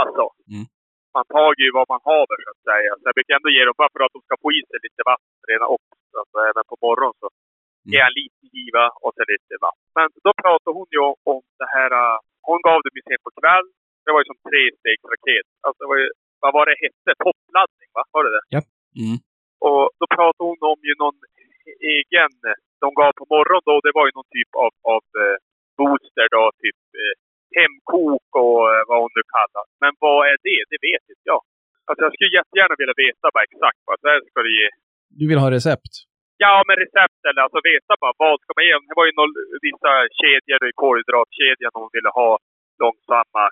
Alltså, Mm. Man tar ju vad man haver så att säga. Så jag brukar ändå ge dem bara för att de ska få i sig lite vatten redan också. Så även på morgonen så ger jag lite giva och så lite vatten. Men då pratade hon ju om det här, äh, hon gav dem ju sen på kväll. Det var ju som trestegsraket. Alltså det var ju, vad var det hette? Toppladdning va? Var det det? Mm. Och då pratade hon om ju någon egen, de gav på morgonen då, det var ju någon typ av, av eh, booster då, typ eh, hemkok och eh, vad hon nu kallar. Men vad är det? Det vet inte jag. Alltså jag skulle jättegärna vilja veta bara exakt vad det ska det ge. Du vill ha recept? Ja, men recept eller alltså veta bara vad ska man ge. Det var ju någon, vissa kedjor i kolhydratkedjan hon ville ha långsamma,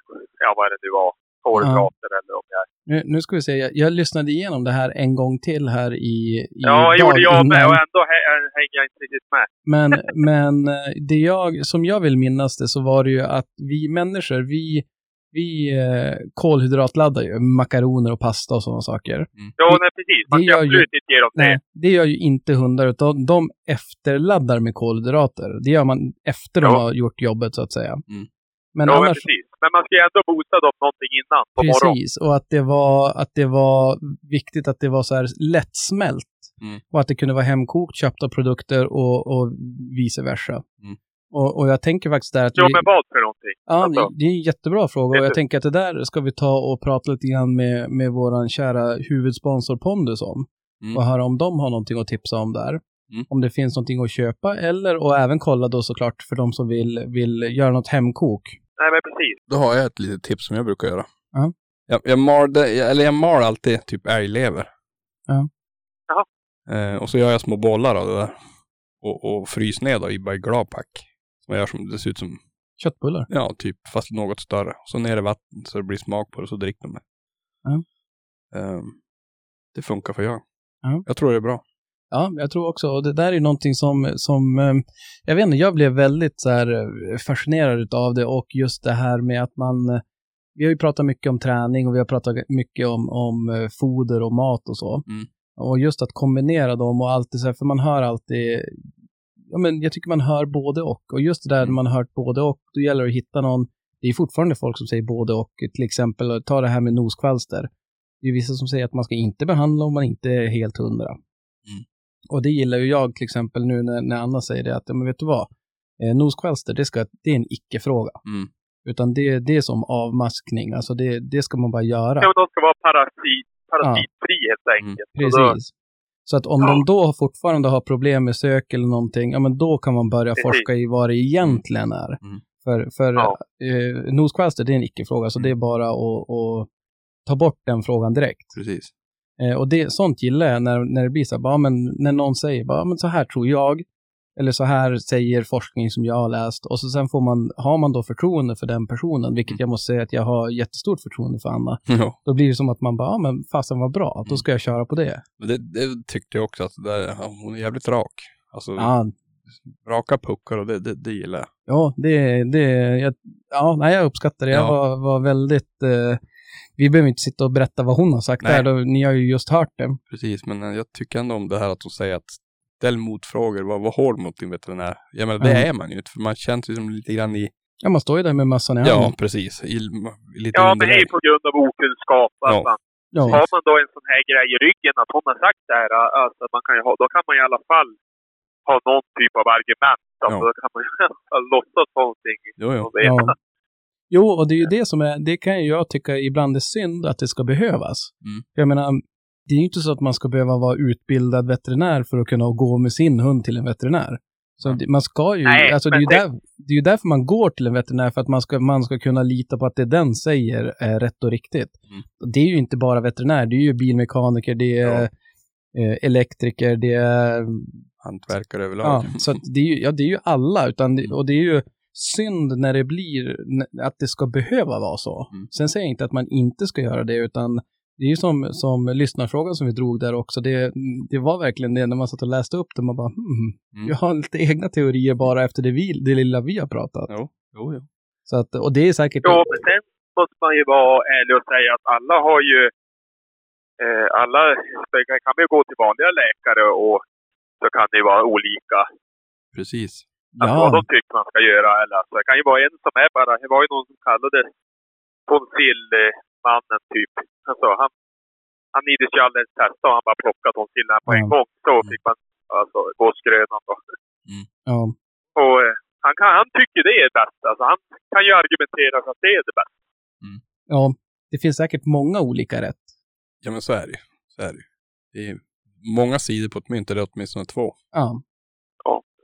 ja vad är det nu var, kolhydrater eller om jag Nu, nu ska vi se, jag, jag lyssnade igenom det här en gång till här i, i Ja, det gjorde jag med innan. och ändå hä- hänger jag inte riktigt med. Men, men eh, det jag, som jag vill minnas det så var det ju att vi människor, vi, vi eh, kolhydratladdar ju makaroner och pasta och sådana saker. Ja, nej precis. Man det gör ju- inte ge dem det. Nej, det gör ju inte hundar, utan de efterladdar med kolhydrater. Det gör man efter de Ja. har gjort jobbet så att säga. Mm. Men ja, men annars, precis. Men man ska ju ändå boosta dem någonting innan på morgonen. precis, och att det, var, att det var viktigt att det var så här lättsmält. Mm. Och att det kunde vara hemkokt, köpta produkter och, och vice versa. Mm. Och, och jag tänker faktiskt där att Jo, vi, men vad för någonting? Ja, Alltså, det- är en jättebra fråga och jag tänker att det där ska vi ta och prata lite grann med, med våran kära huvudsponsor Pondus om. Mm. Och höra om de har någonting att tipsa om där. Mm. Om det finns någonting att köpa eller och även kolla då såklart för de som vill, vill göra något hemkok. Nej, men precis. Då har jag ett litet tips som jag brukar göra. Ja. Jag, jag, malde, eller jag mal alltid typ älglever. Ja. Jaha. Eh, och så gör jag små bollar av det där. Och, och frys ner då i bara gladpack. Som jag gör som, det ser ut som, Köttbullar. ja typ, fast något större. Och så ner i vatten så det blir smak på det, så dricker de det. Ja. Eh, det funkar för jag. Ja. Jag tror det är bra. Ja, jag tror också. Och det där är någonting som, som eh, jag vet inte, jag blev väldigt så här eh, fascinerad av det och just det här med att man, eh, vi har ju pratat mycket om träning och vi har pratat mycket om, om eh, foder och mat och så. Mm. Och just att kombinera dem och alltid så här, för man hör alltid, ja men jag tycker man hör både och. Och just det där Mm. man har hört både och, då gäller det att hitta någon, det är fortfarande folk som säger både och, till exempel, ta det här med noskvalster. Det är vissa som säger att man ska inte behandla om man inte är helt hundra. Och det gillar ju jag till exempel nu när, när Anna säger det, att ja, men vet du vad? Eh, noskvalster, det, ska, det är en icke-fråga. Mm. Utan det, det är som avmaskning, alltså det, det ska man bara göra. Ja, de ska vara parasit, parasitfri helt enkelt. Och då- Precis. Så att om Ja. de då fortfarande har problem med sök eller någonting, ja men då kan man börja Precis. forska i vad det egentligen är. Mm. För, för Ja. eh, noskvalster, det är en icke-fråga, så det är bara att, att ta bort den frågan direkt. Precis. Eh, och det, sånt gillar jag när, när det blir så här, bara, men när någon säger bara, men så här tror jag, eller så här säger forskning som jag har läst, och så sen får man, har man då förtroende för den personen, vilket jag måste säga att jag har jättestort förtroende för Anna, Ja. då blir det som att man bara, ja men fasen var bra, då ska jag köra på det. Men det, det tyckte jag också att där, hon är jävligt rak. Alltså, Ja, raka puckar och det, det, det gillar jag. ja det, det, jag, ja, nej, jag uppskattar det. Jag Ja. var, var väldigt, eh, vi behöver inte sitta och berätta vad hon har sagt Nej. där, då, ni har ju just hört det. Precis, men eh, jag tycker ändå om det här att hon säger att ställ motfrågor, var, var hård mot din veterinär. Jag menar, det Ja. är man ju inte, för man känns ju som lite grann i, Ja, man står ju där med mössan i ja handen. precis, i, i lite Ja, men det är på grund av okunskap. Ja. Ja, Har man då en sån här grej i ryggen att hon har sagt det här, alltså man kan ju ha, då kan man i alla fall ha någon typ av argument. Alltså, Ja. Då kan man fall låtsas någonting. Jo, jo. Ja. Jo, och det är ju det som är, det kan jag tycka ibland är synd att det ska behövas. Mm. Jag menar, det är ju inte så att man ska behöva vara utbildad veterinär för att kunna gå med sin hund till en veterinär. Så man ska ju, Nej, alltså det är ju, där, det är ju därför man går till en veterinär, för att man ska, man ska kunna lita på att det den säger är rätt och riktigt. Mm. Det är ju inte bara veterinär, det är ju bilmekaniker, det är Ja. eh, elektriker, det är Hantverkare överlag. Ja, så det, är ju, ja, det är ju alla. Utan det, och det är ju synd när det blir, att det ska behöva vara så. Mm. Sen säger jag inte att man inte ska göra det, utan det är ju som, som lyssnarfrågan som vi drog där också. Det, det var verkligen det när man satt och läste upp det, man bara hmm, Mm. jag har lite egna teorier bara efter det, vi, det lilla vi har pratat. Jo, jo, jo. Så att, och det är säkert... Ja, men sen måste man ju vara ärlig och säga att alla har ju... Eh, alla kan ju gå till vanliga läkare och så kan det ju vara olika. Precis. Alltså vad de tycker man ska göra. Eller, alltså, det kan ju vara en som är bara... Det var ju någon som kallade tonsillmannen typ. Alltså, han, han ides ju alldeles testa och han bara plockade tonsillerna på en Ja. gång. Så fick man alltså gå skrönan då. Ja. Och eh, han, kan, han tycker det är bäst. Alltså, han kan ju argumentera för att det är det bästa. ja, det finns säkert många olika rätt. Ja men så är det ju. Så är det ju. Det är många sidor på ett mynt, eller åtminstone två. Ja, Ja.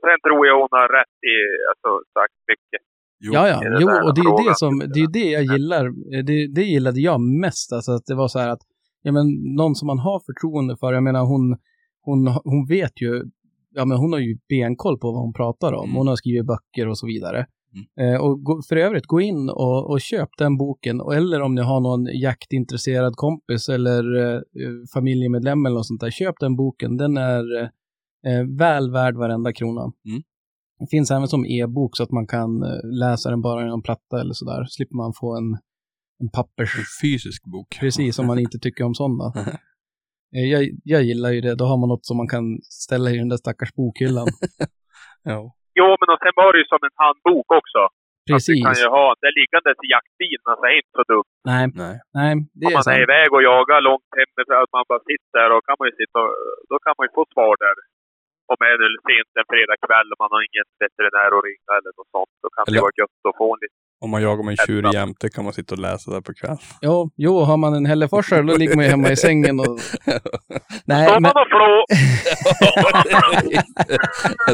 Sen tror jag hon har rätt i, alltså sagt mycket. Jo. ja, ja. Jo, och det är det som, det är det jag gillar. Eh, Det, det gillade jag mest, alltså att det var så här att, ja men någon som man har förtroende för, jag menar hon, hon, hon vet ju, ja men hon har ju benkoll på vad hon pratar om. Mm. Hon har skrivit böcker och så vidare. Eh, och för övrigt, gå in och, och köp den boken. Eller om ni har någon jaktintresserad kompis eller eh, familjemedlem eller något sånt där, köp den boken. Den är eh, väl värd varenda krona. Mm. Det finns även som e-bok så att man kan eh, läsa den bara i en platta eller sådär. Slipper man få en, en pappers... En fysisk bok. Precis, om man inte tycker om sådana. Eh, Jag, jag gillar ju det. Då har man något som man kan ställa i den där stackars bokhyllan. Ja. Jo, men och sen var det ju som en handbok också. Att du Precis. kan ju ha det liggandes i jaktbilen, alltså det är inte så dumt. Nej, Nej. nej, det Om är man är sant. iväg och jagar långt hemifrån, att man bara sitter där och kan man ju sitta och, då kan man ju få svar där. Om det är nu sent en fredagkväll och man har ingen veterinär att ringa eller något sånt, då kan Eller- det vara gött att få en liten... Om man jagar med en tjur jämte kan man sitta och läsa där på kvällen. Jo, jo, har man en hälleforsare då ligger man ju hemma i sängen och... Nej, Står men... man och flå!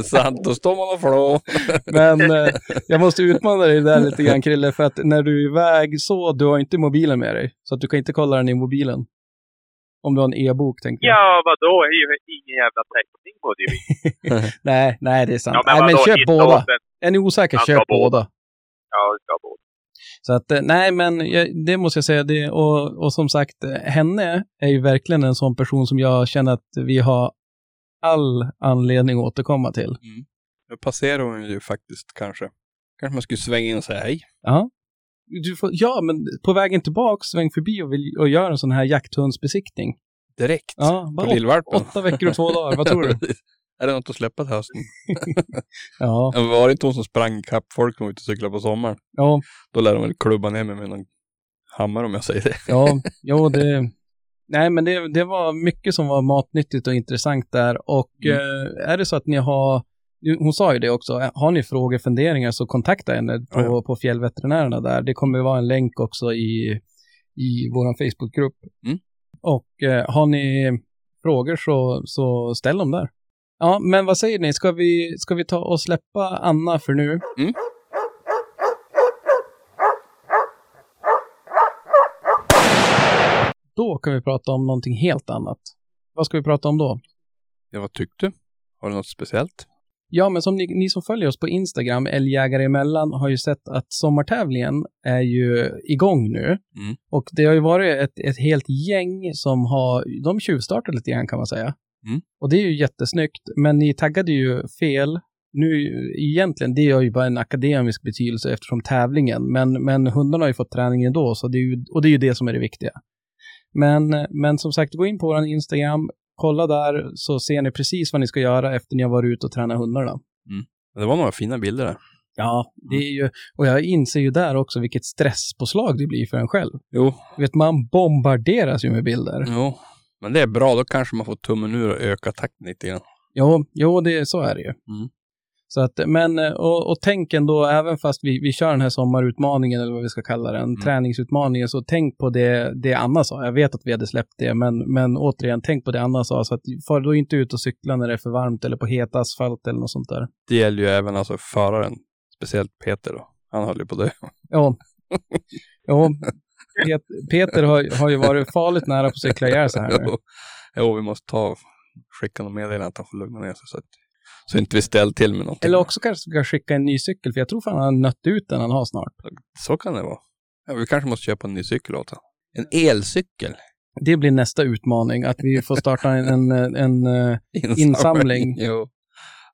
Sant, då står man och flå. Men eh, jag måste utmana dig där lite grann Krille, för att när du är iväg så, du har inte mobilen med dig. Så att du kan inte kolla den i mobilen. Om du har en e-bok, tänker jag. Ja, vadå? Det är ju ingen jävla täckning på det. Nej, nej, det är sant. Ja, men nej, men köp båda. den. Är ni osäkra, köp båda. båda. Ja, det ska båda. Så att, eh, nej, men jag, det måste jag säga. Det, och, och som sagt, eh, henne är ju verkligen en sån person som jag känner att vi har all anledning att återkomma till. Nu passerar hon ju faktiskt kanske. Kanske man skulle svänga in och säga hej. Ja. Du får, ja, men på vägen tillbaka, sväng förbi och, vill, och gör en sån här jakthundsbesiktning. Direkt. Ja, på bara lillvalpen. åtta veckor och två dagar. Vad tror du? är det något att släppa till hösten? Ja, Ja, Var det inte hon som sprang kapp folk som var ute och cyklade på sommaren? ja, Då lär de väl klubba ner mig med någon hammare om jag säger det. ja, jo, det... Nej, men det, det var mycket som var matnyttigt och intressant där. Och Mm. eh, är det så att ni har, hon sa ju det också, har ni frågor, funderingar så kontakta henne på, Ja, på fjällveterinärerna där. Det kommer vara en länk också i, i vår Facebookgrupp. Mm. Och eh, har ni frågor så, så ställ dem där. Ja, men vad säger ni? Ska vi, ska vi ta och släppa Anna för nu? Mm. Då kan vi prata om någonting helt annat. Vad ska vi prata om då? Ja, vad tyckte? Har du något speciellt? Ja, men som ni, ni som följer oss på Instagram, Älgjägare emellan, har ju sett att sommartävlingen är ju igång nu. Mm. Och det har ju varit ett, ett helt gäng som har, de tjuvstartat lite grann kan man säga. Mm. Och det är ju jättesnyggt, men ni taggade ju fel. Nu egentligen, det har ju bara en akademisk betydelse eftersom tävlingen, men, men hundarna har ju fått träning ändå, så det är ju, och det är ju det som är det viktiga. Men, men som sagt, gå in på vår Instagram, kolla där så ser ni precis vad ni ska göra efter ni har varit ute och tränat hundarna. Det var några fina bilder där. Ja, det är ju, och jag inser ju där också vilket stresspåslag det blir för en själv. Jo, Vet, man bombarderas ju med bilder. jo. Men det är bra, då kanske man får tummen ur och öka takten lite grann. Jo, jo det, så är det ju. Mm. Så att, men, och, och tänk ändå, även fast vi, vi kör den här sommarutmaningen, eller vad vi ska kalla den, träningsutmaningen, så tänk på det, det Anna sa. Jag vet att vi hade släppt det, men, men återigen, tänk på det Anna sa, så att far då inte ut och cykla när det är för varmt eller på het asfalt eller något sånt där. Det gäller ju även alltså föraren. Speciellt Peter då. Han höll ju på det. Ja. ja. Pet- Peter har, har ju varit farligt nära på att cykla ihjäl sig här nu. Jo, vi måste ta skicka något meddelande att han får lugna ner sig så att så inte vi ställer till med någonting. Eller också kanske ska skicka en ny cykel, för jag tror fan han har nött ut den han har snart. Så kan det vara. Ja, vi kanske måste köpa en ny cykel åt honom. En elcykel. Det blir nästa utmaning, att vi får starta en, en, en, eh, Insamling. jo.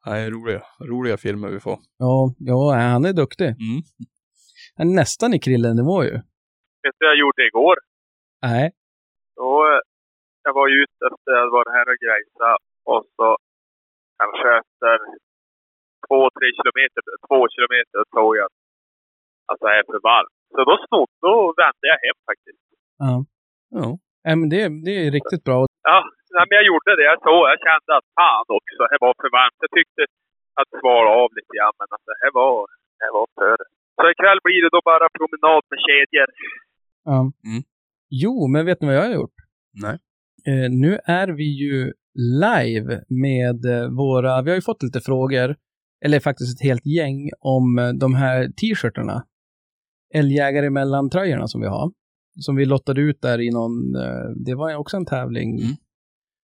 Nej, roliga, roliga filmer vi får. ja, ja, han är duktig. Mm. är nästan i Krille-nivå ju. Vet du vad jag gjorde igår? Nej. Då, eh, jag var ju ute efter att vara här och grejsa och så kanske efter två, tre kilometer, två kilometer såg jag att alltså, det är för varmt. Så då snodde, då vände jag hem faktiskt. Ja. Ja. Nej, men det, det är riktigt bra. Ja, nej, men jag gjorde det. Jag såg, jag kände att fan också, det var för varmt. Jag tyckte att svara av lite grann, men alltså det var, det var för. Så ikväll blir det då bara promenad med kedjor. Ja. Mm. Jo, men vet ni vad jag har gjort? Nej. Eh, nu är vi ju live med eh, våra, vi har ju fått lite frågor, eller faktiskt ett helt gäng, om eh, de här t-shirtarna. Älgjägare mellan tröjorna som vi har. Som vi lottade ut där i någon, eh, det var också en tävling. Mm.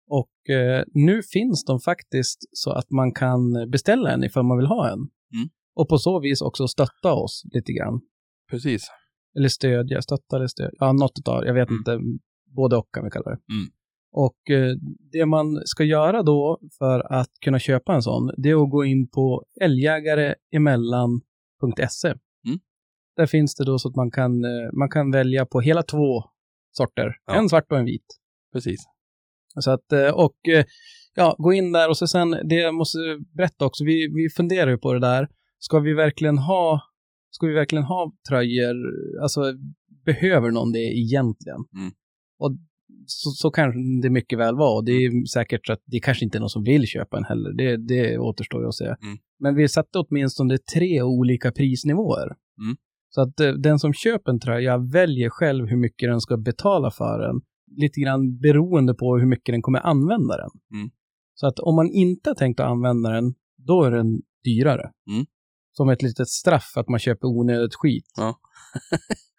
Och eh, nu finns de faktiskt så att man kan beställa en ifall man vill ha en. Mm. Och på så vis också stötta oss lite grann. Precis. Eller stödja, stötta eller stödja. Ja, något utav, jag vet Mm. inte, både och kan vi kalla det. Mm. Och eh, det man ska göra då för att kunna köpa en sån, det är att gå in på älgjägareemellan.se. Mm. Där finns det då så att man kan, eh, man kan välja på hela två sorter. Ja. En svart och en vit. Precis. Så att, eh, och ja, gå in där och så sen, det jag måste berätta också, vi, vi funderar ju på det där. Ska vi verkligen ha, ska vi verkligen ha tröjor, alltså behöver någon det egentligen? Mm. Och så, så kanske det mycket väl var. Och det är säkert så att det kanske inte är någon som vill köpa en heller. Det, det återstår ju att se. Mm. Men vi satte åtminstone tre olika prisnivåer. Mm. Så att eh, den som köper en tröja väljer själv hur mycket den ska betala för den. Lite grann beroende på hur mycket den kommer använda den. Mm. Så att om man inte har tänkt att använda den, då är den dyrare. Mm. Som ett litet straff att man köper onödigt skit. Ja.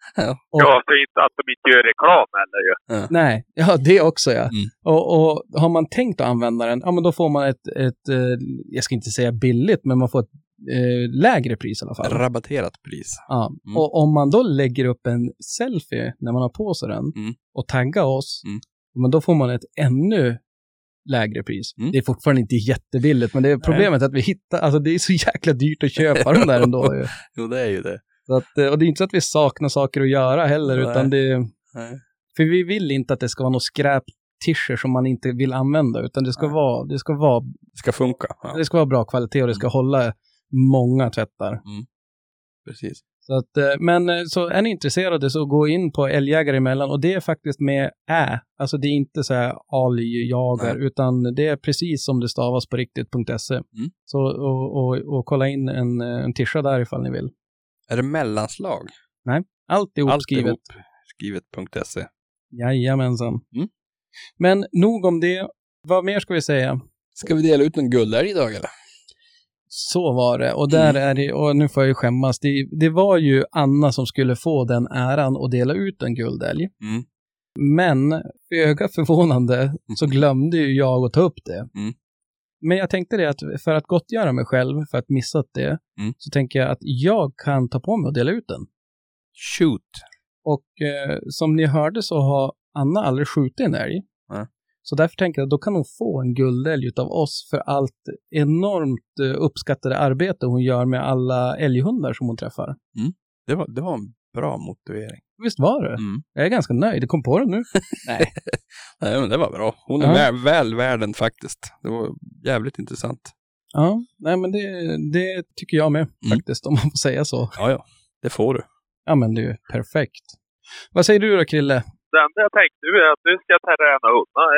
Och- Ja, så inte att de inte gör reklam heller ju. Nej, ja det också ja. Mm. Och, och har man tänkt att använda den, ja men då får man ett, ett eh, jag ska inte säga billigt, men man får ett eh, lägre pris i alla fall. Rabatterat pris. Ja. Mm. Och om man då lägger upp en selfie när man har på sig den Mm. och taggar oss, Mm. men då får man ett ännu lägre pris. Mm. Det är fortfarande inte jättebilligt, men det är problemet att vi hittar, alltså det är så jäkla dyrt att köpa de där ändå. Ju. Jo, det är ju det. Så att, eh, och det är inte så att vi saknar saker att göra heller, Nej. utan det Nej. för vi vill inte att det ska vara något skräp t som man inte vill använda, utan det ska, Nej. vara, det, ska vara, Det ska funka. Ja, det ska vara bra kvalitet och det ska hålla många tvättar. precis. Så att, eh, men eh, så är ni intresserade så gå in på älgjägare emellan och det är faktiskt med ä. Alltså det är inte så här aljagar, utan det är precis som det stavas på riktigt.se. Mm. Så och, och, och kolla in en, en tisha där ifall ni vill. Är det mellanslag? Allt är uppskrivet. Alltihop Skrivet.se. Jajamensan. Mm. Men nog om det. Vad mer ska vi säga? Ska vi dela ut en guldälg idag eller? Så var det. Och där är det, och nu får jag ju skämmas. Det, det var ju Anna som skulle få den äran att dela ut en guldälg. Mm. Men föga förvånande så glömde ju jag att ta upp det. Mm. Men jag tänkte det att för att gottgöra mig själv för att missat det, Mm. så tänker jag att jag kan ta på mig och dela ut den. Shoot. Och eh, som ni hörde så har Anna aldrig skjutit en älg. Nej. Så därför tänker jag att då kan hon få en guldälg av oss för allt enormt eh, uppskattade arbete hon gör med alla älghundar som hon träffar. Det var, det var en bra motivering. Visst var det? Mm. Jag är ganska nöjd. Jag kom på det nu. Nej. Nej, men det var bra. Hon är Ja. väl, väl värd den faktiskt. Det var jävligt intressant. Ja, nej men det, det tycker jag med faktiskt, om man får säga så. Ja, ja. Det får du. Ja men du, perfekt. Vad säger du då Krille? Det enda jag tänkte nu är att nu ska jag träna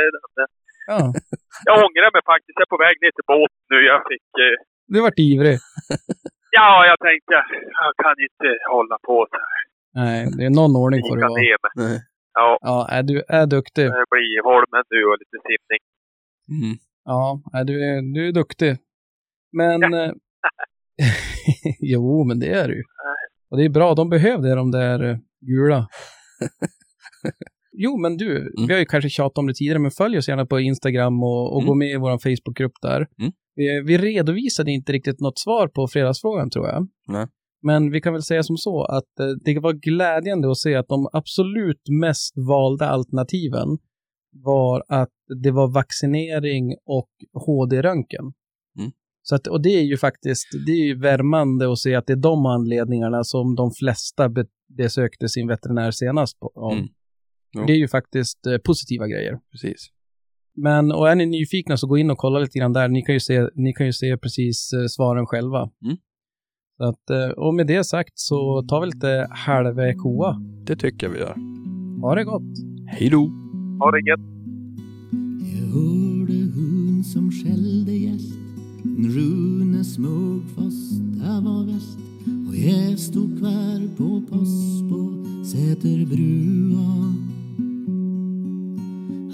enda. Ja, Jag ångrar mig faktiskt. Jag är på väg ner till båten nu. Jag fick... Eh, du vart ivrig. ja, jag tänkte jag kan inte hålla på så här. Nej, det är någon ordning får det vara. Nej. Ja, Ja, är du är duktig. det blir Holmen nu och lite simning. Mm. Ja, är du, är, du är duktig. Men... eh, jo, men det är du ju. Och det är bra, de behövde de där eh, gula. Jo, men du, vi har ju kanske tjatat om det tidigare, men följ oss gärna på Instagram och, och Mm. gå med i vår Facebookgrupp där. Mm. Vi, vi redovisade inte riktigt något svar på fredagsfrågan, tror jag. Nej. Men vi kan väl säga som så att eh, det var glädjande att se att de absolut mest valda alternativen var att det var vaccinering och HD-röntgen. Mm. Så att, och det är ju faktiskt, det är ju värmande att se att det är de anledningarna som de flesta be, besökte sin veterinär senast på. Om. Mm. Det är ju faktiskt eh, positiva grejer. Precis. Men, och är ni nyfikna så gå in och kolla lite grann där. Ni kan ju se, ni kan ju se precis eh, svaren själva. Mm. Att, eh, och med det sagt så tar vi lite halve koa. Det tycker jag vi gör. Ha det gott! Hej då! Ha det gött. Jag hörde hund som skällde gäst Rune Smugfoss, det var väst Och jag stod kvar på post på Säterbrua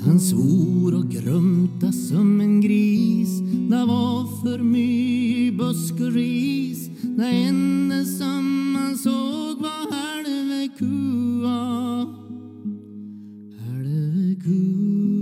Han svor och grumta som en gris Det var för mycket busk och ris det enda som han såg var halve kua, halve kua